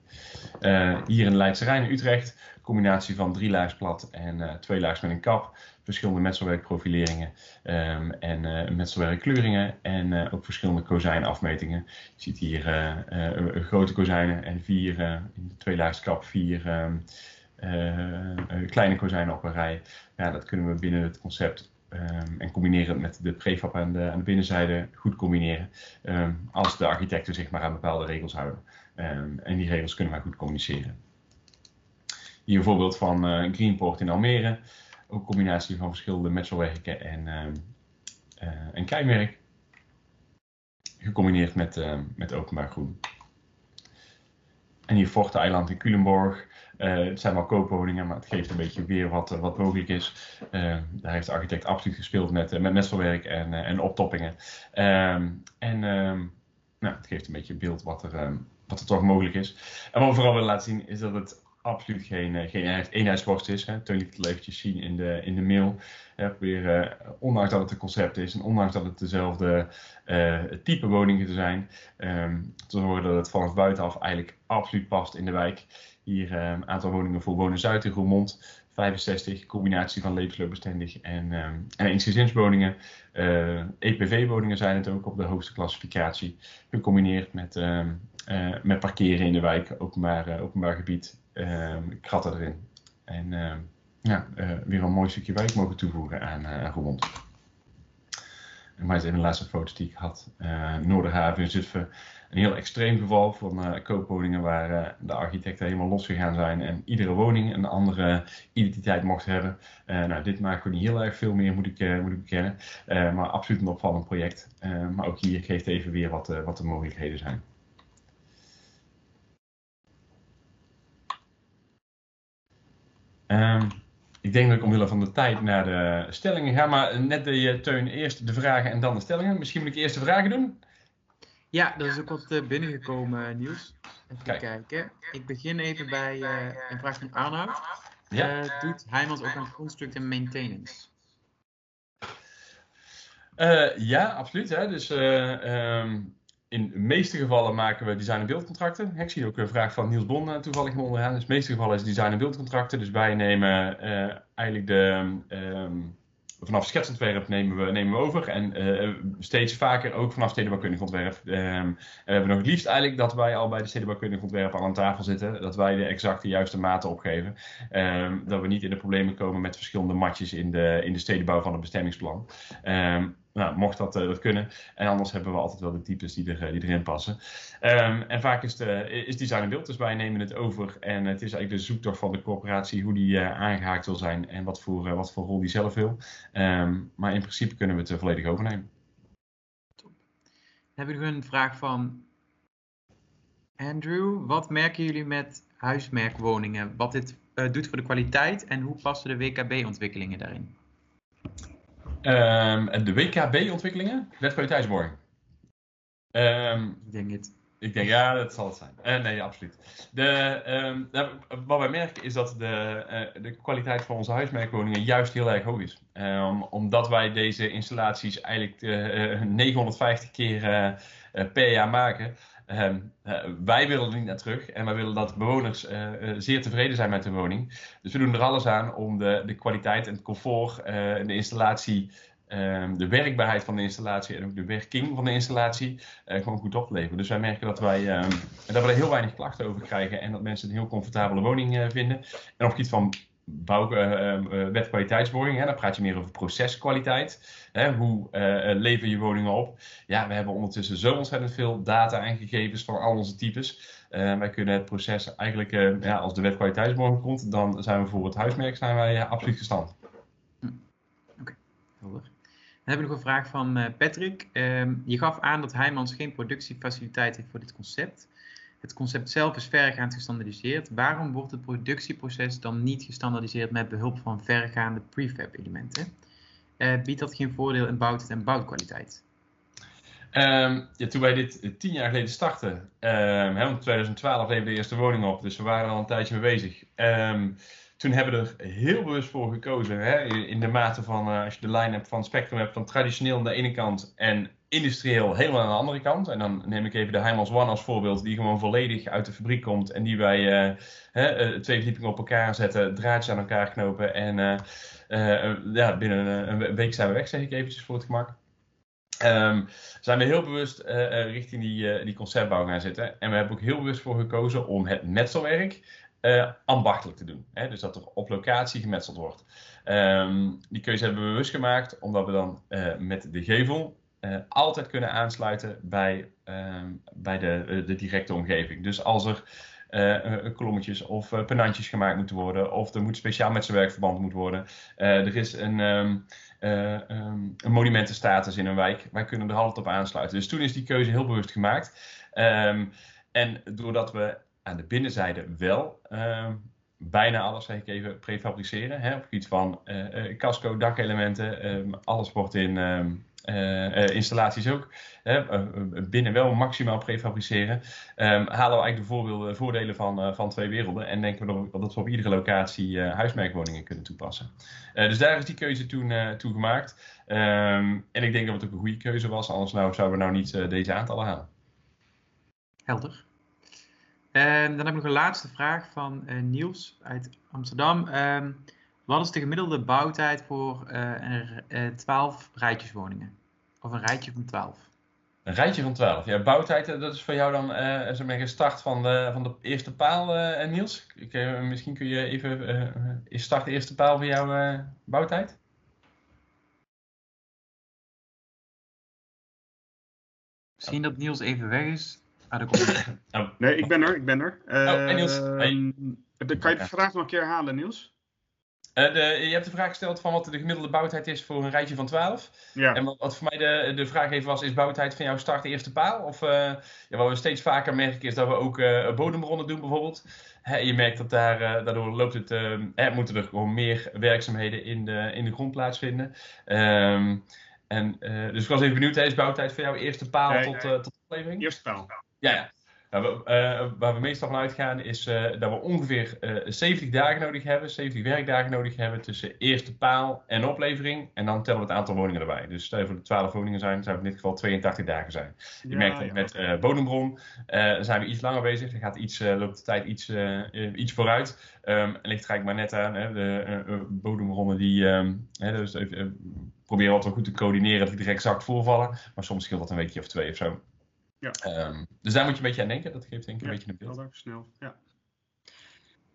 Uh, hier in Leidse Rijn Utrecht, combinatie van drie laags plat en uh, twee laags met een kap. Verschillende metselwerkprofileringen um, en uh, metselwerkkleuringen en ook verschillende kozijnafmetingen. Je ziet hier grote kozijnen en vier, in de twee laags kap, vier um, kleine kozijnen op een rij. Ja, dat kunnen we binnen het concept Um, en combineren met de prefab aan de, aan de binnenzijde goed combineren. Als de architecten zich maar aan bepaalde regels houden. Um, en die regels kunnen wij goed communiceren. Hier een voorbeeld van uh, Greenport in Almere. Ook een combinatie van verschillende metselwerken en, uh, en keimerk. Gecombineerd met, uh, met openbaar groen. En hier Forte Eiland in Culemborg. Uh, het zijn wel koopwoningen, maar het geeft een beetje weer wat, wat mogelijk is. Uh, daar heeft de architect absoluut gespeeld met, met messelwerk en, en optoppingen. Ehm, en um, nou, het geeft een beetje beeld wat er, um, wat er toch mogelijk is. En wat we vooral willen laten zien is dat het absoluut geen, uh, geen is. Hè. Toon liet het eventjes zien in de, in de mail. Weer, ondanks dat het een concept is en ondanks dat het dezelfde type woningen zijn, te zorgen dat het vanaf buitenaf eigenlijk absoluut past in de wijk. Hier een um, aantal woningen voor Wonen Zuid in Roermond. 65, combinatie van levensloopbestendig en, um, en eensgezinswoningen. EPV-woningen zijn het ook op de hoogste klassificatie. Gecombineerd met, um, met parkeren in de wijk, openbaar, uh, openbaar gebied, kratten erin. En ja, weer een mooi stukje wijk mogen toevoegen aan, aan Roermond. Maar even de laatste foto's die ik had. Noorderhaven in Zutphen een heel extreem geval van uh, koopwoningen waar uh, de architecten helemaal losgegaan zijn en iedere woning een andere identiteit mocht hebben. Uh, nou, dit maakt gewoon niet heel erg veel meer, moet ik, moet ik bekennen. maar absoluut een opvallend project. maar ook hier geeft even weer wat, wat de mogelijkheden zijn. Um, ik denk dat ik omwille van de tijd naar de stellingen ga, maar net de je Teun eerst de vragen en dan de stellingen. Misschien moet ik eerst de vragen doen. Ja, er is ook wat uh, binnengekomen nieuws. Even kijken. Ik begin even bij uh, een vraag van Arnoud. Ja. Uh, doet Heijmans ook aan construct en maintenance? ja, absoluut. Hè. Dus um, in de meeste gevallen maken we design- en beeldcontracten. Ik zie ook een vraag van Niels Bon toevallig onderaan. Dus in de meeste gevallen is design- en beeldcontracten. Dus wij nemen eigenlijk de... Um, vanaf schetsontwerp nemen we, nemen we over. En uh, steeds vaker ook vanaf stedenbouwkundig ontwerp. Um, en we hebben nog het liefst eigenlijk dat wij al bij de stedenbouwkundig ontwerp al aan tafel zitten. Dat wij de exacte juiste maten opgeven. Um, dat we niet in de problemen komen met verschillende matjes in de, in de stedenbouw van het bestemmingsplan. Nou, mocht dat, uh, dat kunnen. En anders hebben we altijd wel de types die, er, die erin passen. Um, en vaak is, de, is design en beeld, dus wij nemen het over. En het is eigenlijk de zoektocht van de corporatie, hoe die uh, aangehaakt wil zijn en wat voor, wat voor rol die zelf wil. Um, maar in principe kunnen we het volledig overnemen. Top. Dan heb een vraag van Andrew. Wat merken jullie met huismerkwoningen? Wat dit doet voor de kwaliteit en hoe passen de WKB-ontwikkelingen daarin? Um, de WKB-ontwikkelingen? Wetkwaliteitsborging. Um, ik denk het. Ik denk, ja, dat zal het zijn. Uh, nee, absoluut. De, um, nou, wat wij merken is dat de, uh, de kwaliteit van onze huismerkwoningen juist heel erg hoog is. Um, omdat wij deze installaties eigenlijk uh, 950 keer per jaar maken. Um, uh, wij willen er niet naar terug en wij willen dat bewoners uh, uh, zeer tevreden zijn met de woning. Dus we doen er alles aan om de, de kwaliteit en het comfort, de installatie, um, de werkbaarheid van de installatie en ook de werking van de installatie gewoon goed op te leveren. Dus wij merken dat wij um, dat we heel weinig klachten over krijgen en dat mensen een heel comfortabele woning vinden. En op gebied van bouw, uh, wetkwaliteitsborging, hè, dan praat je meer over proceskwaliteit. Hè, hoe uh, lever je woningen op? Ja, we hebben ondertussen zo ontzettend veel data en gegevens van al onze types. wij kunnen het proces eigenlijk, ja, als de wetkwaliteitsborging komt, dan zijn we voor het huismerk zijn wij absoluut gestand. Hm. Oké, helder. Dan heb ik nog een vraag van Patrick. Ehm, je gaf aan dat Heijmans geen productiefaciliteit heeft voor dit concept. Het concept zelf is verregaand gestandardiseerd. Waarom wordt het productieproces dan niet gestandardiseerd met behulp van verregaande prefab elementen? Uh, biedt dat geen voordeel in bouwtijd en bouwkwaliteit? Um, ja, toen wij dit tien jaar geleden startten, um, in 2012 leverden de eerste woning op, dus we waren al een tijdje mee bezig. Um, toen hebben we er heel bewust voor gekozen, hè, in de mate van, uh, als je de line-up van Spectrum hebt, van traditioneel aan de ene kant en industrieel helemaal aan de andere kant. En dan neem ik even de Heimels One als voorbeeld, die gewoon volledig uit de fabriek komt en die wij uh, hè, twee verdiepingen op elkaar zetten, draadjes aan elkaar knopen en uh, ja, binnen een week zijn we weg, zeg ik eventjes voor het gemak. Um, zijn we heel bewust richting die, die conceptbouw gaan zitten. En we hebben ook heel bewust voor gekozen om het metselwerk ambachtelijk te doen. Hè? Dus dat er op locatie gemetseld wordt. Um, die keuze hebben we bewust gemaakt, omdat we dan met de gevel altijd kunnen aansluiten bij, ehm, bij de, de directe omgeving. Dus als er uh, kolommetjes of penantjes gemaakt moeten worden. Of er moet speciaal met zijn werkverband moet worden. Er is een, um, um, een monumentenstatus in een wijk. Wij kunnen er altijd op aansluiten. Dus toen is die keuze heel bewust gemaakt. En doordat we aan de binnenzijde wel bijna alles, zeg ik even, prefabriceren. Hè, op het gebied van casco, dakelementen. alles wordt in installaties ook. Uh, binnen wel maximaal prefabriceren. Um, halen we eigenlijk de voordelen van, van twee werelden. En denken we dat we op iedere locatie huismerkwoningen kunnen toepassen. dus daar is die keuze toen, toen gemaakt. Um, en ik denk dat het ook een goede keuze was. Anders nou, zouden we nou niet deze aantallen halen. Helder. En dan heb ik nog een laatste vraag van Niels uit Amsterdam. Wat is de gemiddelde bouwtijd voor uh, 12 rijtjeswoningen? Of een rijtje van 12? Een rijtje van 12. Ja, bouwtijd, dat is voor jou dan uh, zo'n start van de, van de eerste paal, uh, Niels. Ik, uh, misschien kun je even, is start de eerste paal voor jouw bouwtijd? Misschien dat Niels even weg is. Ah, daar komt oh. Nee, ik ben er, ik ben er. oh, en Niels. Hey. Kan je de vraag nog een keer herhalen, Niels? Uh, de, je hebt de vraag gesteld van wat de gemiddelde bouwtijd is voor een rijtje van 12. Ja. En wat, wat, voor mij de, de vraag even was, is bouwtijd van jouw start de eerste paal? Of uh, ja, wat we steeds vaker merken is dat we ook uh, bodembronnen doen bijvoorbeeld. Hè, je merkt dat daar, daardoor loopt het, hè, moeten er gewoon meer werkzaamheden in de, in de grond plaatsvinden. Um, en, dus ik was even benieuwd, is bouwtijd voor jou eerste paal nee, tot, nee. tot oplevering? Eerste paal. Ja, ja. Nou, waar we meestal van uitgaan is dat we ongeveer 70 dagen nodig hebben, 70 werkdagen nodig hebben tussen eerste paal en oplevering. En dan tellen we het aantal woningen erbij. Dus stel je voor de 12 woningen zijn, zou het in dit geval 82 dagen zijn. Je merkt dat met bodembron zijn we iets langer bezig. Dan gaat iets, loopt de tijd iets, iets vooruit. Um, en ligt eigenlijk maar net aan. Hè, de bodembronnen die um, hè, dus even, proberen altijd goed te coördineren dat die er exact voorvallen. Maar soms scheelt dat een weekje of twee of zo. Ja. Um, dus daar moet je een beetje aan denken. Dat geeft denk ik een beetje een beeld. snel. Ja.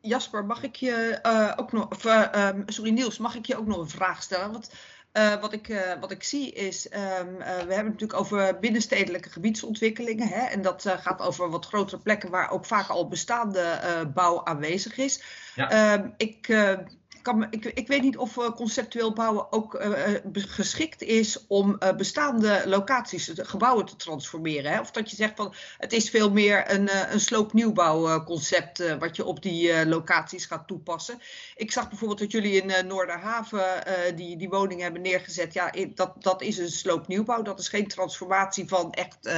Jasper, mag ik je uh, ook nog, of, uh, um, sorry Niels, mag ik je ook nog een vraag stellen? Want uh, wat, ik, uh, wat ik zie is, um, uh, we hebben het natuurlijk over binnenstedelijke gebiedsontwikkelingen. Hè, en dat gaat over wat grotere plekken waar ook vaak al bestaande bouw aanwezig is. Ja. Ik kan, ik, ik, weet niet of uh, conceptueel bouwen ook uh, geschikt is om bestaande locaties, gebouwen te transformeren. Hè? Of dat je zegt van het is veel meer een, een sloopnieuwbouwconcept wat je op die locaties gaat toepassen. Ik zag bijvoorbeeld dat jullie in Noorderhaven die, die woningen hebben neergezet. Ja, dat, dat is een sloopnieuwbouw. Dat is geen transformatie van echt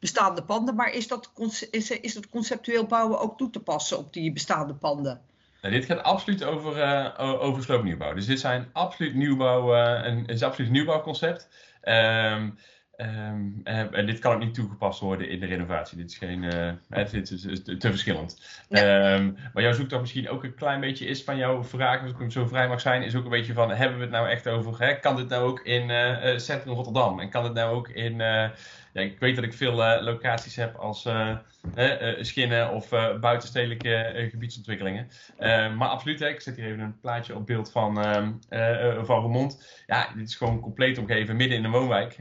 bestaande panden. Maar is dat, is, is het conceptueel bouwen ook toe te passen op die bestaande panden? Nou, dit gaat absoluut over, uh, over sloopnieuwbouw. Dus dit zijn absoluut nieuwbouw, uh, een, is absoluut nieuwbouwconcept. Um, um, en dit kan ook niet toegepast worden in de renovatie. Dit is geen, uh, dit is, te verschillend. Ja. Um, maar jouw zoektocht misschien ook een klein beetje is van jouw vraag, als ik hem zo vrij mag zijn, is ook een beetje van, hebben we het nou echt over, hè, kan dit nou ook in Centrum Rotterdam? En kan dit nou ook in ja, ik weet dat ik veel uh, locaties heb als uh, uh, Schinnen of buitenstedelijke gebiedsontwikkelingen. maar absoluut, hè, ik zet hier even een plaatje op beeld van, ehm, van. Ja, dit is gewoon compleet omgeven midden in een woonwijk.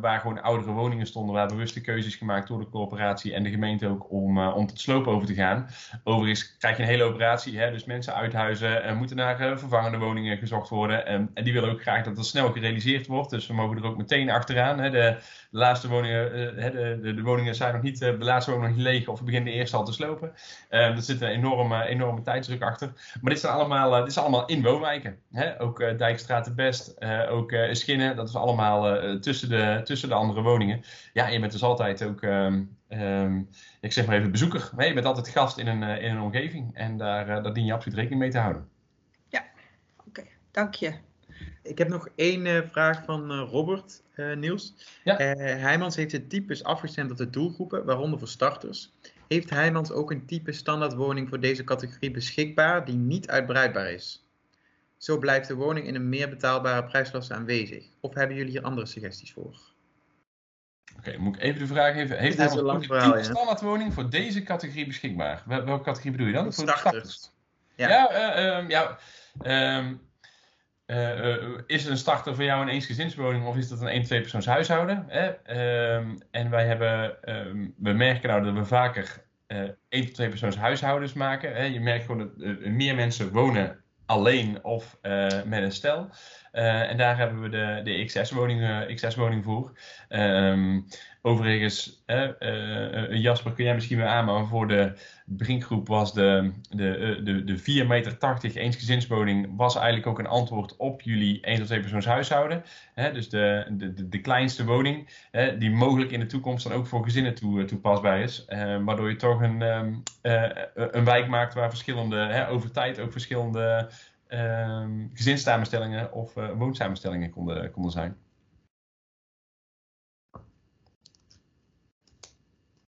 waar gewoon oudere woningen stonden, waar bewuste keuzes gemaakt door de corporatie en de gemeente ook om, om tot sloop over te gaan. Overigens krijg je een hele operatie, hè, dus mensen uit huizen moeten naar vervangende woningen gezocht worden. en die willen ook graag dat dat snel gerealiseerd wordt. Dus we mogen er ook meteen achteraan. Hè, de, de laatste uh, de, de, de, woningen zijn nog niet, uh, de laatste woningen nog niet leeg of beginnen de eerste al te slopen. Uh, er zit een enorme, enorme tijdsdruk achter. Maar dit, zijn allemaal, dit is allemaal in woonwijken. Hè? Ook Dijkstraat de Best, ook Schinnen, dat is allemaal tussen, de, tussen de andere woningen. Ja, je bent dus altijd ook, um, um, ik zeg maar even bezoeker. Nee, je bent altijd gast in een, in een omgeving en daar, daar dien je absoluut rekening mee te houden. Ja, oké, dank je. Ik heb nog één vraag van Robert uh, Niels. Ja. Heijmans heeft de types afgestemd op de doelgroepen, waaronder voor starters. Heeft Heijmans ook een type standaardwoning voor deze categorie beschikbaar die niet uitbreidbaar is? Zo blijft de woning in een meer betaalbare prijsklasse aanwezig. Of hebben jullie hier andere suggesties voor? Oké, moet ik even de vraag even. Heeft hij een type standaardwoning voor deze categorie beschikbaar? Welke categorie bedoel je dan? Voor, starters. Ja, ja, uh, um, ja um, uh, is het een starter voor jou een eensgezinswoning of is dat een 1 2 persoons huishouden? Hè? Uh, en wij hebben, uh, we merken nou dat we vaker uh, 1 2 persoons huishoudens maken. Hè? Je merkt gewoon dat meer mensen wonen alleen of met een stel. En daar hebben we de, de XS-woning XS -woning voor. Um, Overigens, uh, Jasper, kun jij misschien weer aanmaken voor de begingroep was de, de, eh, de, de 4,80 meter eensgezinswoning was eigenlijk ook een antwoord op jullie 1 tot 2 persoons huishouden. Dus de, de, de, kleinste woning, die mogelijk in de toekomst dan ook voor gezinnen toe, toepasbaar is. Waardoor je toch een, uh, een wijk maakt waar verschillende, over tijd ook verschillende gezinssamenstellingen of woonsamenstellingen konden, konden zijn.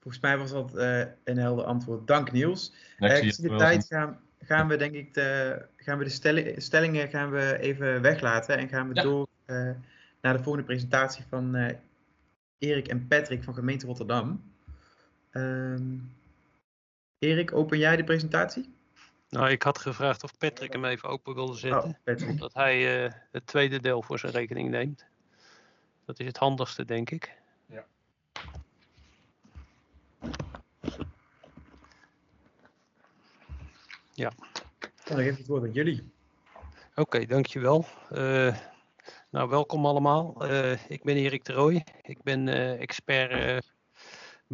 Volgens mij was dat uh, een helder antwoord. Dank Niels. Uh, ik zie de tijd gaan, gaan we denk ik de, gaan we de stellingen gaan we even weglaten en gaan we door uh, naar de volgende presentatie van Erik en Patrick van gemeente Rotterdam. Um, Erik, open jij de presentatie? Nou, ik had gevraagd of Patrick hem even open wilde zetten. Oh, omdat hij het tweede deel voor zijn rekening neemt. Dat is het handigste, denk ik. Ja. Dan geef ik het woord aan jullie. Oké, dankjewel. Uh, nou, welkom allemaal. Uh, ik ben Erik de Rooij. Ik ben uh, expert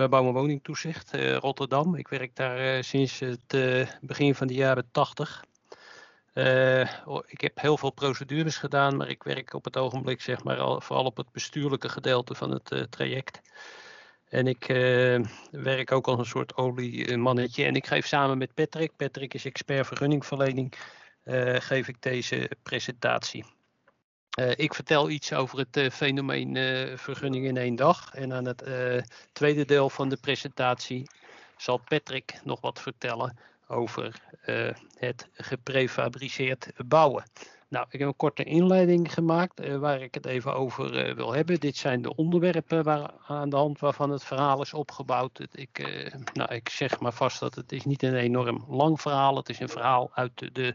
bij Bouw- en Woningtoezicht Rotterdam. Ik werk daar sinds het begin van de jaren 80. ik heb heel veel procedures gedaan, maar ik werk op het ogenblik zeg maar, al, vooral op het bestuurlijke gedeelte van het traject. En ik werk ook als een soort oliemannetje. En ik geef samen met Patrick, Patrick is expert vergunningverlening, geef ik deze presentatie. Uh, ik vertel iets over het uh, fenomeen uh, vergunning in één dag. En aan het tweede deel van de presentatie zal Patrick nog wat vertellen over het geprefabriceerd bouwen. Nou, ik heb een korte inleiding gemaakt waar ik het even over wil hebben. Dit zijn de onderwerpen waar, aan de hand waarvan het verhaal is opgebouwd. Ik, nou, ik zeg maar vast dat het is niet een enorm lang verhaal. Het is een verhaal uit de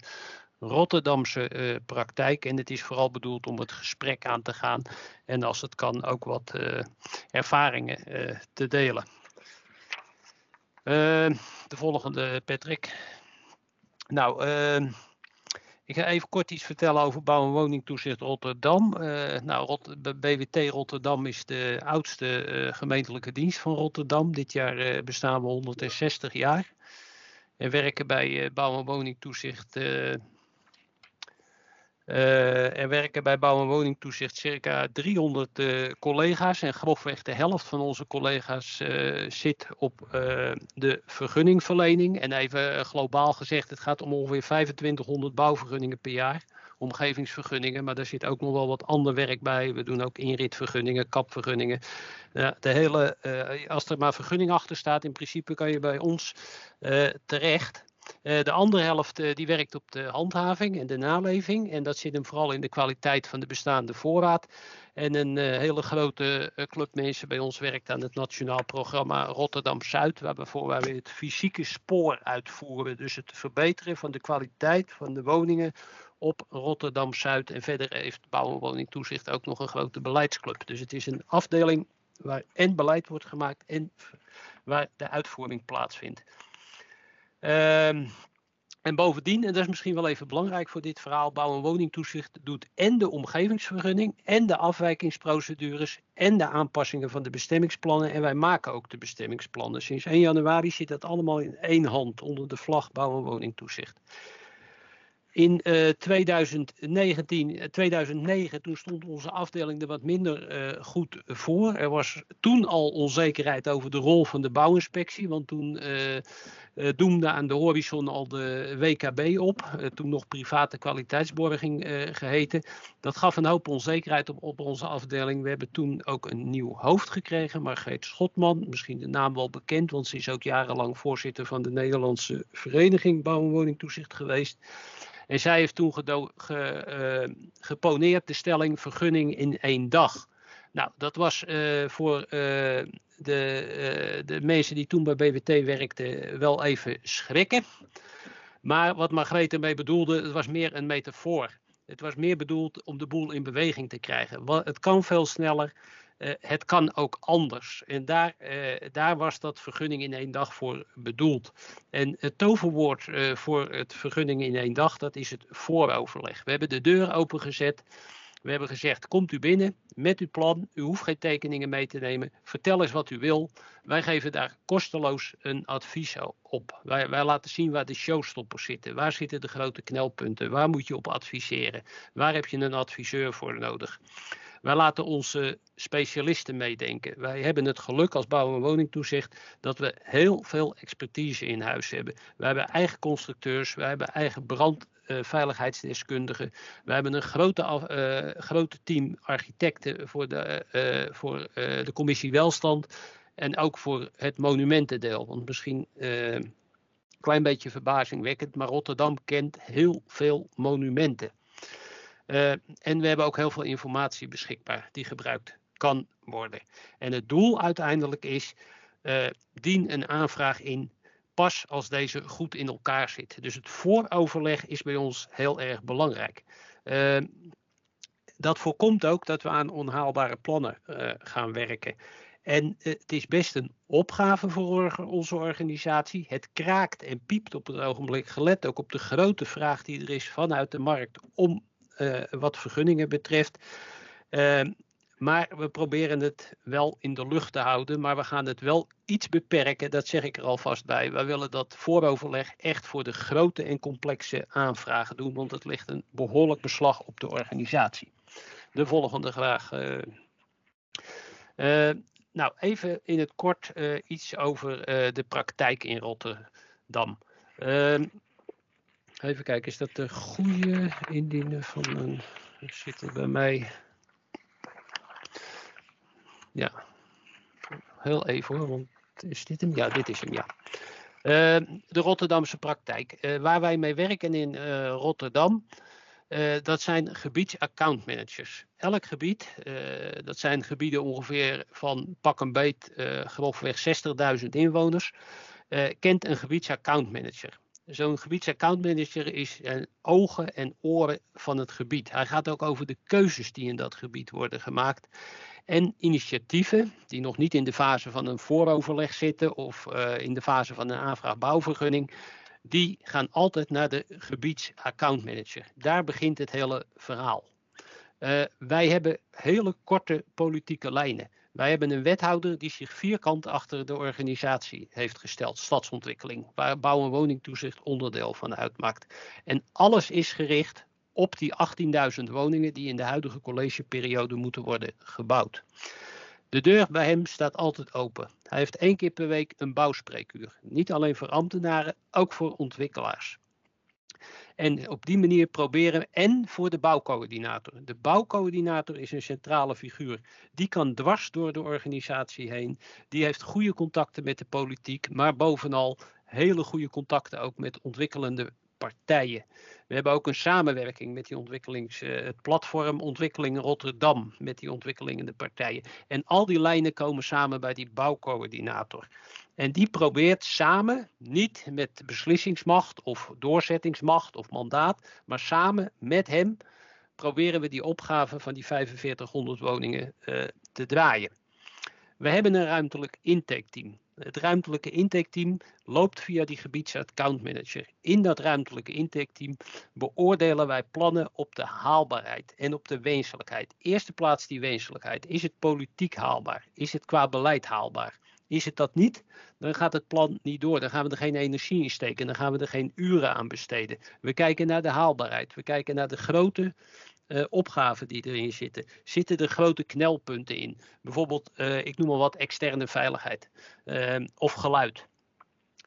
Rotterdamse uh, praktijk. En het is vooral bedoeld om het gesprek aan te gaan. En als het kan ook wat uh, ervaringen uh, te delen. de volgende, Patrick. Nou, ik ga even kort iets vertellen over bouw- en woningtoezicht Rotterdam. nou, Rot BWT Rotterdam is de oudste gemeentelijke dienst van Rotterdam. Dit jaar bestaan we 160 jaar. En werken bij bouw- en woningtoezicht er werken bij bouw- en woningtoezicht circa 300 uh, collega's en grofweg de helft van onze collega's uh, zit op de vergunningverlening. En even globaal gezegd, het gaat om ongeveer 2500 bouwvergunningen per jaar, omgevingsvergunningen, maar daar zit ook nog wel wat ander werk bij. We doen ook inritvergunningen, kapvergunningen. de hele, als er maar vergunning achter staat, in principe kan je bij ons terecht. Uh, de andere helft uh, die werkt op de handhaving en de naleving. En dat zit hem vooral in de kwaliteit van de bestaande voorraad. En een uh, hele grote club mensen bij ons werkt aan het nationaal programma Rotterdam Zuid. Waarvoor wij het fysieke spoor uitvoeren. Dus het verbeteren van de kwaliteit van de woningen op Rotterdam Zuid. En verder heeft Bouw en Woningtoezicht ook nog een grote beleidsclub. Dus het is een afdeling waar en beleid wordt gemaakt en waar de uitvoering plaatsvindt. Um, en bovendien, en dat is misschien wel even belangrijk voor dit verhaal, bouw- en woningtoezicht doet en de omgevingsvergunning en de afwijkingsprocedures en de aanpassingen van de bestemmingsplannen. En wij maken ook de bestemmingsplannen. Sinds 1 januari zit dat allemaal in één hand onder de vlag bouw- en woningtoezicht. In uh, 2019, 2009, toen stond onze afdeling er wat minder uh, goed voor. Er was toen al onzekerheid over de rol van de bouwinspectie, want toen doemde aan de horizon al de WKB op, toen nog private kwaliteitsborging geheten. Dat gaf een hoop onzekerheid op, op onze afdeling. We hebben toen ook een nieuw hoofd gekregen, Margreet Schotman, misschien de naam wel bekend, want ze is ook jarenlang voorzitter van de Nederlandse Vereniging Bouw- en Woningtoezicht geweest. En zij heeft toen ge, uh, geponeerd de stelling vergunning in één dag. Nou, dat was uh, voor uh, de, de, mensen die toen bij BWT werkten wel even schrikken. Maar wat Margreet ermee bedoelde, het was meer een metafoor. Het was meer bedoeld om de boel in beweging te krijgen. Het kan veel sneller. Uh, het kan ook anders. En daar, uh, daar, was dat vergunning in één dag voor bedoeld. En het toverwoord uh, voor het vergunning in één dag, dat is het vooroverleg. We hebben de deur opengezet. We hebben gezegd, komt u binnen met uw plan. U hoeft geen tekeningen mee te nemen. Vertel eens wat u wil. Wij geven daar kosteloos een advies op. Wij, wij laten zien waar de showstoppers zitten. Waar zitten de grote knelpunten? Waar moet je op adviseren? Waar heb je een adviseur voor nodig? Wij laten onze specialisten meedenken. Wij hebben het geluk als bouw- en woningtoezicht dat we heel veel expertise in huis hebben. We hebben eigen constructeurs, we hebben eigen brandveiligheidsdeskundigen. Uh, we hebben een grote, uh, grote team architecten voor de, uh, voor, de commissie welstand. En ook voor het monumentendeel. Want misschien een klein beetje verbazingwekkend, maar Rotterdam kent heel veel monumenten. Uh, en we hebben ook heel veel informatie beschikbaar die gebruikt kan worden. En het doel uiteindelijk is, uh, dien een aanvraag in pas als deze goed in elkaar zit. Dus het vooroverleg is bij ons heel erg belangrijk. Uh, dat voorkomt ook dat we aan onhaalbare plannen gaan werken. En het is best een opgave voor onze organisatie. Het kraakt en piept op het ogenblik, gelet ook op de grote vraag die er is vanuit de markt om wat vergunningen betreft. Uh, maar we proberen het wel in de lucht te houden. Maar we gaan het wel iets beperken, dat zeg ik er alvast bij. Wij willen dat vooroverleg echt voor de grote en complexe aanvragen doen. Want het ligt een behoorlijk beslag op de organisatie. De volgende vraag. Uh, nou, even in het kort iets over de praktijk in Rotterdam. Even kijken, is dat de goede indienen van een. Zit bij mij. Ja, heel even hoor, want is dit hem? Ja, dit is hem, ja. Uh, de Rotterdamse praktijk. Uh, waar wij mee werken in uh, Rotterdam, dat zijn gebiedsaccountmanagers. Elk gebied, dat zijn gebieden ongeveer van pak een beet, grofweg 60.000 inwoners, kent een gebiedsaccountmanager. Zo'n gebiedsaccountmanager is ogen en oren van het gebied. Hij gaat ook over de keuzes die in dat gebied worden gemaakt. En initiatieven die nog niet in de fase van een vooroverleg zitten of uh, in de fase van een aanvraag bouwvergunning, die gaan altijd naar de gebiedsaccountmanager. Daar begint het hele verhaal. Uh, wij hebben hele korte politieke lijnen. Wij hebben een wethouder die zich vierkant achter de organisatie heeft gesteld, stadsontwikkeling, waar bouw- en woningtoezicht onderdeel van uitmaakt. En alles is gericht op die 18.000 woningen die in de huidige collegeperiode moeten worden gebouwd. De deur bij hem staat altijd open. Hij heeft één keer per week een bouwspreekuur. Niet alleen voor ambtenaren, ook voor ontwikkelaars. En op die manier proberen en voor de bouwcoördinator. De bouwcoördinator is een centrale figuur. Die kan dwars door de organisatie heen. Die heeft goede contacten met de politiek, maar bovenal hele goede contacten ook met ontwikkelende partijen. We hebben ook een samenwerking met die ontwikkelings, uh, het platform Ontwikkeling Rotterdam, met die ontwikkelingende partijen. En al die lijnen komen samen bij die bouwcoördinator. En die probeert samen, niet met beslissingsmacht of doorzettingsmacht of mandaat, maar samen met hem proberen we die opgave van die 4500 woningen uh, te draaien. We hebben een ruimtelijk intaketeam. Het ruimtelijke intaketeam loopt via die gebiedsaccountmanager. In dat ruimtelijke intaketeam beoordelen wij plannen op de haalbaarheid en op de wenselijkheid. Eerste plaats die wenselijkheid. Is het politiek haalbaar? Is het qua beleid haalbaar? Is het dat niet, dan gaat het plan niet door. Dan gaan we er geen energie in steken. Dan gaan we er geen uren aan besteden. We kijken naar de haalbaarheid. We kijken naar de grote uh, opgaven die erin zitten. Zitten er grote knelpunten in? Bijvoorbeeld, uh, ik noem maar wat, externe veiligheid uh, of geluid.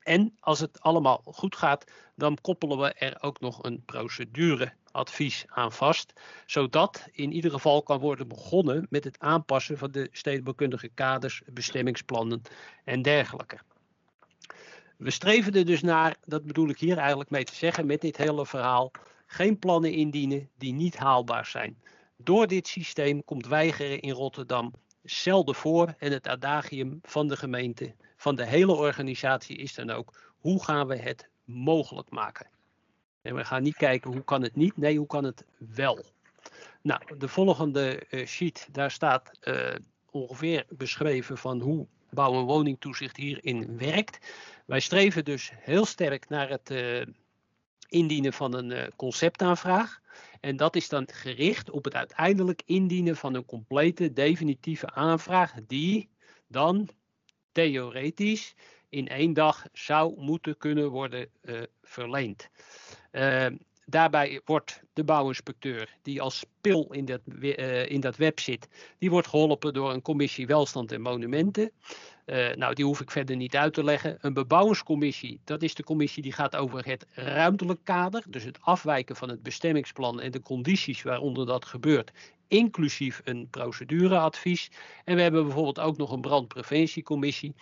En als het allemaal goed gaat, dan koppelen we er ook nog een procedureadvies aan vast, zodat in ieder geval kan worden begonnen met het aanpassen van de stedenbouwkundige kaders, bestemmingsplannen en dergelijke. We streven er dus naar, dat bedoel ik hier eigenlijk mee te zeggen met dit hele verhaal, geen plannen indienen die niet haalbaar zijn. Door dit systeem komt weigeren in Rotterdam zelden voor en het adagium van de gemeente, van de hele organisatie is dan ook, hoe gaan we het mogelijk maken? En we gaan niet kijken hoe kan het niet, nee hoe kan het wel? Nou, de volgende uh, sheet, daar staat uh, ongeveer beschreven van hoe bouw- en woningtoezicht hierin werkt. Wij streven dus heel sterk naar het uh, indienen van een uh, conceptaanvraag. En dat is dan gericht op het uiteindelijk indienen van een complete definitieve aanvraag die dan theoretisch in één dag zou moeten kunnen worden uh, verleend. Uh, daarbij wordt de bouwinspecteur, die als pil in dat, uh, in dat web zit, die wordt geholpen door een commissie welstand en monumenten. Uh, nou, die hoef ik verder niet uit te leggen. Een bebouwingscommissie, dat is de commissie die gaat over het ruimtelijk kader, dus het afwijken van het bestemmingsplan en de condities waaronder dat gebeurt, inclusief een procedureadvies. En we hebben bijvoorbeeld ook nog een brandpreventiecommissie,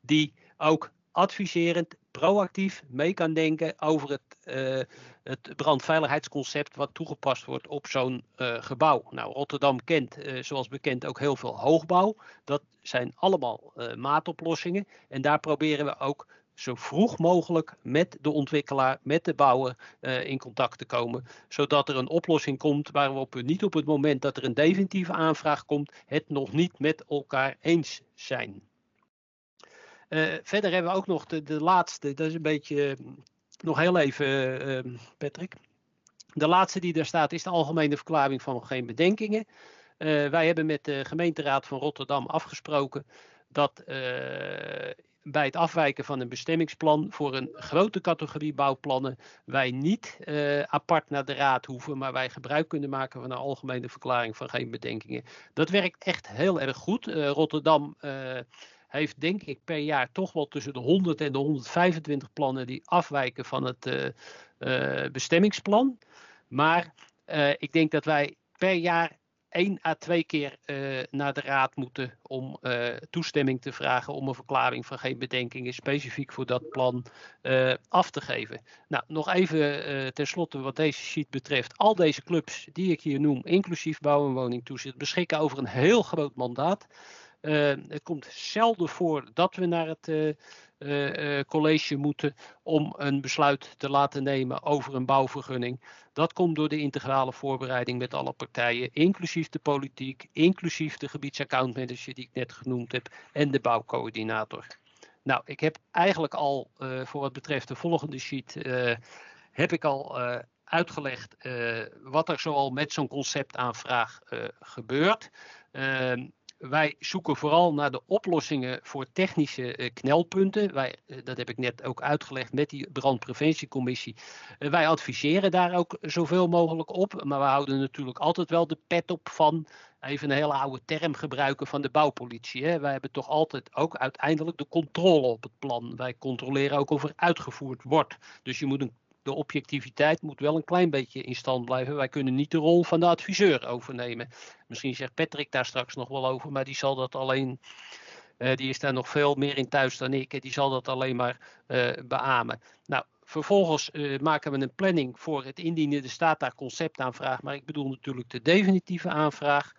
die ook adviserend, proactief mee kan denken over het, uh, het brandveiligheidsconcept wat toegepast wordt op zo'n uh, gebouw. Nou, Rotterdam kent, uh, zoals bekend, ook heel veel hoogbouw. Dat zijn allemaal maatoplossingen. En daar proberen we ook zo vroeg mogelijk met de ontwikkelaar, met de bouwer in contact te komen. Zodat er een oplossing komt waarop we niet op het moment dat er een definitieve aanvraag komt, het nog niet met elkaar eens zijn. Uh, verder hebben we ook nog de, de laatste, dat is een beetje, uh, nog heel even uh, Patrick. De laatste die daar staat is de algemene verklaring van geen bedenkingen. wij hebben met de gemeenteraad van Rotterdam afgesproken dat bij het afwijken van een bestemmingsplan voor een grote categorie bouwplannen wij niet apart naar de raad hoeven, maar wij gebruik kunnen maken van een algemene verklaring van geen bedenkingen. Dat werkt echt heel erg goed. Rotterdam heeft denk ik per jaar toch wel tussen de 100 en de 125 plannen die afwijken van het bestemmingsplan. Maar ik denk dat wij per jaar één à twee keer naar de raad moeten om toestemming te vragen om een verklaring van geen bedenkingen specifiek voor dat plan af te geven. Nou, nog even tenslotte wat deze sheet betreft. Al deze clubs die ik hier noem, inclusief bouw- en woningtoezicht, beschikken over een heel groot mandaat. Het komt zelden voor dat we naar het uh, uh, college moeten om een besluit te laten nemen over een bouwvergunning. Dat komt door de integrale voorbereiding met alle partijen, inclusief de politiek, inclusief de gebiedsaccountmanager die ik net genoemd heb en de bouwcoördinator. Nou, ik heb eigenlijk al voor wat betreft de volgende sheet, heb ik al uitgelegd wat er zoal met zo'n conceptaanvraag gebeurt. Wij zoeken vooral naar de oplossingen voor technische uh, knelpunten. Wij, uh, dat heb ik net ook uitgelegd met die brandpreventiecommissie. Uh, wij adviseren daar ook zoveel mogelijk op. Maar we houden natuurlijk altijd wel de pet op van, even een hele oude term gebruiken, van de bouwpolitie. Hè. Wij hebben toch altijd ook uiteindelijk de controle op het plan. Wij controleren ook of er uitgevoerd wordt. Dus je moet een de objectiviteit moet wel een klein beetje in stand blijven. Wij kunnen niet de rol van de adviseur overnemen. Misschien zegt Patrick daar straks nog wel over, maar die zal dat alleen. Uh, die is daar nog veel meer in thuis dan ik. En die zal dat alleen maar uh, beamen. Nou, vervolgens uh, maken we een planning voor het indienen. Er staat daar conceptaanvraag, maar ik bedoel natuurlijk de definitieve aanvraag.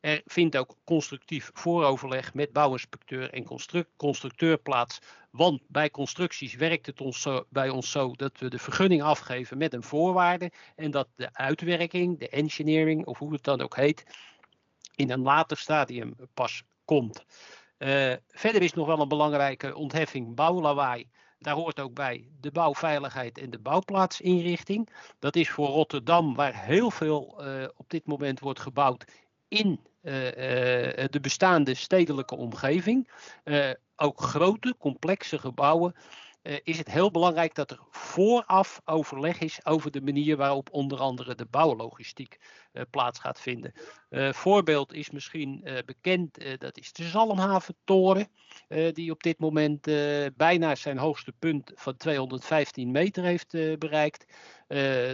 Er vindt ook constructief vooroverleg met bouwinspecteur en constructeur plaats. Want bij constructies werkt het ons bij ons zo dat we de vergunning afgeven met een voorwaarde. En dat de uitwerking, de engineering of hoe het dan ook heet, in een later stadium pas komt. Uh, verder is nog wel een belangrijke ontheffing bouwlawaai. Daar hoort ook bij de bouwveiligheid en de bouwplaatsinrichting. Dat is voor Rotterdam, waar heel veel uh, op dit moment wordt gebouwd in uh, de bestaande stedelijke omgeving. Uh, ook grote, complexe gebouwen. is het heel belangrijk dat er vooraf overleg is over de manier waarop onder andere de bouwlogistiek plaats gaat vinden. voorbeeld is misschien bekend, dat is de Zalmhaventoren, die op dit moment bijna zijn hoogste punt van 215 meter heeft bereikt.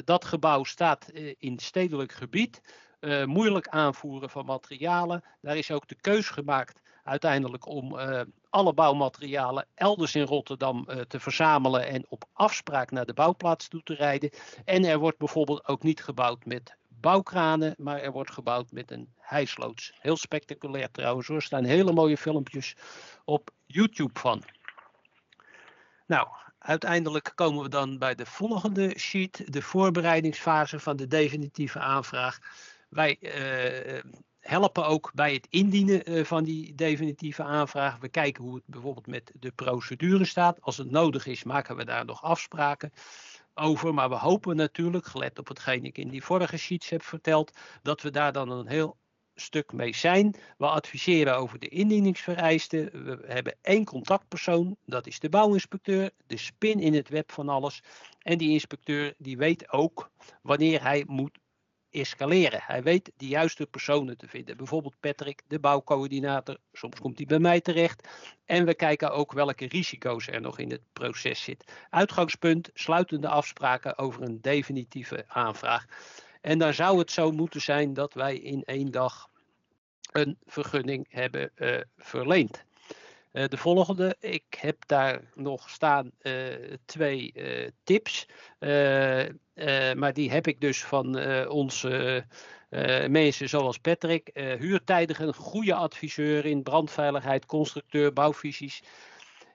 dat gebouw staat in stedelijk gebied. Uh, moeilijk aanvoeren van materialen. Daar is ook de keus gemaakt uiteindelijk om uh, alle bouwmaterialen elders in Rotterdam uh, te verzamelen en op afspraak naar de bouwplaats toe te rijden. En er wordt bijvoorbeeld ook niet gebouwd met bouwkranen, maar er wordt gebouwd met een hijsloods. Heel spectaculair trouwens Er staan hele mooie filmpjes op YouTube van. Nou, uiteindelijk komen we dan bij de volgende sheet, de voorbereidingsfase van de definitieve aanvraag. Wij uh, helpen ook bij het indienen uh, van die definitieve aanvraag. We kijken hoe het bijvoorbeeld met de procedure staat. Als het nodig is, maken we daar nog afspraken over. Maar we hopen natuurlijk, gelet op hetgeen ik in die vorige sheets heb verteld, dat we daar dan een heel stuk mee zijn. We adviseren over de indieningsvereisten. We hebben één contactpersoon, dat is de bouwinspecteur, de spin in het web van alles. En die inspecteur die weet ook wanneer hij moet escaleren. Hij weet de juiste personen te vinden. Bijvoorbeeld Patrick, de bouwcoördinator. Soms komt hij bij mij terecht. En we kijken ook welke risico's er nog in het proces zit. Uitgangspunt, sluitende afspraken over een definitieve aanvraag. En dan zou het zo moeten zijn dat wij in één dag een vergunning hebben uh, verleend. Uh, de volgende, ik heb daar nog staan uh, twee uh, tips. maar die heb ik dus van onze mensen zoals Patrick. huurtijdig een goede adviseur in brandveiligheid, constructeur, bouwvisies.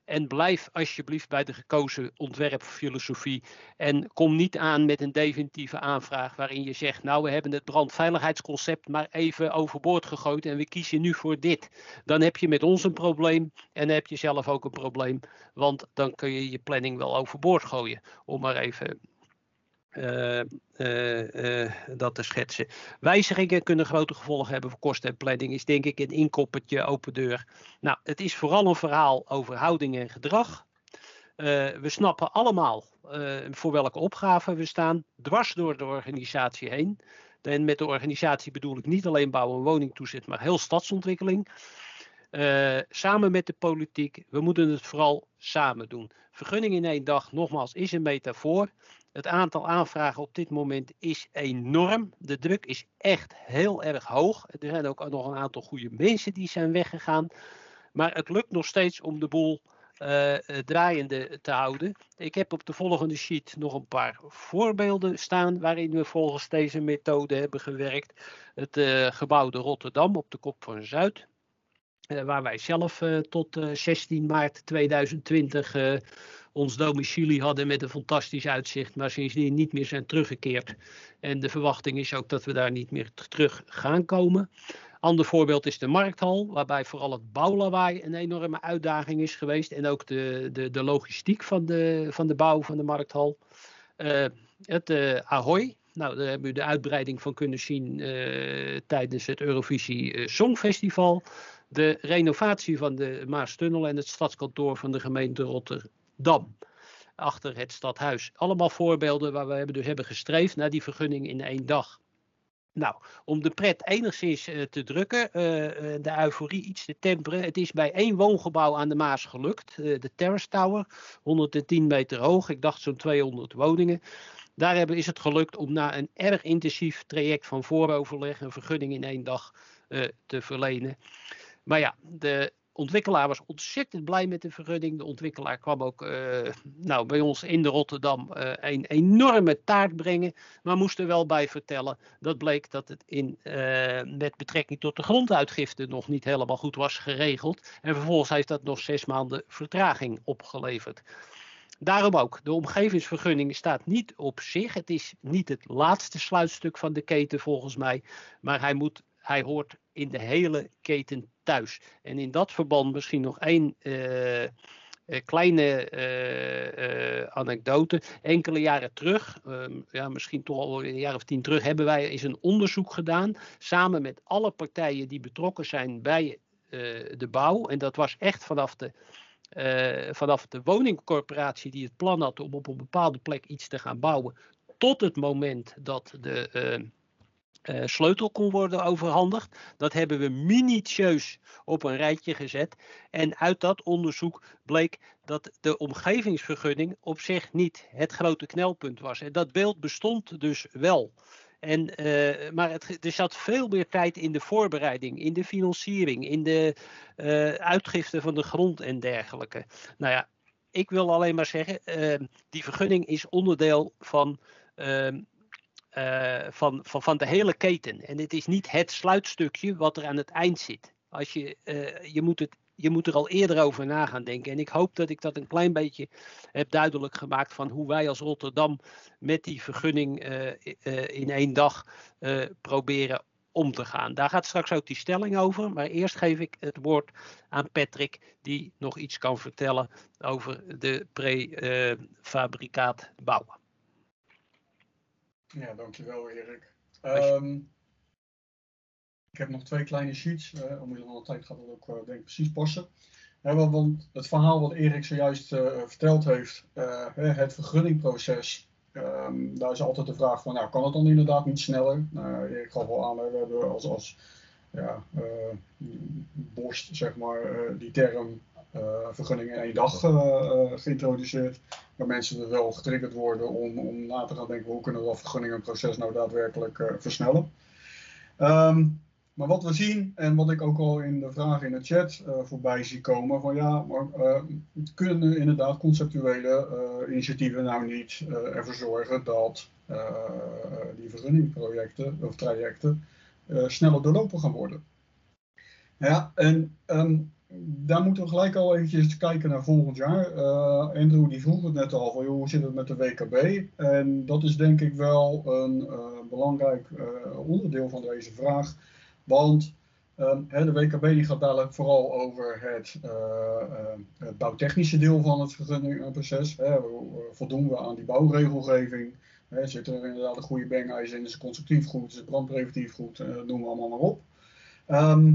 En blijf alsjeblieft bij de gekozen ontwerpfilosofie. En kom niet aan met een definitieve aanvraag waarin je zegt: Nou, we hebben het brandveiligheidsconcept maar even overboord gegooid en we kiezen nu voor dit. Dan heb je met ons een probleem en dan heb je zelf ook een probleem. Want dan kun je je planning wel overboord gooien. Om maar even dat te schetsen. Wijzigingen kunnen grote gevolgen hebben voor kosten en planning. Is denk ik een inkoppertje, open deur. Nou, het is vooral een verhaal over houding en gedrag. we snappen allemaal voor welke opgave we staan, dwars door de organisatie heen. En met de organisatie bedoel ik niet alleen bouw- en woningtoezicht, maar heel stadsontwikkeling. Samen met de politiek. We moeten het vooral samen doen. Vergunning in één dag, nogmaals, is een metafoor. Het aantal aanvragen op dit moment is enorm. De druk is echt heel erg hoog. Er zijn ook nog een aantal goede mensen die zijn weggegaan. Maar het lukt nog steeds om de boel uh, draaiende te houden. Ik heb op de volgende sheet nog een paar voorbeelden staan waarin we volgens deze methode hebben gewerkt. Het uh, gebouw de Rotterdam op de kop van Zuid. waar wij zelf tot 16 maart 2020 ons domicilie hadden met een fantastisch uitzicht, maar sindsdien niet meer zijn teruggekeerd. En de verwachting is ook dat we daar niet meer terug gaan komen. Ander voorbeeld is de markthal, waarbij vooral het bouwlawaai een enorme uitdaging is geweest. En ook de, de, de logistiek van de, van de bouw van de markthal. Uh, het uh, Ahoy, nou, daar hebben we de uitbreiding van kunnen zien uh, tijdens het Eurovisie Songfestival. De renovatie van de Maastunnel en het stadskantoor van de gemeente Rotterdam. Achter het stadhuis. Allemaal voorbeelden waar we hebben, dus hebben gestreefd naar die vergunning in één dag. Nou, om de pret enigszins uh, te drukken, uh, de euforie iets te temperen. Het is bij één woongebouw aan de Maas gelukt, de Terrace Tower, 110 meter hoog. Ik dacht zo'n 200 woningen. Daar hebben, is het gelukt om na een erg intensief traject van vooroverleg een vergunning in één dag te verlenen. Maar ja, de ontwikkelaar was ontzettend blij met de vergunning. De ontwikkelaar kwam ook uh, nou, bij ons in de Rotterdam uh, een enorme taart brengen. Maar moest er wel bij vertellen. Dat bleek dat het in, uh, met betrekking tot de gronduitgifte nog niet helemaal goed was geregeld. En vervolgens heeft dat nog zes maanden vertraging opgeleverd. Daarom ook, de omgevingsvergunning staat niet op zich. Het is niet het laatste sluitstuk van de keten volgens mij. Maar hij, moet, hij hoort in de hele keten thuis. En in dat verband misschien nog één uh, kleine uh, uh, anekdote. Enkele jaren terug, um, ja, misschien toch al een jaar of tien terug, hebben wij eens een onderzoek gedaan. Samen met alle partijen die betrokken zijn bij de bouw. En dat was echt vanaf de. vanaf de woningcorporatie die het plan had om op een bepaalde plek iets te gaan bouwen, tot het moment dat de uh, sleutel kon worden overhandigd. Dat hebben we minutieus op een rijtje gezet. En uit dat onderzoek bleek dat de omgevingsvergunning op zich niet het grote knelpunt was. En dat beeld bestond dus wel. En, uh, maar het, er zat veel meer tijd in de voorbereiding, in de financiering, in de uh, uitgifte van de grond en dergelijke. Nou ja, ik wil alleen maar zeggen, die vergunning is onderdeel van uh, van, van, van de hele keten. En het is niet het sluitstukje wat er aan het eind zit. Als je, uh, je, moet het, je moet er al eerder over na gaan denken. En ik hoop dat ik dat een klein beetje heb duidelijk gemaakt van hoe wij als Rotterdam met die vergunning uh, in één dag proberen om te gaan. Daar gaat straks ook die stelling over. Maar eerst geef ik het woord aan Patrick, die nog iets kan vertellen over de prefabrikaat bouwen. Ja, dankjewel Erik. Um, ik heb nog twee kleine sheets. Uh, omwille van de tijd gaat dat ook uh, denk ik precies passen. Want het verhaal wat Erik zojuist verteld heeft, het vergunningproces, um, daar is altijd de vraag van, nou, kan het dan inderdaad niet sneller? Nou, Erik gaf al aan, we hebben als, als ja, borst, zeg maar, die term vergunning in één dag uh, geïntroduceerd. Waar mensen er wel getriggerd worden om, om na te gaan denken hoe kunnen we dat vergunningenproces nou daadwerkelijk versnellen. Um, maar wat we zien en wat ik ook al in de vragen in de chat voorbij zie komen, van ja, maar kunnen inderdaad conceptuele initiatieven nou niet ervoor zorgen dat die vergunningprojecten of trajecten sneller doorlopen gaan worden? Ja, en um, daar moeten we gelijk al eventjes kijken naar volgend jaar. Uh, Andrew die vroeg het net al van hoe zit het met de WKB? En dat is denk ik wel een uh, belangrijk uh, onderdeel van deze vraag. Want um, hè, de WKB die gaat dadelijk vooral over het, het bouwtechnische deel van het vergunningproces. Voldoen we aan die bouwregelgeving? Hè, zit er inderdaad een goede bangijzer in, is het constructief goed, is het brandpreventief goed, noem we allemaal maar op. Ehm,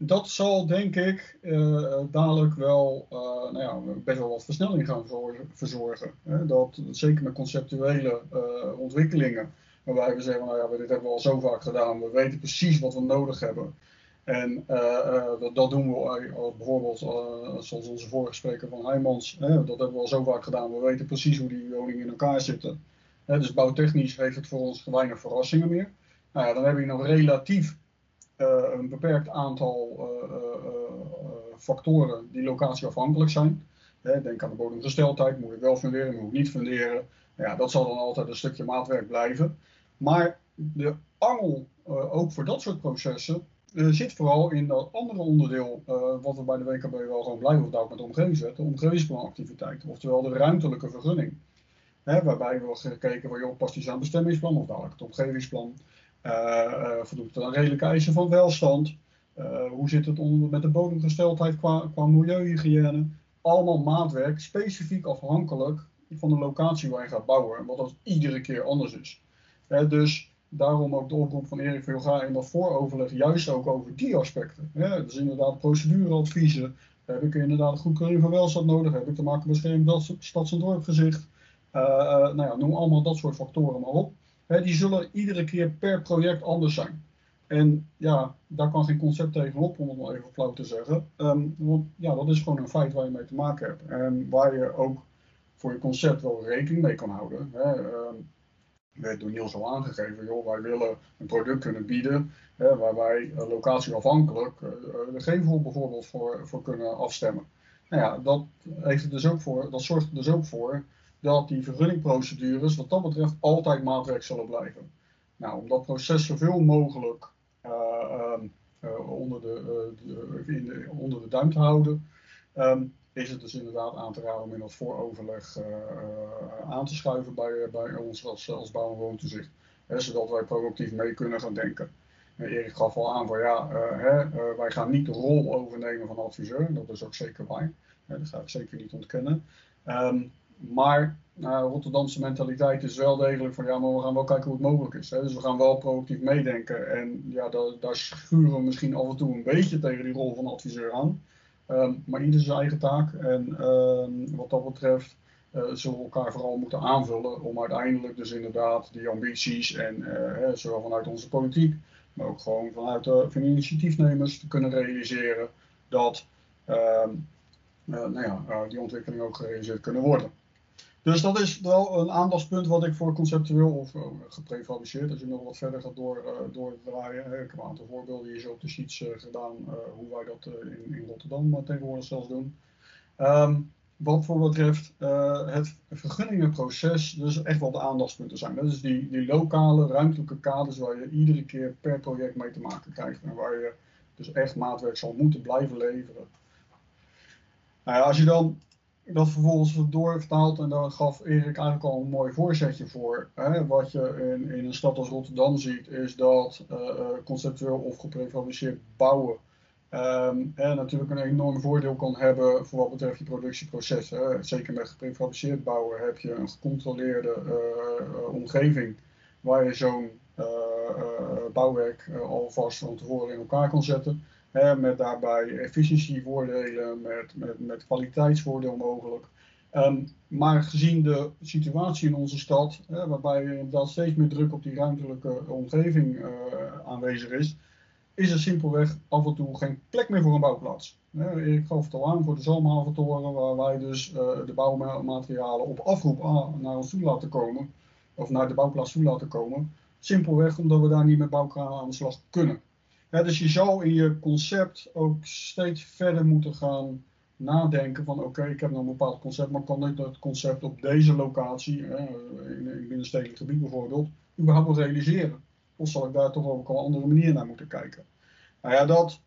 dat zal denk ik uh, dadelijk wel uh, nou ja, best wel wat versnelling gaan verzorgen. Hè? Dat, zeker met conceptuele ontwikkelingen, waarbij we zeggen, nou ja, dit hebben we al zo vaak gedaan, we weten precies wat we nodig hebben. En dat, dat, doen we bijvoorbeeld, zoals onze vorige spreker van Heijmans, dat hebben we al zo vaak gedaan, we weten precies hoe die woningen in elkaar zitten. dus bouwtechnisch heeft het voor ons weinig verrassingen meer. Nou dan heb je nog relatief een beperkt aantal uh, factoren die locatieafhankelijk zijn. denk aan de bodemgesteldheid, moet ik wel funderen, moet ik niet funderen. Ja, dat zal dan altijd een stukje maatwerk blijven. Maar de angel, ook voor dat soort processen, zit vooral in dat andere onderdeel, wat we bij de WKB wel gewoon blijven ophouden met omgevingswet, de omgevingsplanactiviteit, oftewel de ruimtelijke vergunning. waarbij we gekeken van, joh, past die aan bestemmingsplan of dadelijk het omgevingsplan. Eh, eh, voldoet het aan redelijke eisen van welstand? Eh, hoe zit het onder, met de bodemgesteldheid qua, qua milieuhygiëne? Allemaal maatwerk, specifiek afhankelijk van de locatie waar je gaat bouwen. En wat dat iedere keer anders is. dus daarom ook de oproep van Erik Vilga in dat vooroverleg juist ook over die aspecten. Dus inderdaad procedureadviezen. Heb ik inderdaad een goedkeuring van welstand nodig? Heb ik te maken met bescherming stads- en dorpgezicht? Nou ja, noem allemaal dat soort factoren maar op die zullen iedere keer per project anders zijn. En ja, daar kan geen concept tegenop, om het maar even flauw te zeggen. Ehm, want ja, dat is gewoon een feit waar je mee te maken hebt. En waar je ook voor je concept wel rekening mee kan houden. Hè. Um, werd door Niels al aangegeven, joh, wij willen een product kunnen bieden hè, waar wij uh, locatieafhankelijk uh, de gevel bijvoorbeeld voor, voor kunnen afstemmen. Nou ja, dat, heeft er dus ook voor, dat zorgt er dus ook voor dat die vergunningprocedures wat dat betreft altijd maatwerk zullen blijven. Nou, om dat proces zoveel mogelijk uh, uh, onder, de, de, onder de duim te houden, um, is het dus inderdaad aan te raden om in dat vooroverleg aan te schuiven bij, bij ons als, als bouw- en woontoezicht. Hè, zodat wij proactief mee kunnen gaan denken. Erik gaf al aan van ja, hè, wij gaan niet de rol overnemen van adviseur. Dat is ook zeker waar. dat ga ik zeker niet ontkennen. Um, maar nou, Rotterdamse mentaliteit is wel degelijk van ja, maar we gaan wel kijken hoe het mogelijk is. Hè? Dus we gaan wel proactief meedenken. En ja, daar, daar schuren we misschien af en toe een beetje tegen die rol van adviseur aan. Um, maar ieder zijn eigen taak. En um, wat dat betreft uh, zullen we elkaar vooral moeten aanvullen om uiteindelijk dus inderdaad die ambities en uh, zowel vanuit onze politiek, maar ook gewoon vanuit de van initiatiefnemers te kunnen realiseren dat uh, nou ja, die ontwikkelingen ook gerealiseerd kunnen worden. Dus dat is wel een aandachtspunt wat ik voor conceptueel of uh, geprefabriceerd, als je nog wat verder gaat door, uh, doordraaien. Ik heb een aantal voorbeelden hier zo op de sheets gedaan, hoe wij dat in, in, Rotterdam tegenwoordig zelfs doen. Um, wat voor betreft het vergunningenproces, dus echt wel de aandachtspunten zijn. Dat is die, die lokale, ruimtelijke kaders waar je iedere keer per project mee te maken krijgt. En waar je dus echt maatwerk zal moeten blijven leveren. Nou als je dan dat vervolgens doorvertaald en daar gaf Erik eigenlijk al een mooi voorzetje voor. Hè. Wat je in, in, een stad als Rotterdam ziet, is dat uh, conceptueel of geprefabriceerd bouwen en natuurlijk een enorm voordeel kan hebben voor wat betreft je productieproces. Zeker met geprefabriceerd bouwen heb je een gecontroleerde uh, omgeving waar je zo'n bouwwerk alvast van tevoren in elkaar kan zetten met daarbij efficiëntievoordelen, met, met, met kwaliteitsvoordeel mogelijk. Um, maar gezien de situatie in onze stad, hè, waarbij inderdaad steeds meer druk op die ruimtelijke omgeving uh, aanwezig is, is er simpelweg af en toe geen plek meer voor een bouwplaats. ik gaf het al aan voor de Zalmhaventoren, waar wij dus uh, de bouwmaterialen op afroep naar ons toe laten komen, of naar de bouwplaats toe laten komen. Simpelweg omdat we daar niet met bouwkranen aan de slag kunnen. Dus je zou in je concept ook steeds verder moeten gaan nadenken van oké, ik heb nog een bepaald concept, maar kan ik dat concept op deze locatie, in een binnenstedelijk gebied bijvoorbeeld, überhaupt realiseren? Of zal ik daar toch ook op een andere manier naar moeten kijken? Nou ja, dat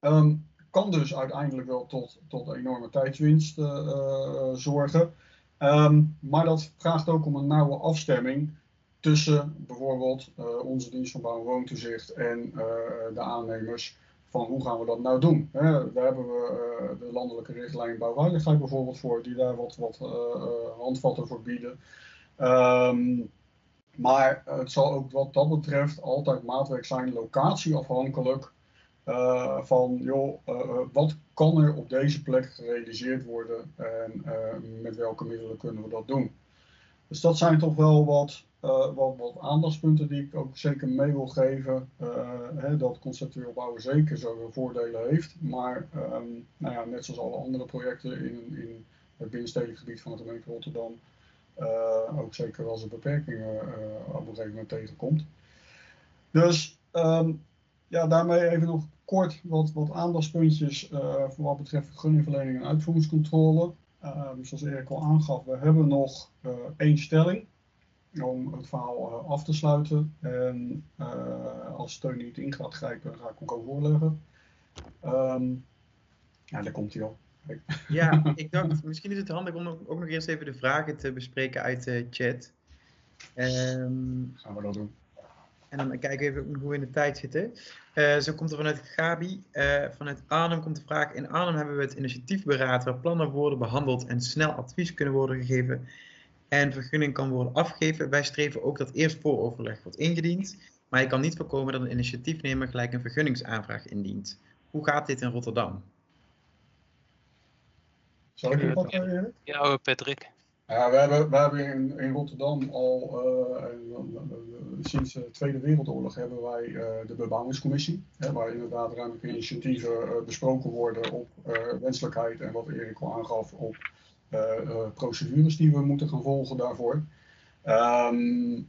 um, kan dus uiteindelijk wel tot, tot enorme tijdswinst uh, zorgen. Um, maar dat vraagt ook om een nauwe afstemming tussen bijvoorbeeld uh, onze dienst van bouw en woontoezicht en uh, de aannemers van hoe gaan we dat nou doen. Hè? Daar hebben we uh, de landelijke richtlijn bouwveiligheid bijvoorbeeld voor, die daar wat, wat handvatten voor bieden. Ehm, maar het zal ook wat dat betreft altijd maatwerk zijn, locatieafhankelijk. Van joh, wat kan er op deze plek gerealiseerd worden en met welke middelen kunnen we dat doen. Dus dat zijn toch wel wat, wat, wat aandachtspunten die ik ook zeker mee wil geven. Hè, dat conceptueel bouwen zeker zoveel voordelen heeft, maar um, nou ja, net zoals alle andere projecten in, in het binnenstedelijk gebied van de gemeente Rotterdam ook zeker wel zijn beperkingen op een gegeven moment tegenkomt. Dus um, ja, daarmee even nog kort wat, wat aandachtspuntjes voor wat betreft vergunningverlening en uitvoeringscontrole. Uh, zoals Erik al aangaf, we hebben nog één stelling om het verhaal af te sluiten. En als steun niet in gaat grijpen, ga ik ook voorleggen. Um, ja, daar komt hij al. Ja, ik dacht, misschien is het handig om ook nog eerst even de vragen te bespreken uit de chat. Um, Gaan we dat doen. En dan kijken we even hoe we in de tijd zitten. Uh, zo komt er vanuit Gabi. Uh, vanuit Arnhem komt de vraag. In Arnhem hebben we het initiatiefberaad waar plannen worden behandeld en snel advies kunnen worden gegeven en vergunning kan worden afgegeven. Wij streven ook dat eerst vooroverleg wordt ingediend, maar je kan niet voorkomen dat een initiatiefnemer gelijk een vergunningsaanvraag indient. Hoe gaat dit in Rotterdam? Zal ik wat zeggen? Ja, Patrick. Ja, we hebben, we hebben in, in Rotterdam al uh, sinds de Tweede Wereldoorlog hebben wij uh, de bebouwingscommissie, hè, waar inderdaad ruimtelijke initiatieven uh, besproken worden op wenselijkheid en wat Erik al aangaf op procedures die we moeten gaan volgen daarvoor. Um,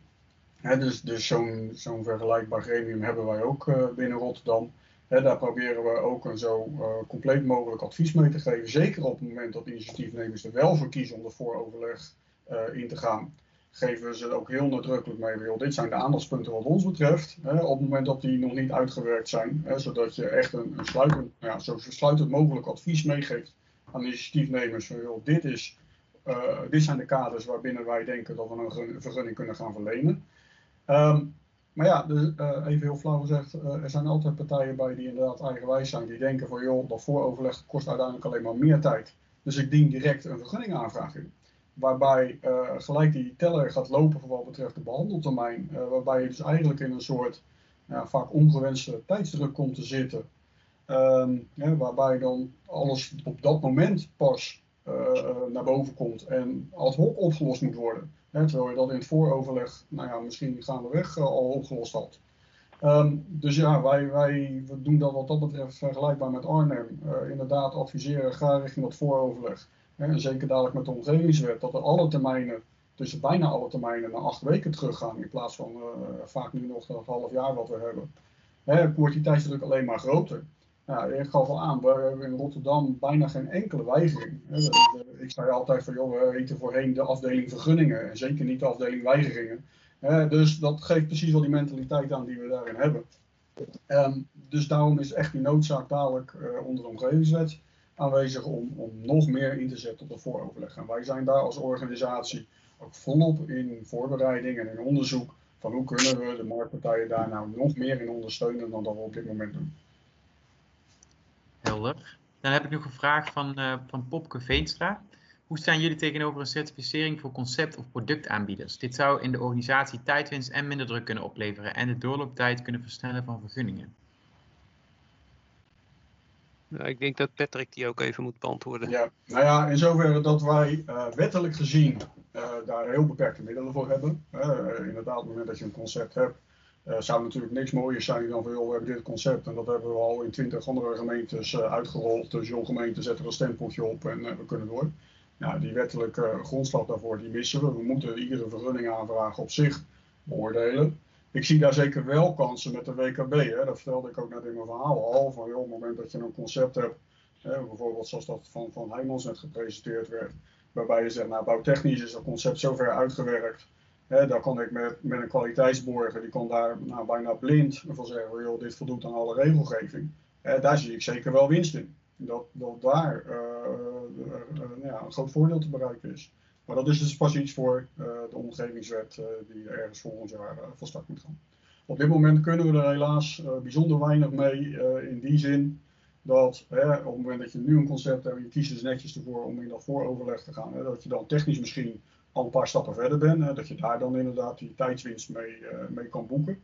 hè, dus dus zo'n zo'n vergelijkbaar gremium hebben wij ook binnen Rotterdam. Daar proberen we ook een zo compleet mogelijk advies mee te geven. Zeker op het moment dat initiatiefnemers er wel voor kiezen om er vooroverleg in te gaan. Geven we ze ook heel nadrukkelijk mee. Joh, dit zijn de aandachtspunten wat ons betreft. Op het moment dat die nog niet uitgewerkt zijn. Zodat je echt een, zo sluitend mogelijk advies meegeeft aan initiatiefnemers. Van, joh, dit, is, uh, dit zijn de kaders waarbinnen wij denken dat we een vergunning kunnen gaan verlenen. Um, maar ja, dus, uh, even heel flauw gezegd, uh, er zijn altijd partijen bij die inderdaad eigenwijs zijn. Die denken van joh, dat vooroverleg kost uiteindelijk alleen maar meer tijd. Dus ik dien direct een vergunningaanvraag in. Waarbij gelijk die teller gaat lopen voor wat betreft de behandeltermijn. waarbij je dus eigenlijk in een soort ja, vaak ongewenste tijdsdruk komt te zitten. Ja, waarbij dan alles op dat moment pas naar boven komt en ad hoc opgelost moet worden. Hè, terwijl je dat in het vooroverleg, nou ja, misschien gaandeweg uh, al opgelost had. Um, dus ja, wij, wij we doen dat wat dat betreft vergelijkbaar met Arnhem. Inderdaad, adviseren, ga richting dat vooroverleg. Hè, en zeker dadelijk met de omgevingswet, dat er alle termijnen, tussen bijna alle termijnen, naar acht weken teruggaan. In plaats van vaak nu nog dat half jaar wat we hebben. Hè, wordt die tijdsdruk alleen maar groter. Ja, ik gaf al aan, we hebben in Rotterdam bijna geen enkele weigering. Ik zei altijd van, joh, we heten voorheen de afdeling vergunningen en zeker niet de afdeling weigeringen. Dus dat geeft precies wel die mentaliteit aan die we daarin hebben. Um, dus daarom is echt die noodzaak dadelijk uh, onder de omgevingswet aanwezig om, om nog meer in te zetten op de vooroverleg. En wij zijn daar als organisatie ook volop in voorbereiding en in onderzoek van hoe kunnen we de marktpartijen daar nou nog meer in ondersteunen dan dat we op dit moment doen. Helder. Dan heb ik nog een vraag van, uh, van Popke Veenstra. Hoe staan jullie tegenover een certificering voor concept- of productaanbieders? Dit zou in de organisatie tijdwinst en minder druk kunnen opleveren en de doorlooptijd kunnen versnellen van vergunningen. Nou, ik denk dat Patrick die ook even moet beantwoorden. Ja, nou ja, in zoverre dat wij uh, wettelijk gezien uh, daar heel beperkte middelen voor hebben. inderdaad, op het moment dat je een concept hebt, uh, zou natuurlijk niks mooier zijn dan van, joh, we hebben dit concept en dat hebben we al in twintig andere gemeentes uh, uitgerold. Dus joh, gemeente zet er een stempeltje op en uh, we kunnen door. Ja, die wettelijke grondslag daarvoor, die missen we. We moeten iedere vergunningaanvraag op zich beoordelen. Ik zie daar zeker wel kansen met de WKB. Hè. Dat vertelde ik ook net in mijn verhaal al. Van, joh, op het moment dat je een concept hebt, hè, bijvoorbeeld zoals dat van, van net gepresenteerd werd, waarbij je zegt, nou, bouwtechnisch is het concept zover uitgewerkt He, daar kon ik met, met een kwaliteitsborger, die kon daar nou, bijna blind van zeggen, joh, dit voldoet aan alle regelgeving. daar zie ik zeker wel winst in. Dat, dat daar uh, uh, ja, een groot voordeel te bereiken is. Maar dat is dus pas iets voor de omgevingswet die ergens volgend jaar van start moet gaan. Op dit moment kunnen we er helaas bijzonder weinig mee in die zin dat hè, op het moment dat je nu een concept hebt en je kiest dus netjes ervoor om in dat vooroverleg te gaan, hè, dat je dan technisch misschien al een paar stappen verder bent, dat je daar dan inderdaad die tijdswinst mee, mee kan boeken.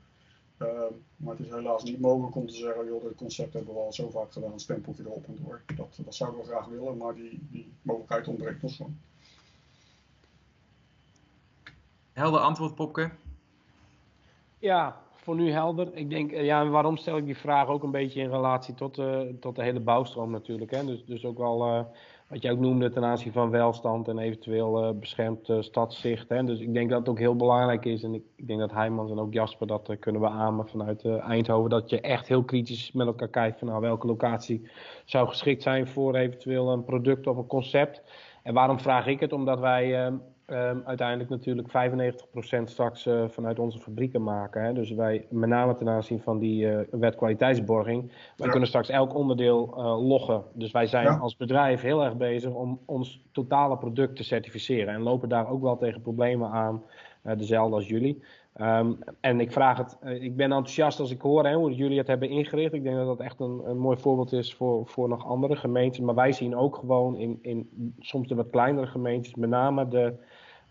maar het is helaas niet mogelijk om te zeggen, joh, dit concept hebben we al zo vaak gedaan, stempeltje erop en door. Dat, dat zouden we graag willen, maar die, die mogelijkheid ontbreekt ons gewoon. Helder antwoord, Popke. Ja, voor nu helder. Ik denk, eh, ja, en waarom stel ik die vraag ook een beetje in relatie tot, uh, tot de hele bouwstroom natuurlijk. Hè? Dus, dus ook wel uh, wat je ook noemde ten aanzien van welstand en eventueel uh, beschermd stadszicht. Hè? Dus ik denk dat het ook heel belangrijk is. En ik, ik denk dat Heijmans en ook Jasper dat kunnen beamen vanuit Eindhoven. Dat je echt heel kritisch met elkaar kijkt van nou, welke locatie zou geschikt zijn voor eventueel een product of een concept. En waarom vraag ik het? Omdat wij um, uiteindelijk natuurlijk 95% straks uh, vanuit onze fabrieken maken. Hè? Dus wij, met name ten aanzien van die uh, wet kwaliteitsborging, wij kunnen straks elk onderdeel uh, loggen. Dus wij zijn ja. als bedrijf heel erg bezig om ons totale product te certificeren. En lopen daar ook wel tegen problemen aan, dezelfde als jullie. Um, en ik vraag het, ik ben enthousiast als ik hoor hè, hoe jullie het hebben ingericht. Ik denk dat dat echt een, een mooi voorbeeld is voor, voor nog andere gemeentes. Maar wij zien ook gewoon in, in soms de wat kleinere gemeentes, met name de,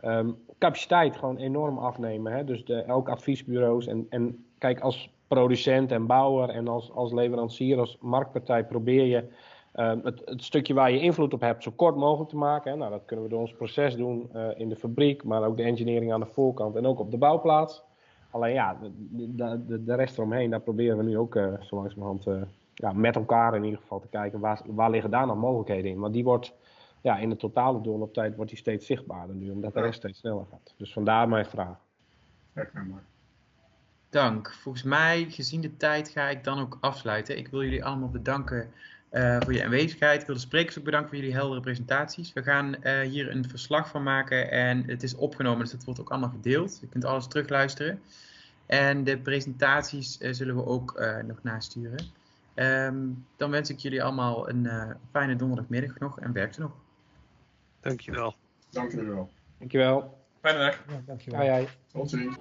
um, capaciteit gewoon enorm afnemen. Hè? Dus de, elk adviesbureaus en, en kijk als producent en bouwer en als, als leverancier, als marktpartij probeer je um, het, het, stukje waar je invloed op hebt zo kort mogelijk te maken. Hè? Nou, dat kunnen we door ons proces doen uh, in de fabriek, maar ook de engineering aan de voorkant en ook op de bouwplaats. Alleen ja, de, de, de rest eromheen, daar proberen we nu ook uh, zo langzamerhand uh, ja, met elkaar in ieder geval te kijken waar, waar liggen daar nog mogelijkheden in. Want die wordt ja, in de totale doorlooptijd wordt die steeds zichtbaarder nu, omdat de rest steeds sneller gaat. Dus vandaar mijn vraag. Dank. Volgens mij, gezien de tijd, ga ik dan ook afsluiten. Ik wil jullie allemaal bedanken uh, voor je aanwezigheid. Ik wil de sprekers ook bedanken voor jullie heldere presentaties. We gaan uh, hier een verslag van maken en het is opgenomen, dus het wordt ook allemaal gedeeld. Je kunt alles terugluisteren. En de presentaties uh, zullen we ook nog nasturen. Um, dan wens ik jullie allemaal een fijne donderdagmiddag nog en werk er nog. Dankjewel. Dankjewel. Dankjewel. Fijne dag. Ja, dankjewel. Ai, ai. Tot ziens.